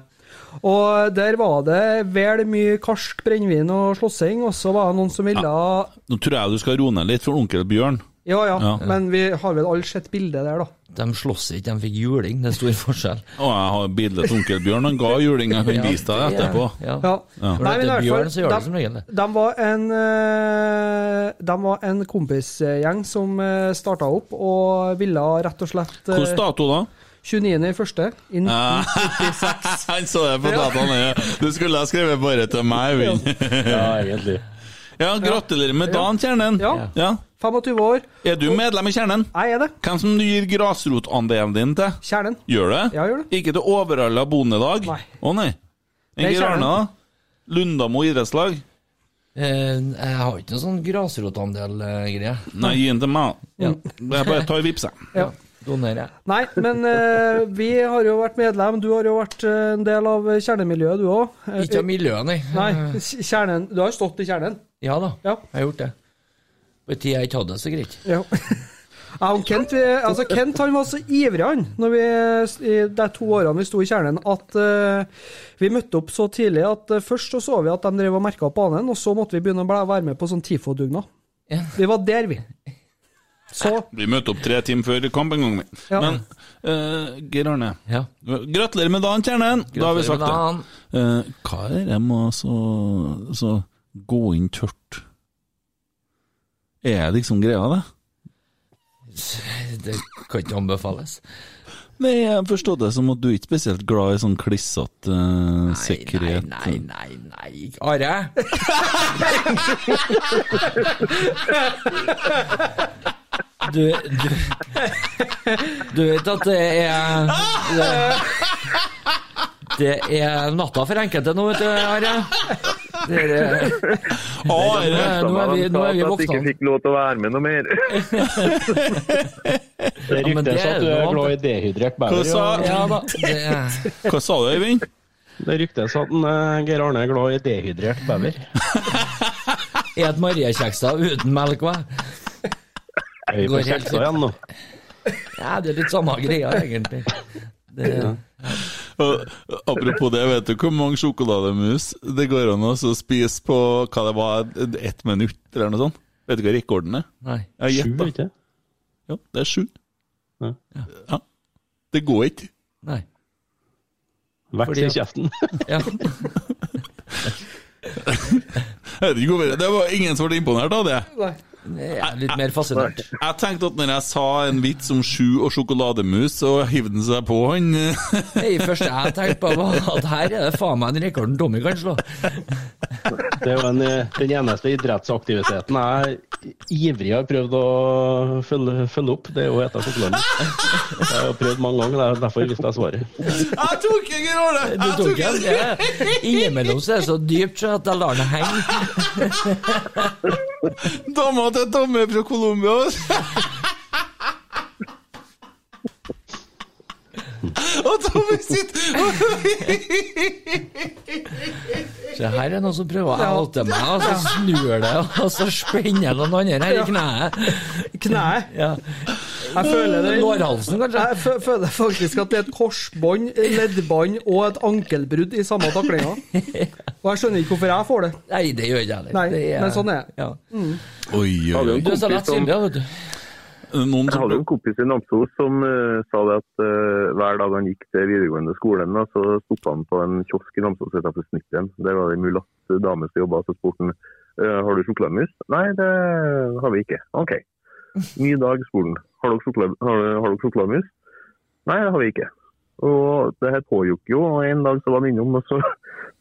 Og der var det vel mye karsk brennevin og slåssing, og så var det noen som ville Nå tror jeg du skal roe ned litt for onkel Bjørn. Ja, ja, Ja. men vi har vel alle sett bildet der, da. De slåss ikke, de fikk juling. Det er stor forskjell. Og jeg har bilde til onkel Bjørn. Han ga juling. Jeg kan Ja, vise deg er- etterpå. Ja. Ja. Ja. Nei, det men i hvert fall, så gjør det de- som regel det. De var en, eh, de var en kompisgjeng som uh, starta opp og ville rett og slett eh, Hvilken dato da? 29.1. i første i 1996. Han så det på dataen. Du skulle ha skrevet bare til meg, Øyvind. Ja, egentlig. Ja, gratulerer med dagen, Kjernen. Ja. Ja. 25 år. Er du medlem i Kjernen? Jeg er det. Hvem som du gir grasrotandelen din til? Kjernen. Gjør det? Ja, gjør det. Ikke til overalla bondelag? Nei. Å nei. Det er da? Lundamo idrettslag? Eh, jeg har ikke noen sånn grasrotandel-greie. Nei, gi den til meg. Ja. Jeg bare tar vips, jeg. Ja. Donerer jeg. Nei, men uh, vi har jo vært medlem. Du har jo vært eh, en del av kjernemiljøet, du òg. Ikke av miljøet, nei. Nei, kjernen Du har jo stått i kjernen. Ja da, Ja. jeg har gjort det. På en tid jeg ikke hadde det så greit. Ja. Ja, og Kent, vi, altså Kent han var så ivrig han, når vi, i de to årene vi sto i kjernen, at uh, vi møtte opp så tidlig at uh, først så så vi at de drev og merka opp banen, og så måtte vi begynne å være med på sånn TIFO-dugnad. Ja. Vi var der, vi. Så Vi møtte opp tre timer før kamp en gang. vi. Ja. Men uh, Geir Arne, Ja. gratulerer med dagen, Kjernen! Da har vi sagt det. Uh, hva er det med å så, så gå inn tørt? Er det liksom greia, det? Det kan ikke anbefales. Nei, jeg forstår det som at du er ikke spesielt glad i sånn klissete uh, sikkerhet. Nei, nei, nei, nei. Are? Du, du, du vet at det er det, det er natta for enkelte nå, vet du, Are. Det er, Are, nå er vi, nå er vi At du våkna. ikke fikk lov til å være med noe mer. Det Ja, men det ryktes at du er glad i dehydrert Hva bever. sa, Ja da. Det er, hva sa du, Øyvind? Det ryktes at eh, Geir Arne er glad i dehydrert bever. et mariekjekser uten melk, hva? Vi på kjeksa igjen nå? Ja, det er litt samme greia, egentlig. Det, Og, apropos det, vet du hvor mange sjokolademus det går an å spise på hva det var, ett minutt eller noe sånt? Vet du hva rekorden er? nei. Sju, ikke? Ja, det er sju. Ja. Ja. Det går ikke. nei. Vekk i kjeften. Ja. Det var ingen som ble imponert av det. Nei. Jeg er litt mer fascinert. Jeg tenkte at når jeg sa en vits om sju og sjokolademus, så hiv den seg på han. Det første jeg tenkte på, var at her er det faen meg en rekorden Tommy kan slå. Det er jo en, eh, den eneste idrettsaktiviteten jeg ivrig har prøvd å følge, følge opp, det er jo å spise sjokolade. Jeg har prøvd mange ganger, det er derfor visste jeg svaret. Jeg tok ikke Gråle! Du tok en? Ja. Innimellom så er det så dypt så at jeg lar det henge. Dama til Tommy fra Colombia. Og Tommy sitter Se her er noen som prøver å oute meg, og så snur det, og så spenner noen andre her i kneet. Kneet? Ja. Jeg føler det Lårhalsen, kanskje? Jeg føler faktisk at det er et korsbånd, leddbånd og et ankelbrudd i samme taklinga. Og jeg skjønner ikke hvorfor jeg får det. Nei, det gjør ikke jeg heller. Er- men sånn er det. Ja. Mm. Oi, oi, oi. Du er så lett Silje, vet du. Noen Jeg hadde en kompis i Namsos som uh, sa det at uh, hver dag han gikk til videregående skolen, da, så stoppa han på en kiosk i Namsos utenfor Snittven. Der var det en mulatt dame som jobba, så spurte han eh, har du sjokolademus. Nei, det har vi ikke. OK. Ny dag, skolen. Har dere sjokolade- har, har dere sjokolademus? Nei, det har vi ikke. Og det her pågikk jo, og en dag så var han innom, og så,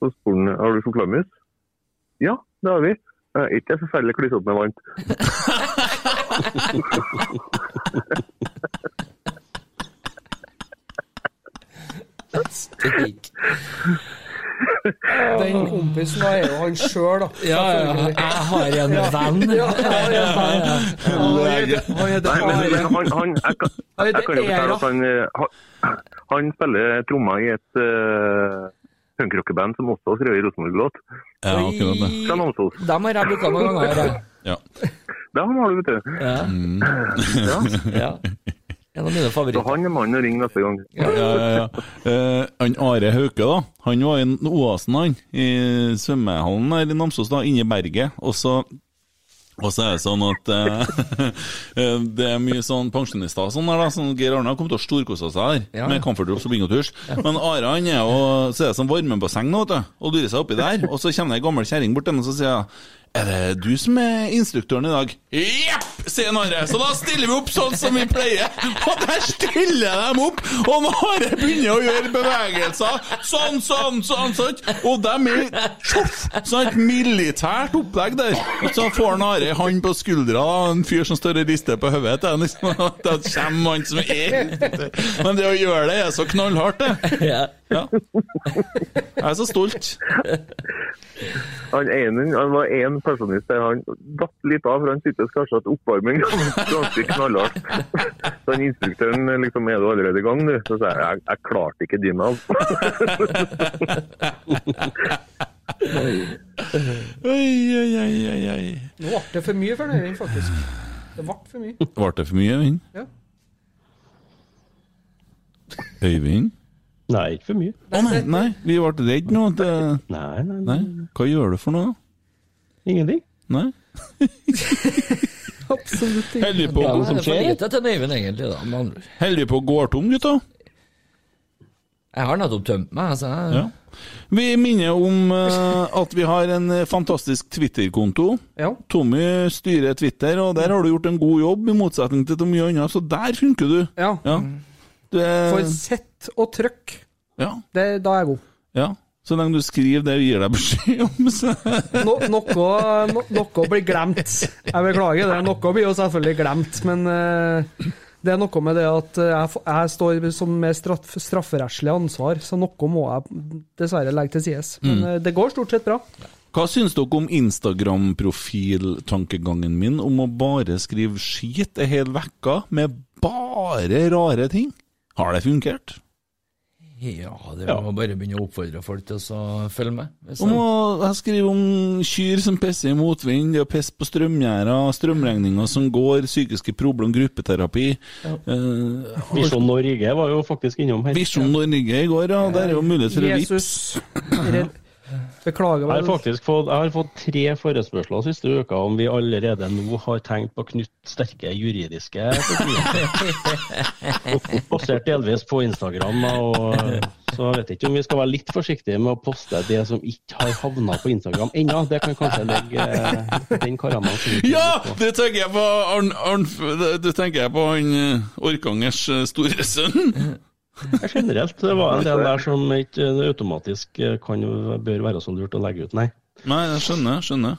så spurte han har du sjokolademus. Ja, det har vi. Eh, Ikke forferdelig klissete med vann. Stik. Den kompisen da er jo han sjøl, da. Ja, ja, jeg har en venn. Ja, ja, ja, ja. Han jeg, kan, jo fortelle at spiller trommer i et uh, som også har skrevet Rosenborg-låt. Ja, akkurat det. Fra Namsos. Dem har jeg booka noen ganger. Ja. Det har du, vet du. Ja. Mm. Ja. Ja. En av mine Så han er mannen å ringe neste gang. Ja, ja, ja. Eh, han Are Hauke, da. Han var i Oasen, han. I svømmehallen her i Namsos, da, inne i berget. Og så og så er det sånn at eh, eh, det er mye sånn pensjonister sånn der, da. Sånn Geir Arne har kommet til å storkose seg der Ja. med comfortdrops og bingoturs. Men Are han er jo Så er det sånn varmebasseng nå, vet du. Og lurer seg oppi der. Og så kommer det ei gammel kjerring bort til ham og så sier hun er det du som er instruktøren i dag? Jepp, sier Are. Så da stiller vi opp sånn som vi pleier. Og der stiller de opp! Og Are begynner å gjøre bevegelser. Sånn, sånn, sånn. sånn. Og de er tjoff! Sånn et militært opplegg der. Og så får han Are hand på skuldra, en fyr som står og rister på hodet til. Liksom. Da kommer han som er Men det å gjøre det er så knallhardt, det. Ja. Ja. Jeg er så stolt. Han, ene, han var én pensjonist der han datt litt av, for han syntes kanskje at oppvarming var ganske knallhardt. Så han instruktøren liksom er du allerede i gang, du? Så sa jeg jeg, jeg klarte ikke din av. Oi, oi, oi, oi, oi. Nå ble det for mye for Øyvind, faktisk. Det ble for mye. Ble det for mye, Øyvind? Ja. Øyvind? Nei, ikke for mye. Å nei, nei, vi ble redd nå. Det- Nei, nei, nei. Hva gjør du for noe? Ingenting. Nei? Absolutt ikke. Holder vi på, å det gå- er for lite til Øyvind, egentlig. da, med holder vi på å gå tom, gutta? Jeg har nettopp tømt meg. altså. jeg- Ja. Vi minner om uh, at vi har en eh, fantastisk Twitter-konto. Ja. Tommy styrer Twitter, og der har du gjort en god jobb, i motsetning til mye annet, så der funker du. Ja. Ja. Det, For sett og trykk, ja, det, da er jeg god. ja. Så lenge du skriver det vi gir deg beskjed om, så No, noe, no, noe blir glemt. Jeg beklager det. Noe blir jo selvfølgelig glemt, men uh, det er noe med det at eh, jeg, jeg står som med straff, strafferettslig ansvar, så noe må jeg dessverre legge til sides. Men uh, det går stort sett bra. Hva syns dere om Instagram-profiltankegangen min om å bare skrive skit ei hel uke med bare rare ting? Har det fungert? Ja, det må bare begynne å oppfordre folk til å følge med. Hvis Om jeg skriver om kyr som pisser i motvind, det å pisse på strømgjerder, strømregninger som går, psykiske problem, gruppeterapi. Eh, Visjon Norge var jo faktisk innom her. Visjon Norge i går, ja. Der er jo mulighet for å vippse. Beklager Jeg har faktisk fått, jeg har fått tre forespørsler siste uka om vi allerede nå har tenkt på å knytte sterke juridiske. Basert delvis på Instagram. Og, så jeg vet ikke om vi skal være litt forsiktige med å poste det som ikke har havna på Instagram ennå. Det kan kanskje legge eh, den karamen. Ja! Det tenker jeg på Arn, Arn, det tenker jeg på han eh, Orkangers eh, store sønn. Generelt det var en del der som ikke automatisk kan, bør være så lurt å legge ut, nei. Nei, jeg skjønner, skjønner.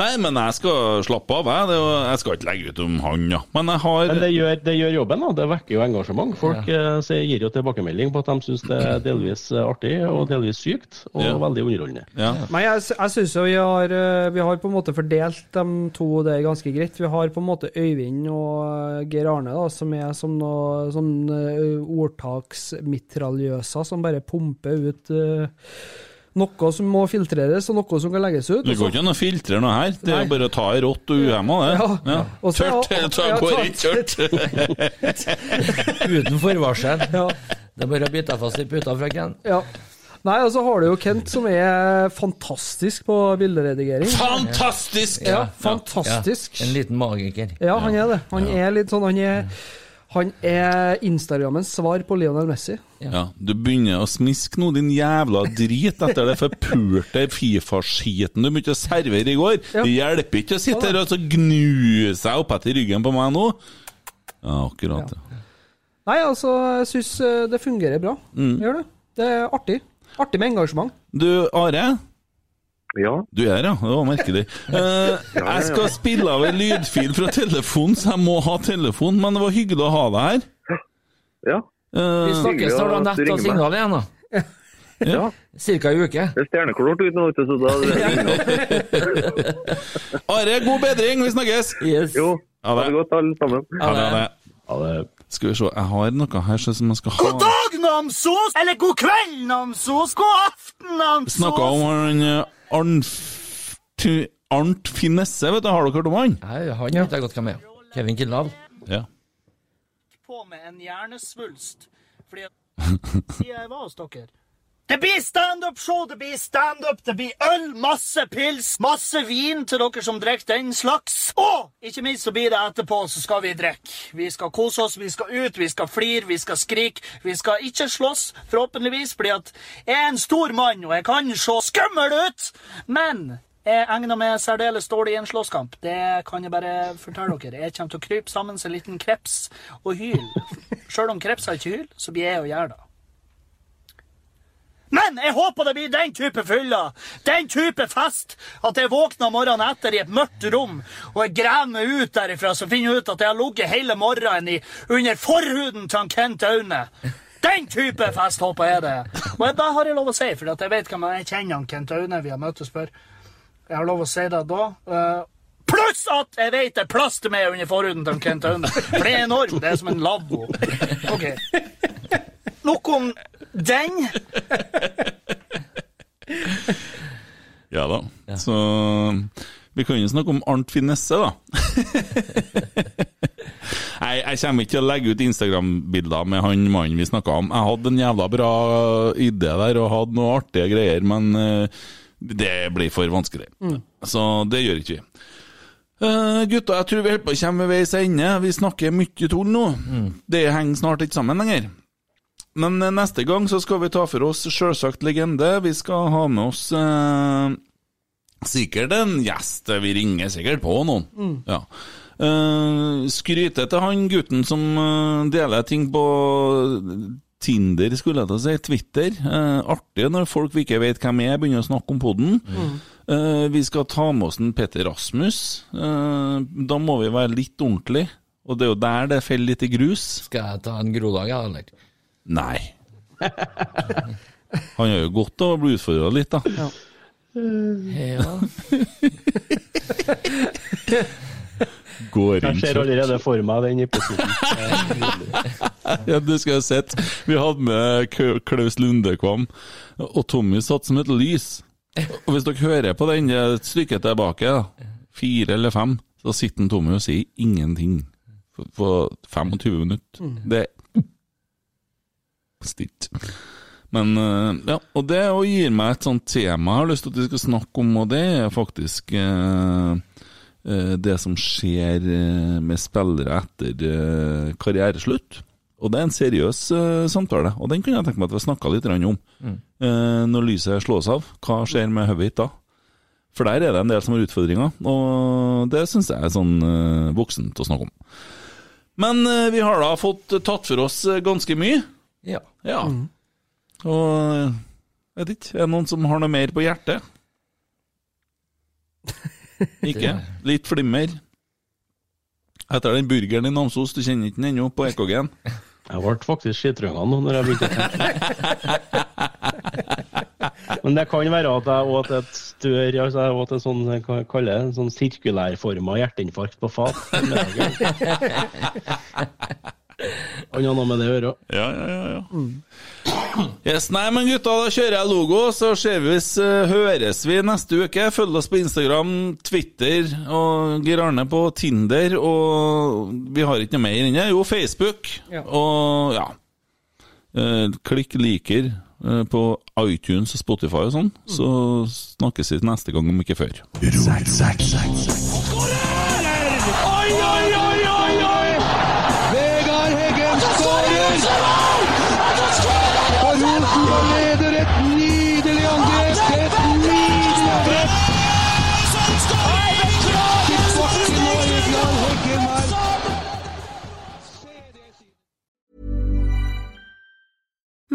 Nei, men jeg skal slappe av, jeg. Det, jo- jeg skal ikke legge ut om han, ja. Men jeg har Men det gjør, det gjør jobben, da. Det vekker jo engasjement. Folk eh, gir jo tilbakemelding på at de syns det er delvis eh, artig og delvis sykt, og Ja. veldig underholdende. Ja. Men jeg, jeg syns jo vi har, eh, vi har på en måte fordelt de to det er ganske greit. Vi har på en måte Øyvind og Geir Arne, da, som er som noe sånn uh, ordtaksmitraljøser som bare pumper ut eh, noe som må filtreres, og noe som kan legges ut. Det går ikke an å filtre noe her. Det er jo bare å ta i rått og uhemma, det. Ja. Ja. Så- Tørt, ja, går ikke tørt. Uten forvarsel. Ja. Det er bare å bite fast i puta, frøken. Ja. Nei, og så har du jo Kent, som er fantastisk på bilderedigering. Fantastisk! Ja, fantastisk. Ja, en liten magiker. Ja, han er det. Han er litt sånn Han er, han er Instagrammens svar på Lionel Messi. Ja, du begynner å smiske nå, din jævla drit, etter det forpulte Fifa-skiten du begynte å servere i går. Ja. Det hjelper ikke å sitte her og så gnu seg opp etter ryggen på meg nå. Ja, akkurat. Ja. Nei, altså, jeg syns det fungerer bra. Mm. Gjør det. Det er artig. Artig med engasjement. Du, Are? Ja. Du er ja. Det var merkelig. Eh, jeg skal spille av en lydfil fra telefonen, så jeg må ha telefon, men det var hyggelig å ha deg her. Ja. Eh, Vi snakkes når du har nett og signal igjen, da. Ja. Cirka ei uke. Det er stjerneklart ute nå, vet du, så da Are, god bedring, vi snakkes! Yes. Jo, Ha ha det. det godt alle sammen. Ha det. Ha det. Skal vi se, jeg har noe her som jeg skal ha God dag, Namsos! Eller god kveld, Namsos! God aften, Namsos! Snakka om han Arnf... Ty- Arnt Finesse, vet du, har dere hørt om han? Nei, han vet jeg godt hvem er. Kevin Kildahl. Ja. på med en hjernesvulst. Fordi siden jeg var hos dere. Det blir standup-show, det blir standup, det blir øl, masse pils, masse vin til dere som drikker den slags. Og ikke minst så blir det etterpå, så skal vi drikke. Vi skal kose oss, vi skal ut, vi skal flire, vi skal skrike. Vi skal ikke slåss, forhåpentligvis, fordi at jeg er en stor mann, og jeg kan se skummel ut. Men jeg egner meg særdeles dårlig i en slåsskamp. Det kan jeg bare fortelle dere. Jeg kommer til å krype sammen som en liten kreps og hyle. Sjøl om krepser ikke hyler, så blir jeg å gjøre det. Men jeg håper det blir den type fylla, den type fest, at jeg våkner morgenen etter i et mørkt rom, og jeg graver meg ut derifra, så finner jeg ut at jeg har ligget hele morgenen i, under forhuden til han Kent Aune. Den type fest håper jeg det. Og da har jeg lov å si, for jeg vet hvem jeg kjenner han Kent Aune, vi har møttes før. Jeg har lov å si det da. Uh, Pluss at jeg vet det er plass til meg under forhuden til Kent Aune. For det er enormt. Det er som en lavvo. Ok. Nok om den. Ja da. Så vi kan jo snakke om Arnt Finesse, da. Nei, jeg kommer ikke til å legge ut Instagram-bilder med han mannen vi snakka om. Jeg hadde en jævla bra idé der og hadde noe artige greier, men eh, det blir for vanskelig. Mm. Så det gjør ikke vi. Uh, gutta, jeg tror vi holder på å komme ved veis ende. Vi snakker mye tull nå. Det henger snart ikke sammen lenger. Men eh, neste gang så skal vi ta for oss selvsagt legende. Vi skal ha med oss eh, sikkert en gjest. Vi ringer sikkert på noen. Mm. Ja. Eh, skryte til han gutten som eh, deler ting på Tinder, skulle jeg til å si. Twitter. Eh, artig når folk vi ikke vet hvem er, begynner å snakke om podden. Mm. Eh, vi skal ta med oss en Petter Rasmus. Eh, da må vi være litt ordentlig. Og det er jo der det faller litt i grus. Skal jeg ta en grodag, ja, eller? Nei. Han gjør jo godt av å bli utfordra litt, da. Ja. Ja. Går Jeg ser allerede for meg den episoden. ja, du skal jo sett. Vi hadde med Klaus Lundekvam, og Tommy satt som et lys. Og hvis dere hører på den et stykke tilbake, fire eller fem, så sitter Tommy og sier ingenting på, på 25 minutter. Mm. Det er stilt. Men eh, ja, og det gir meg et sånt tema jeg har lyst til at vi skal snakke om, og det er faktisk eh, eh, det som skjer eh, med spillere etter karriereslutt. Og det er en seriøs samtale, og den kunne jeg tenke meg at vi snakka litt om. Mm. Eh, når lyset slås av, hva skjer med hodet da? For der er det en del som har utfordringer, og det syns jeg er sånn voksent å snakke om. Men vi har da fått tatt for oss ganske mye. Ja. Ja. Og jeg vet ikke, er det noen som har noe mer på hjertet? Ikke? Litt flimmer. Etter den burgeren i Namsos, du kjenner ikke den ennå, på EKG-en? Jeg ble faktisk skitrønga nå når jeg begynte å tenke. Men det kan være at jeg åt et større altså jeg åt et sånn, jeg kaller kalle det, sånn sirkulærforma hjerteinfarkt på fat. Kan har noe med det å gjøre. Ja, ja, ja. ja. Yes, nei, men gutta, da kjører jeg logo, så ser vi, så høres vi neste uke. Følg oss på Instagram, Twitter og Geir Arne på Tinder. Og vi har ikke noe mer inne. Jo, Facebook. Ja. Og ja eh, Klikk liker eh, på iTunes og Spotify og sånn, så snakkes vi neste gang, om ikke før. Oi,